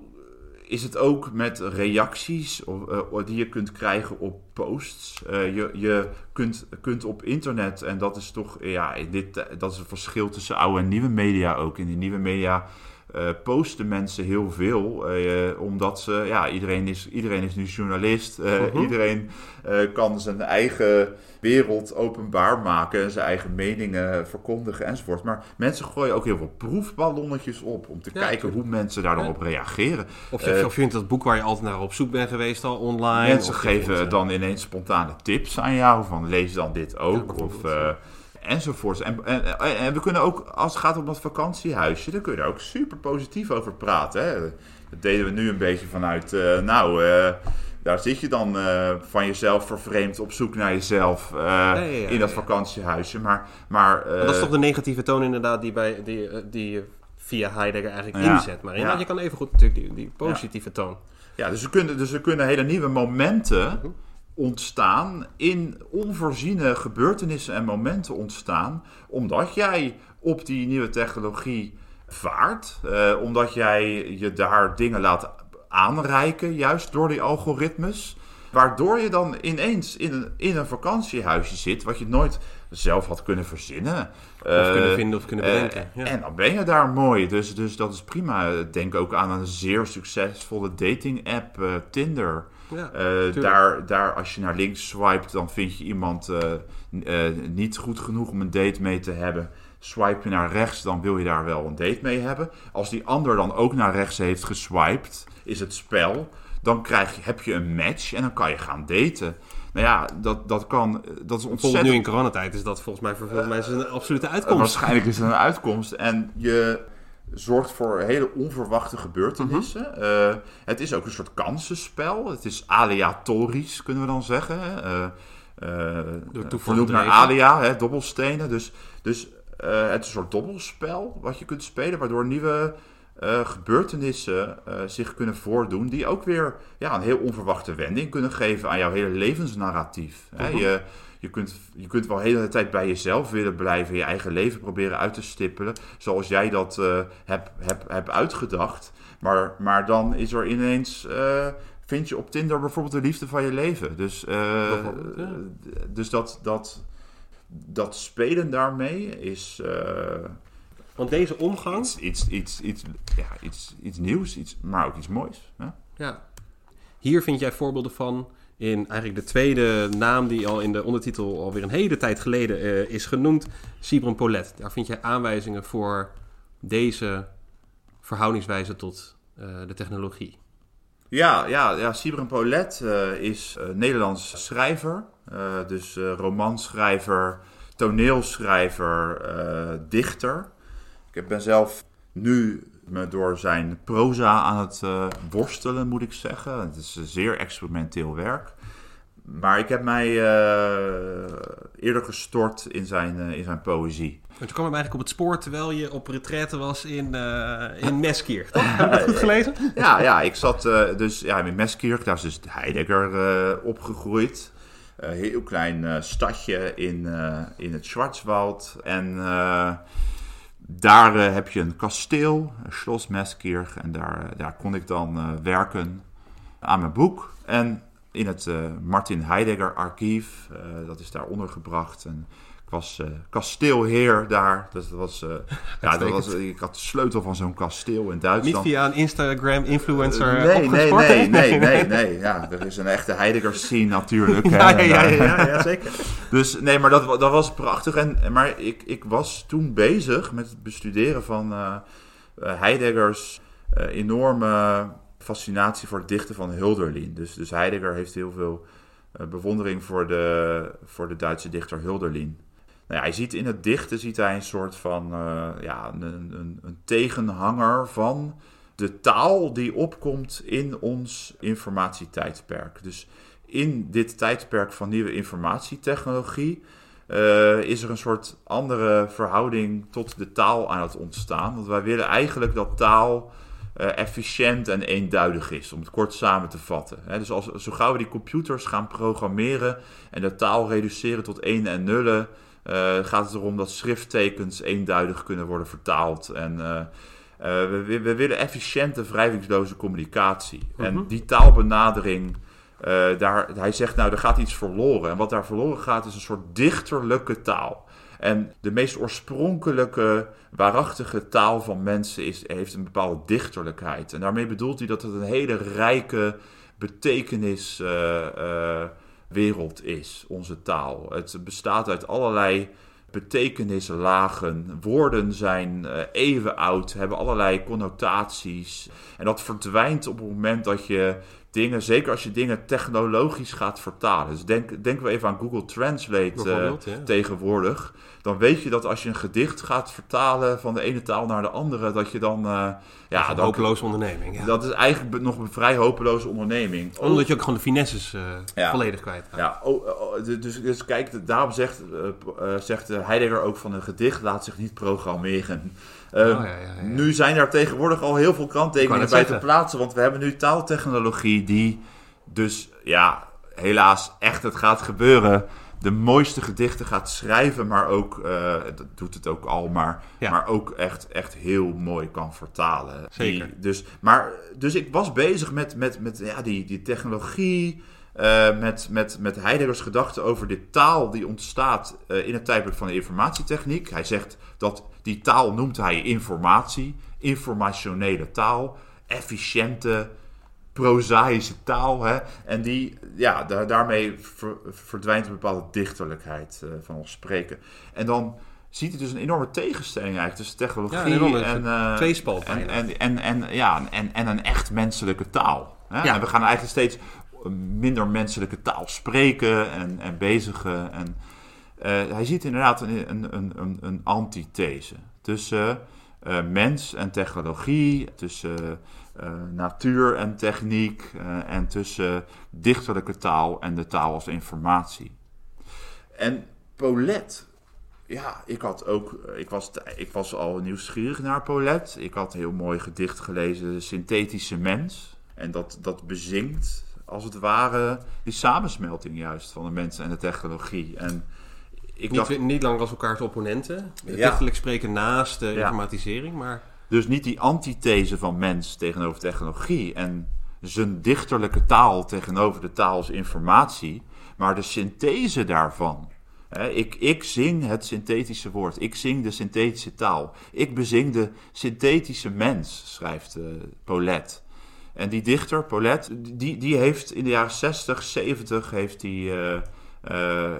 is het ook met reacties of, uh, die je kunt krijgen op posts. je je kunt, kunt op internet, en dat is toch, ja, dit, dat is het verschil tussen oude en nieuwe media ook. In de nieuwe media uh, posten mensen heel veel. Uh, omdat ze, ja, iedereen is, iedereen is nu journalist. Uh, -huh. Iedereen kan zijn eigen wereld openbaar maken. Zijn eigen meningen verkondigen enzovoort. Maar mensen gooien ook heel veel proefballonnetjes op. Om te ja, kijken hoe mensen daar dan ja. op reageren. Of je, of je vindt dat boek waar je altijd naar op zoek bent geweest al online. Mensen geven dan ineens spontane tips aan jou. Van lees dan dit ook. of enzovoorts. En, en, en, we kunnen ook, als het gaat om dat vakantiehuisje, dan kun je ook super positief over praten. Hè? Dat deden we nu een beetje vanuit, uh, nou, uh, daar zit je dan uh, van jezelf vervreemd op zoek naar jezelf ja, in dat vakantiehuisje. Maar, maar, dat is toch de negatieve toon inderdaad die, bij, die, die via Heidegger eigenlijk inzet. Maar inderdaad, je kan even goed natuurlijk die, die positieve toon. Ja, dus we kunnen, dus we kunnen hele nieuwe momenten ontstaan, in onvoorziene gebeurtenissen en momenten ontstaan, omdat jij op die nieuwe technologie vaart, uh, omdat jij je daar dingen laat aanreiken, juist door die algoritmes. Waardoor je dan ineens in een, in een vakantiehuisje zit, wat je nooit zelf had kunnen verzinnen. Of kunnen vinden of kunnen bedenken. Uh, ja. En dan ben je daar mooi. Dus, dus dat is prima. Denk ook aan een zeer succesvolle dating app, uh, Tinder. Ja, daar, daar, als je naar links swipet, dan vind je iemand niet goed genoeg om een date mee te hebben. Swipe je naar rechts, dan wil je daar wel een date mee hebben. Als die ander dan ook naar rechts heeft geswiped, is het spel. Dan krijg je, heb je een match en dan kan je gaan daten. Nou ja, dat, dat kan. Dat is ontzettend. nu in coronatijd is dat volgens mij voor veel mensen een absolute uitkomst. waarschijnlijk is het een uitkomst. En je zorgt voor hele onverwachte gebeurtenissen. -huh. uh, het is ook een soort kansenspel. Het is aleatorisch, kunnen we dan zeggen. Uh, vernoemd naar alia, hè, dobbelstenen. Dus, dus het is een soort dobbelspel wat je kunt spelen, waardoor nieuwe gebeurtenissen zich kunnen voordoen, die ook weer ja, een heel onverwachte wending kunnen geven aan jouw hele levensnarratief. Hè? Je, je kunt, je kunt wel de hele tijd bij jezelf willen blijven, je eigen leven proberen uit te stippelen, zoals jij dat uh, hebt heb, heb uitgedacht. Maar, maar dan is er ineens, uh, vind je op Tinder bijvoorbeeld de liefde van je leven. Dus, uh, ja. dus dat, dat, dat spelen daarmee is. Want deze omgang. Iets, iets, iets, iets, ja, iets, iets nieuws, iets, maar ook iets moois. Hè? Ja. Hier vind jij voorbeelden van in eigenlijk de tweede naam die al in de ondertitel alweer een hele tijd geleden uh, is genoemd, Sibren Polet. Daar vind je aanwijzingen voor deze verhoudingswijze tot uh, de technologie. Ja, ja, ja Polet uh, is Nederlands schrijver, dus romanschrijver, toneelschrijver, dichter. Ik ben zelf nu me door zijn proza aan het uh, worstelen, moet ik zeggen. Het is zeer experimenteel werk. Maar ik heb mij uh, eerder gestort in zijn, uh, in zijn poëzie. Want je kwam hem eigenlijk op het spoor terwijl je op retraite was in, in Meskirch. [laughs] Heb je dat goed gelezen? ja, ja, ik zat dus ja, in Meskirch. Daar is dus Heidegger opgegroeid. Een heel klein stadje in, in het Schwarzwald. En daar heb je een kasteel, een Schloss Meskirch. En daar, daar kon ik dan werken aan mijn boek. En in het Martin Heidegger archief, dat is daar ondergebracht. En ik was uh, kasteelheer daar. Dus dat was, uh, [laughs] ja, dat was, ik had de sleutel van zo'n kasteel in Duitsland. Niet via een Instagram-influencer uh, nee, nee, nee, nee, [laughs] nee, nee. Ja, er is een echte Heidegger-scene natuurlijk. [laughs] ja, ja, ja, ja, ja, zeker. dus nee, maar dat, dat was prachtig. En, maar ik, ik was toen bezig met het bestuderen van Heideggers enorme fascinatie voor het dichten van Hölderlin. Dus, dus Heidegger heeft heel veel bewondering voor de, voor de Duitse dichter Hölderlin. Nou ziet in het dichten ziet hij een soort van uh, ja, een, een, een, tegenhanger van de taal die opkomt in ons informatietijdperk. Dus in dit tijdperk van nieuwe informatietechnologie uh, is er een soort andere verhouding tot de taal aan het ontstaan. Want wij willen eigenlijk dat taal uh, efficiënt en eenduidig is, om het kort samen te vatten. dus als, zo gauw we die computers gaan programmeren en de taal reduceren tot 1 en nullen, gaat het erom dat schrifttekens eenduidig kunnen worden vertaald. En uh, we, we, willen efficiënte, wrijvingsloze communicatie. En mhm. die taalbenadering, daar, hij zegt nou, er gaat iets verloren. En wat daar verloren gaat, is een soort dichterlijke taal. En de meest oorspronkelijke, waarachtige taal van mensen is, heeft een bepaalde dichterlijkheid. En daarmee bedoelt hij dat het een hele rijke betekenis wereld is, onze taal. Het bestaat uit allerlei betekenislagen. Woorden zijn uh, even oud, hebben allerlei connotaties. En dat verdwijnt op het moment dat je dingen, zeker als je dingen technologisch gaat vertalen. Dus denk, denken we even aan Google Translate uh, tegenwoordig dan weet je dat als je een gedicht gaat vertalen van de ene taal naar de andere, dat je dan. Uh, ja, een hopeloze onderneming. Ja. Dat is eigenlijk nog een vrij hopeloze onderneming. Omdat je ook gewoon de finesses uh, volledig kwijt Ja, oh, oh, dus, dus kijk, daarom zegt, zegt Heidegger ook van een gedicht laat zich niet programmeren. Uh, oh, ja, ja, nu zijn er tegenwoordig al heel veel kanttekeningen bij te plaatsen, want we hebben nu taaltechnologie die dus ja, helaas echt het gaat gebeuren de mooiste gedichten gaat schrijven, maar ook, uh, dat doet het ook al, maar, maar ook echt, echt heel mooi kan vertalen. Zeker. dus, maar, dus ik was bezig met, met, met ja, die, die technologie, uh, met, met, met Heideggers gedachten over de taal die ontstaat uh, in het tijdperk van de informatietechniek. Hij zegt dat die taal noemt hij informatie, informationele taal, efficiënte prozaïsche taal. Hè? En die, ja, daarmee verdwijnt een bepaalde dichterlijkheid uh, van ons spreken. En dan ziet hij dus een enorme tegenstelling eigenlijk tussen technologie en, uh, en, en, en, en, ja, en, en een echt menselijke taal. Hè? Ja. En we gaan eigenlijk steeds minder menselijke taal spreken en, en bezigen. En, hij ziet inderdaad een, een, een, een antithese tussen mens en technologie, tussen uh, natuur en techniek en tussen dichterlijke taal en de taal als informatie. En Paulet, ja, ik had ook, ik was, ik was al nieuwsgierig naar Paulet. Ik had een heel mooi gedicht gelezen, Synthetische Mens. En dat, dat bezingt, als het ware, die samensmelting juist van de mensen en de technologie. En ik niet, dacht, niet lang als elkaars opponenten. Ja. Spreken naast de informatisering, maar... Dus niet die antithese van mens tegenover technologie en zijn dichterlijke taal tegenover de taal als informatie, maar de synthese daarvan. ik, ik zing het synthetische woord. Ik zing de synthetische taal. Ik bezing de synthetische mens, schrijft uh, Paulette. En die dichter, Paulette, die, die heeft in de jaren 60, 70 heeft die, uh,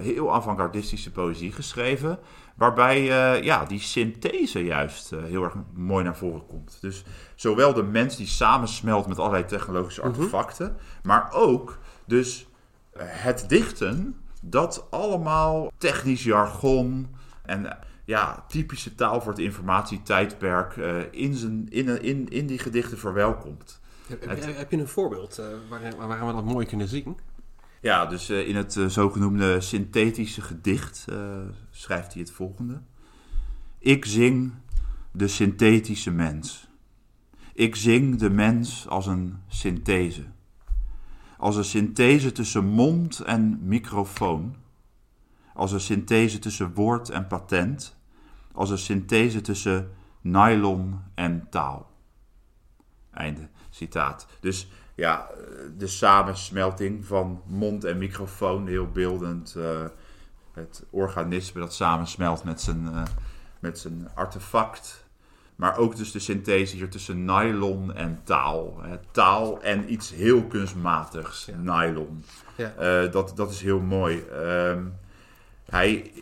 heel avant-gardistische poëzie geschreven. Waarbij uh, ja, die synthese juist uh, heel erg mooi naar voren komt. Dus zowel de mens die samensmelt met allerlei technologische mhm. artefacten, maar ook dus het dichten dat allemaal technisch jargon en ja, typische taal voor het informatietijdperk in, zijn, in, in, in die gedichten verwelkomt. Heb, heb, heb je een voorbeeld waarin, waarin we dat mooi kunnen zien? Ja, dus uh, in het uh, zogenoemde synthetische gedicht uh, schrijft hij het volgende. Ik zing de synthetische mens. Ik zing de mens als een synthese. als een synthese tussen mond en microfoon, als een synthese tussen woord en patent, als een synthese tussen nylon en taal. Einde citaat. Dus ja, de samensmelting van mond en microfoon, heel beeldend. Uh, het organisme dat samensmelt met zijn, uh, met zijn artefact. Maar ook dus de synthese hier tussen nylon en taal. Hè. Taal en iets heel kunstmatigs, nylon. Ja. Uh, dat, dat is heel mooi. Uh, hij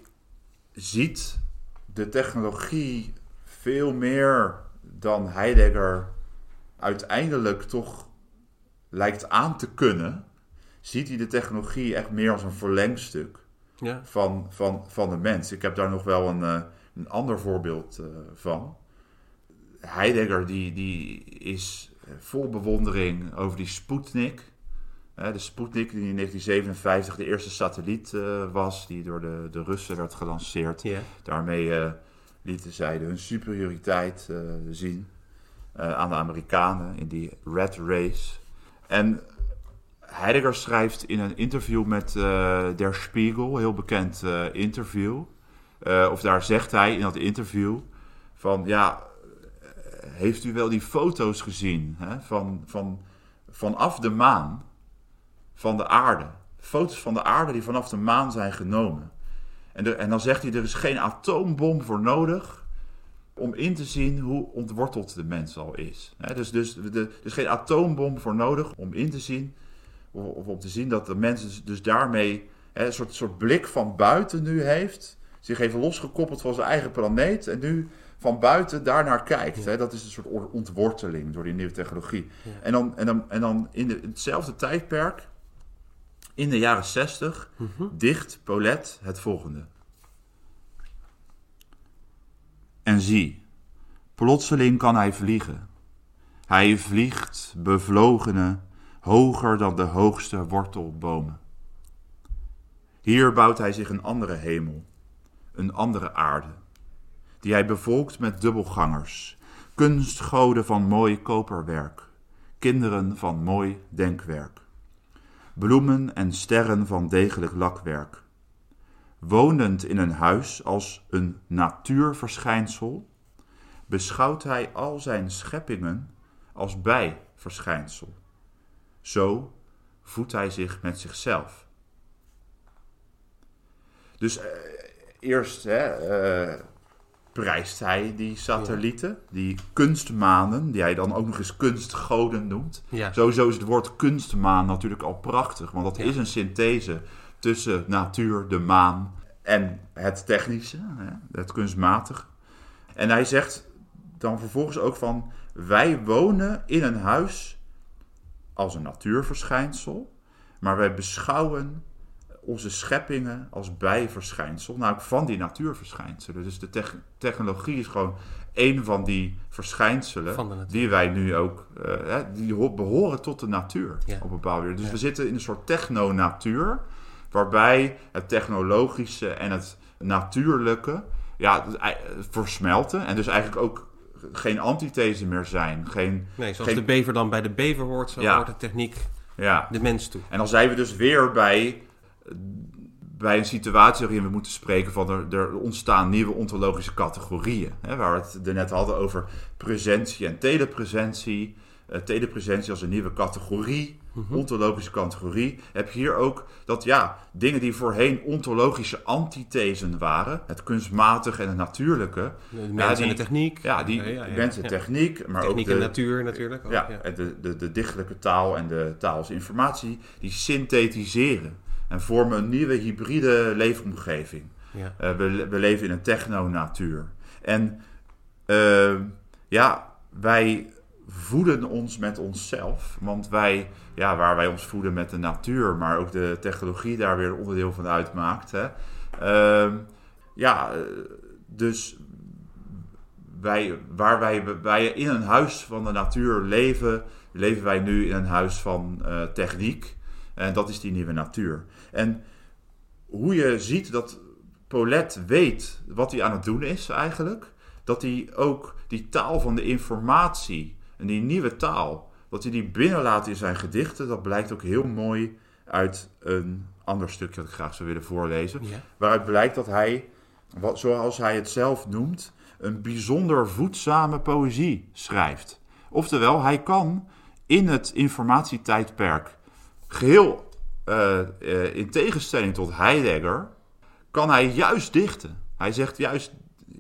ziet de technologie veel meer dan Heidegger uiteindelijk toch lijkt aan te kunnen. Ziet hij de technologie echt meer als een verlengstuk ja. van, van, van de mens. Ik heb daar nog wel een, uh, een ander voorbeeld uh, van. Heidegger die, die is vol bewondering over die Sputnik. de Sputnik die in 1957 de eerste satelliet was, die door de, de Russen werd gelanceerd. Daarmee lieten zij hun superioriteit zien aan de Amerikanen in die Red Race. En Heidegger schrijft in een interview met Der Spiegel, heel bekend interview, of daar zegt hij in dat interview van ja, heeft u wel die foto's gezien hè, van, van, vanaf de maan, van de aarde? Foto's van de aarde die vanaf de maan zijn genomen. En, en dan zegt hij, er is geen atoombom voor nodig om in te zien hoe ontworteld de mens al is. dus, dus er is geen atoombom voor nodig om in te zien, of, om te zien dat de mens dus, dus daarmee een soort, soort blik van buiten nu heeft, zich even losgekoppeld van zijn eigen planeet en nu van buiten daarnaar kijkt. Dat is een soort ontworteling door die nieuwe technologie. En, dan, en, dan, en dan in de, hetzelfde tijdperk, in de jaren 60, mhm. dicht Paulette het volgende. En zie, plotseling kan hij vliegen. Hij vliegt, bevlogene, hoger dan de hoogste wortelbomen. Hier bouwt hij zich een andere hemel, een andere aarde die hij bevolkt met dubbelgangers, kunstgoden van mooi koperwerk, kinderen van mooi denkwerk, bloemen en sterren van degelijk lakwerk. Wonend in een huis als een natuurverschijnsel, beschouwt hij al zijn scheppingen als bijverschijnsel. Zo voedt hij zich met zichzelf. Dus eh, eerst hè, eh, prijst hij die satellieten, die kunstmanen, die hij dan ook nog eens kunstgoden noemt. Ja. Sowieso is het woord kunstmaan natuurlijk al prachtig, want dat is een synthese tussen natuur, de maan en het technische, het kunstmatige. En hij zegt dan vervolgens ook van, wij wonen in een huis als een natuurverschijnsel, maar wij beschouwen onze scheppingen als bijverschijnsel, namelijk van die natuurverschijnselen. Dus de technologie is gewoon een van die verschijnselen die wij nu ook, uh, die behoren tot de natuur op een bepaalde manier. Dus we zitten in een soort techno-natuur, waarbij het technologische en het natuurlijke ja, versmelten en dus eigenlijk ook geen antithese meer zijn. Geen, nee, zoals de bever dan bij de bever hoort, zo ja. hoort de techniek ja. de mens toe. En dan zijn we dus weer bij bij een situatie waarin we moeten spreken van er, er ontstaan nieuwe ontologische categorieën. Hè, waar we het er net hadden over presentie en telepresentie. Uh, telepresentie als een nieuwe categorie, mhm. ontologische categorie. Heb je hier ook dat ja, dingen die voorheen ontologische antithesen waren, het kunstmatige en het natuurlijke. De mens en de techniek. Ja, die ja, en techniek, maar techniek ook de, en natuur natuurlijk. Ook, ja, De, de, de dichtelijke taal en de taal als informatie, die synthetiseren en vormen een nieuwe hybride leefomgeving. Ja. Uh, we, we, leven in een techno-natuur. En uh, ja, wij voeden ons met onszelf. Want wij, ja, waar wij ons voeden met de natuur, maar ook de technologie daar weer onderdeel van uitmaakt. Hè. Uh, ja, dus wij, waar wij, in een huis van de natuur leven, leven wij nu in een huis van uh, techniek. En dat is die nieuwe natuur. En hoe je ziet dat Paulette weet wat hij aan het doen is eigenlijk. Dat hij ook die taal van de informatie en die nieuwe taal, dat hij die binnenlaat in zijn gedichten, dat blijkt ook heel mooi uit een ander stukje dat ik graag zou willen voorlezen. Waaruit blijkt dat hij, wat, zoals hij het zelf noemt, een bijzonder voedzame poëzie schrijft. Oftewel, hij kan in het informatietijdperk geheel uh, uh, in tegenstelling tot Heidegger, kan hij juist dichten. Hij zegt juist,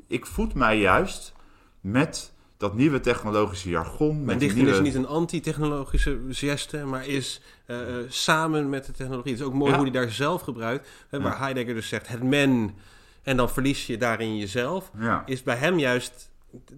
ik voed mij juist met dat nieuwe technologische jargon. Mijn dichter nieuwe... is niet een anti-technologische geste, maar is uh, samen met de technologie. Het is ook mooi hoe hij daar zelf gebruikt. Hè, waar Heidegger dus zegt, het men, en dan verlies je daarin jezelf. Ja. Is bij hem juist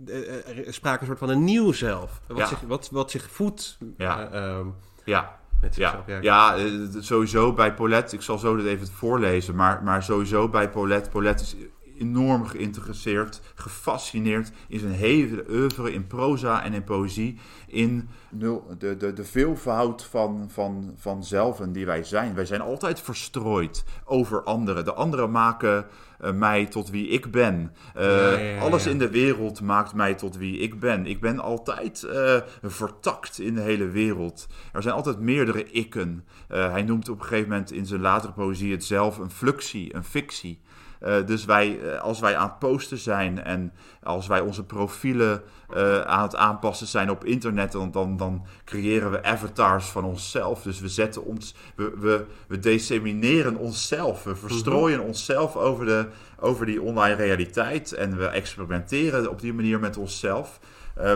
uh, sprake een soort van een nieuw zelf. Wat, zich, wat, wat zich voedt. Ja. Ehm, ja. Ja, ja, sowieso bij Paulette, ik zal zo dit even voorlezen, maar, maar sowieso bij Paulette, Paulette is enorm geïnteresseerd, gefascineerd in zijn hele oeuvre in proza en in poëzie, in de, de, de veelvoud van, van, van zelven die wij zijn. Wij zijn altijd verstrooid over anderen. De anderen maken uh, mij tot wie ik ben. Uh, ja, ja, alles in de wereld maakt mij tot wie ik ben. Ik ben altijd uh, vertakt in de hele wereld. Er zijn altijd meerdere ikken. hij noemt op een gegeven moment in zijn latere poëzie het zelf een fluxie, een fictie. Uh, dus wij, uh, als wij aan het posten zijn en als wij onze profielen uh, aan het aanpassen zijn op internet, dan, dan, dan, creëren we avatars van onszelf. Dus we zetten ons, we, we, we dissemineren onszelf, we verstrooien mm onszelf over, de, over die online realiteit en we experimenteren op die manier met onszelf.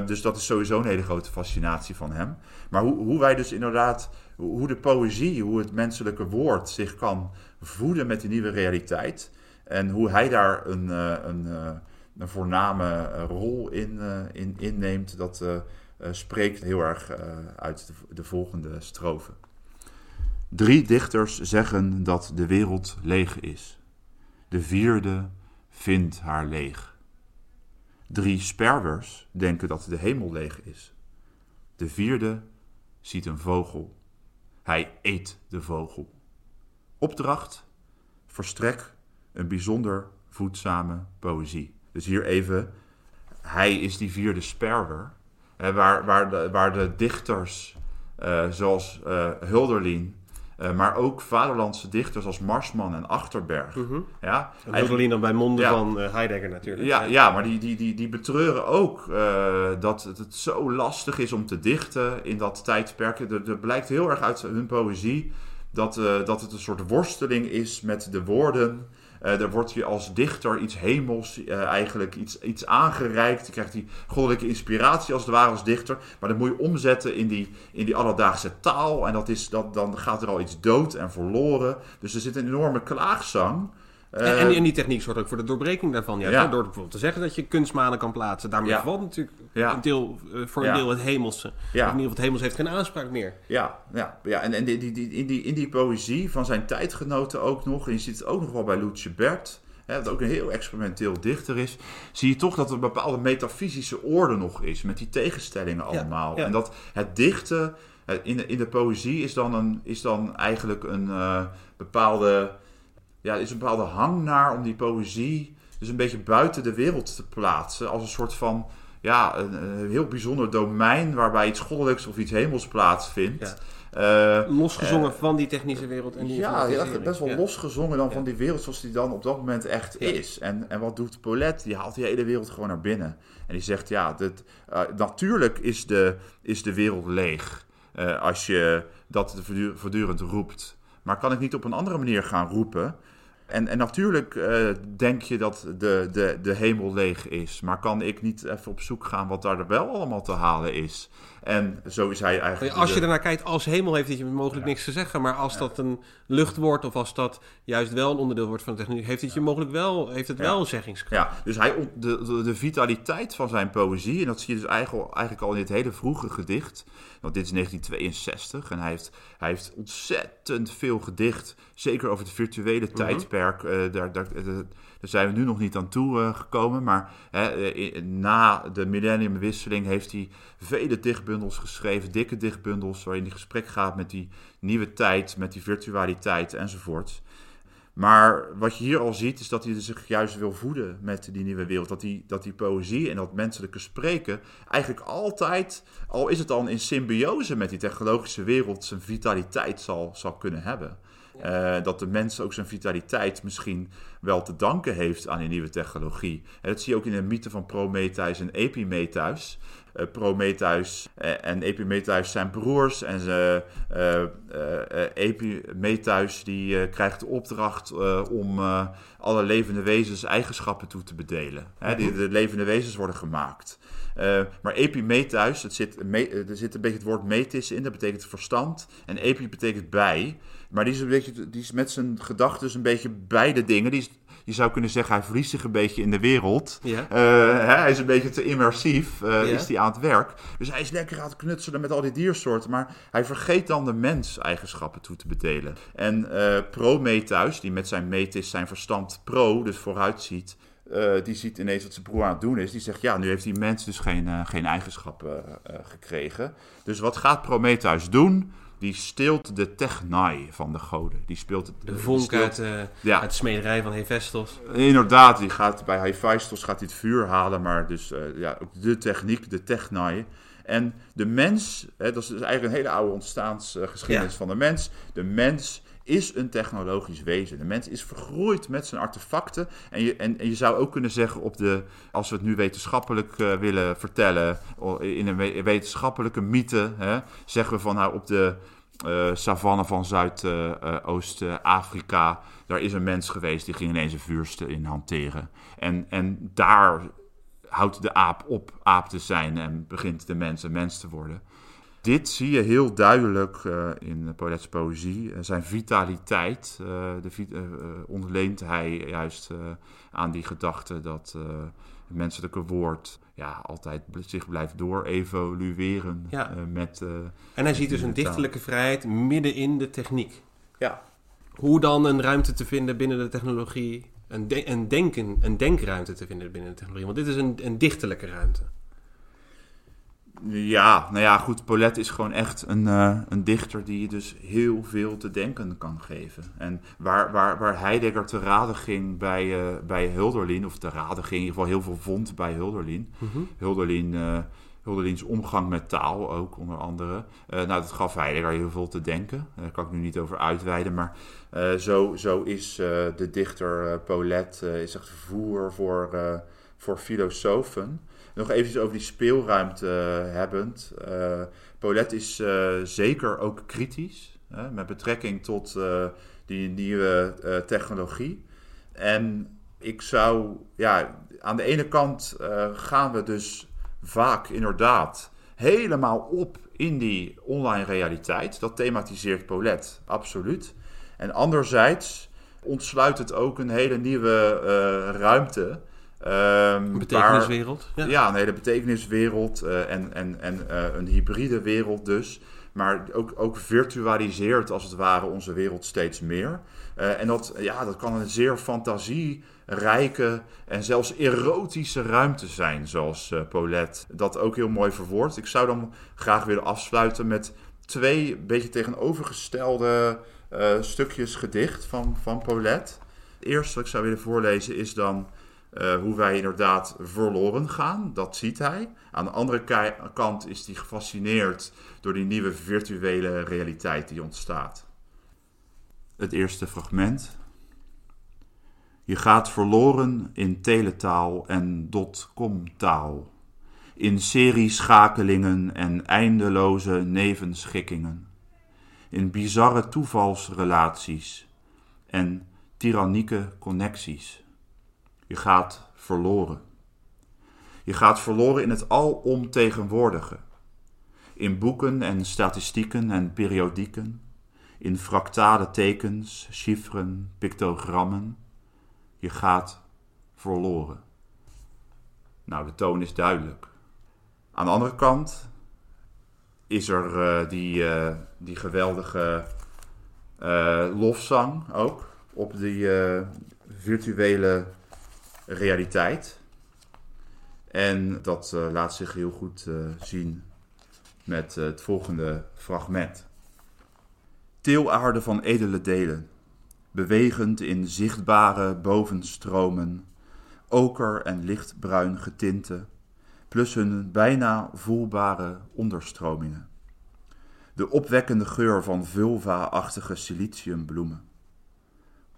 dus dat is sowieso een hele grote fascinatie van hem. Maar hoe, hoe wij dus inderdaad, hoe de poëzie, hoe het menselijke woord zich kan voeden met die nieuwe realiteit. En hoe hij daar een, uh, een, uh, een voorname rol in, in inneemt, dat spreekt heel erg uit de, de, volgende strofe. Drie dichters zeggen dat de wereld leeg is. De vierde vindt haar leeg. Drie sperwers denken dat de hemel leeg is. De vierde ziet een vogel. Hij eet de vogel. Opdracht: verstrek een bijzonder voedzame poëzie. Dus hier even, hij is die vierde sperwer, hè, waar, waar, de, waar de dichters uh, zoals uh, Hulderlin, uh, maar ook vaderlandse dichters als Marsman en Achterberg. Mm -hmm. ja, Hulderlin dan bij monden ja, van Heidegger natuurlijk. Ja, ja maar die, die, die, die betreuren ook dat het, het, zo lastig is om te dichten in dat tijdperk. Er, er blijkt heel erg uit hun poëzie dat, dat het een soort worsteling is met de woorden uh, daar wordt je als dichter iets hemels, uh, eigenlijk iets, iets aangereikt. Je krijgt die goddelijke inspiratie als het ware als dichter. Maar dat moet je omzetten in die, in die alledaagse taal. En dat is, dat, dan gaat er al iets dood en verloren. Dus er zit een enorme klaagzang. En, en, eh, die techniek zorgt ook voor de doorbreking daarvan. Ja, ja. Door bijvoorbeeld te zeggen dat je kunstmanen kan plaatsen. Daarmee ja. valt natuurlijk een deel, uh, voor een deel het hemelse. In ieder geval het hemels heeft geen aanspraak meer. Ja, ja, ja. en, en die, die, die, in, die, in die poëzie van zijn tijdgenoten ook nog. En je ziet het ook nog wel bij Luce Bert. Hè, dat ook een heel experimenteel dichter is. Zie je toch dat er een bepaalde metafysische orde nog is. Met die tegenstellingen allemaal. En dat het dichten in de, in de poëzie is dan, een, is dan eigenlijk een uh, bepaalde ja, er is een bepaalde hang naar om die poëzie dus een beetje buiten de wereld te plaatsen. Als een soort van ja, een, heel bijzonder domein waarbij iets goddelijks of iets hemels plaatsvindt. Ja. Uh, losgezongen uh, van die technische wereld. En die ja, best wel ja. losgezongen dan van die wereld zoals die dan op dat moment echt is. En, en wat doet Paulette? Die haalt die hele wereld gewoon naar binnen. En die zegt, ja, dit, uh, natuurlijk is de, is de wereld leeg. als je dat voortdurend roept. Maar kan ik niet op een andere manier gaan roepen? En, en natuurlijk uh, denk je dat de, de, de hemel leeg is. Maar kan ik niet even op zoek gaan wat daar wel allemaal te halen is? En zo is hij eigenlijk. Als je ernaar kijkt, als hemel heeft hij mogelijk niks te zeggen. Maar als dat een lucht wordt, of als dat juist wel een onderdeel wordt van de techniek, heeft het je mogelijk wel, heeft het wel een zeggingskracht. Ja, dus hij, de, de, de, vitaliteit van zijn poëzie, en dat zie je dus eigenlijk, eigenlijk al in dit hele vroege gedicht. Want dit is 1962 en hij heeft, hij heeft ontzettend veel gedicht. Zeker over het virtuele mhm. tijdperk. Uh, daar, daar, daar zijn we nu nog niet aan toe uh, gekomen. Maar hè, na de millenniumwisseling heeft hij vele dichtbundels geschreven, dikke dichtbundels, waarin hij gesprek gaat met die nieuwe tijd, met die virtualiteit enzovoort. Maar wat je hier al ziet, is dat hij zich juist wil voeden met die nieuwe wereld. Dat die, dat die poëzie en dat menselijke spreken eigenlijk altijd, al is het dan in symbiose met die technologische wereld, zijn vitaliteit zal, zal kunnen hebben. Uh, dat de mens ook zijn vitaliteit misschien wel te danken heeft aan die nieuwe technologie. En dat zie je ook in de mythe van Prometheus en Epimetheus. Uh, Prometheus en Epimetheus zijn broers. En ze, Epimetheus die krijgt de opdracht om alle levende wezens eigenschappen toe te bedelen. Die, de levende wezens worden gemaakt. maar Epimetheus, het zit, er zit een beetje het woord metis in, dat betekent verstand. En epi betekent bij. Maar die is, een beetje, die is met zijn gedachten een beetje beide dingen. Die is, je zou kunnen zeggen, hij verliest zich een beetje in de wereld. Ja. Uh, hij is een beetje te immersief, uh, is hij aan het werk. Dus hij is lekker aan het knutselen met al die diersoorten. Maar hij vergeet dan de mens eigenschappen toe te bedelen. En uh, Prometheus, die met zijn metis, zijn verstand pro, dus vooruit ziet... die ziet ineens wat zijn broer aan het doen is. Die zegt, ja, nu heeft die mens dus geen, geen eigenschappen gekregen. Dus wat gaat Prometheus doen? Die steelt de technai van de goden. Die speelt het, de vonk uit, uh, ja. uit de smederij van Hephaestus. Inderdaad, die gaat, bij Hephaestus gaat hij het vuur halen, maar dus uh, ja, ook de techniek, de technai. En de mens, hè, dat is dus eigenlijk een hele oude ontstaansgeschiedenis ja. van de mens. De mens is een technologisch wezen. De mens is vergroeid met zijn artefacten. En je, en, je zou ook kunnen zeggen, op de, als we het nu wetenschappelijk uh, willen vertellen, in een wetenschappelijke mythe, hè, zeggen we van nou op de uh, savanne van Zuidoost-Afrika, daar is een mens geweest die ging ineens een vuurste in hanteren. En, en daar houdt de aap op aap te zijn en begint de mens een mens te worden. Dit zie je heel duidelijk uh, in Paulette's poëzie. zijn vitaliteit, uh, de, uh, ontleent hij juist aan die gedachte dat het menselijke woord ja, altijd zich blijft door evolueren. Ja. met, en hij ziet dus een dichterlijke vrijheid midden in de techniek. Ja. Hoe dan een ruimte te vinden binnen de technologie, een, de een, denken, een denkruimte te vinden binnen de technologie. Want dit is een, een dichterlijke ruimte. Ja, nou ja, goed. Paulette is gewoon echt een, uh, een dichter die je dus heel veel te denken kan geven. En waar, waar, waar Heidegger te raden ging bij, uh, bij Hölderlin, of te raden ging in ieder geval heel veel vond bij Hölderlin. Mm -hmm. Hölderlin, uh, Hölderlins omgang met taal ook, onder andere. nou, dat gaf Heidegger heel veel te denken. Daar kan ik nu niet over uitweiden, maar zo, zo is de dichter Paulette is echt vervoer voor, voor filosofen. Nog even over die speelruimte uh, hebbend. Uh, is uh, zeker ook kritisch met betrekking tot die nieuwe technologie. En ik zou, ja, aan de ene kant gaan we dus vaak inderdaad helemaal op in die online realiteit. Dat thematiseert Paulette, absoluut. En anderzijds ontsluit het ook een hele nieuwe ruimte Um, betekeniswereld? ja. ja, nee, de betekeniswereld uh, en, en, en uh, een hybride wereld dus. Maar ook, ook virtualiseert als het ware onze wereld steeds meer. Uh, en dat, ja, dat kan een zeer fantasierijke en zelfs erotische ruimte zijn, zoals Paulette dat ook heel mooi verwoordt. Ik zou dan graag willen afsluiten met twee beetje tegenovergestelde stukjes gedicht van, van Paulette. Het eerste wat ik zou willen voorlezen is dan uh, hoe wij inderdaad verloren gaan. Dat ziet hij. Aan de andere kant is hij gefascineerd door die nieuwe virtuele realiteit die ontstaat. Het eerste fragment. Je gaat verloren in teletaal en dotcom-taal. In serieschakelingen en eindeloze nevenschikkingen. In bizarre toevalsrelaties en tyrannieke connecties. Je gaat verloren. Je gaat verloren in het alomtegenwoordige. In boeken en statistieken en periodieken. In fractale tekens, chiffren, pictogrammen. Je gaat verloren. Nou, de toon is duidelijk. Aan de andere kant is er uh, die, uh, die geweldige uh, lofzang ook op die virtuele realiteit. En dat uh, laat zich heel goed uh, zien met uh, het volgende fragment. Teelaarde van edele delen, bewegend in zichtbare bovenstromen, oker en lichtbruin getinte, plus hun bijna voelbare onderstromingen. De opwekkende geur van vulva-achtige siliciumbloemen.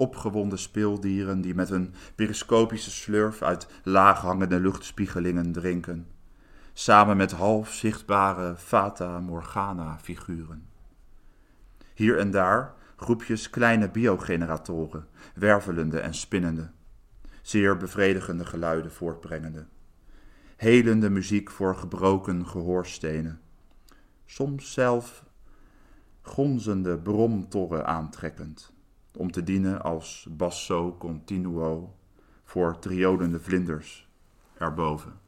Opgewonden speeldieren die met een periscopische slurf uit laaghangende luchtspiegelingen drinken, samen met half zichtbare Fata Morgana-figuren. Hier en daar groepjes kleine biogeneratoren, wervelende en spinnende, zeer bevredigende geluiden voortbrengende. Helende muziek voor gebroken gehoorstenen. Soms zelf gonzende bromtorren aantrekkend, om te dienen als basso continuo voor triodende vlinders erboven.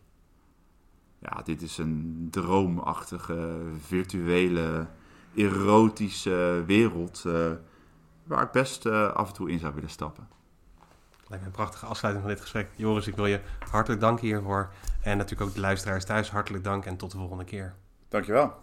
Ja, dit is een droomachtige, virtuele, erotische wereld uh, waar ik best uh, af en toe in zou willen stappen. Lijkt me een prachtige afsluiting van dit gesprek. Joris, ik wil je hartelijk danken hiervoor. En natuurlijk ook de luisteraars thuis hartelijk dank en tot de volgende keer. Dankjewel.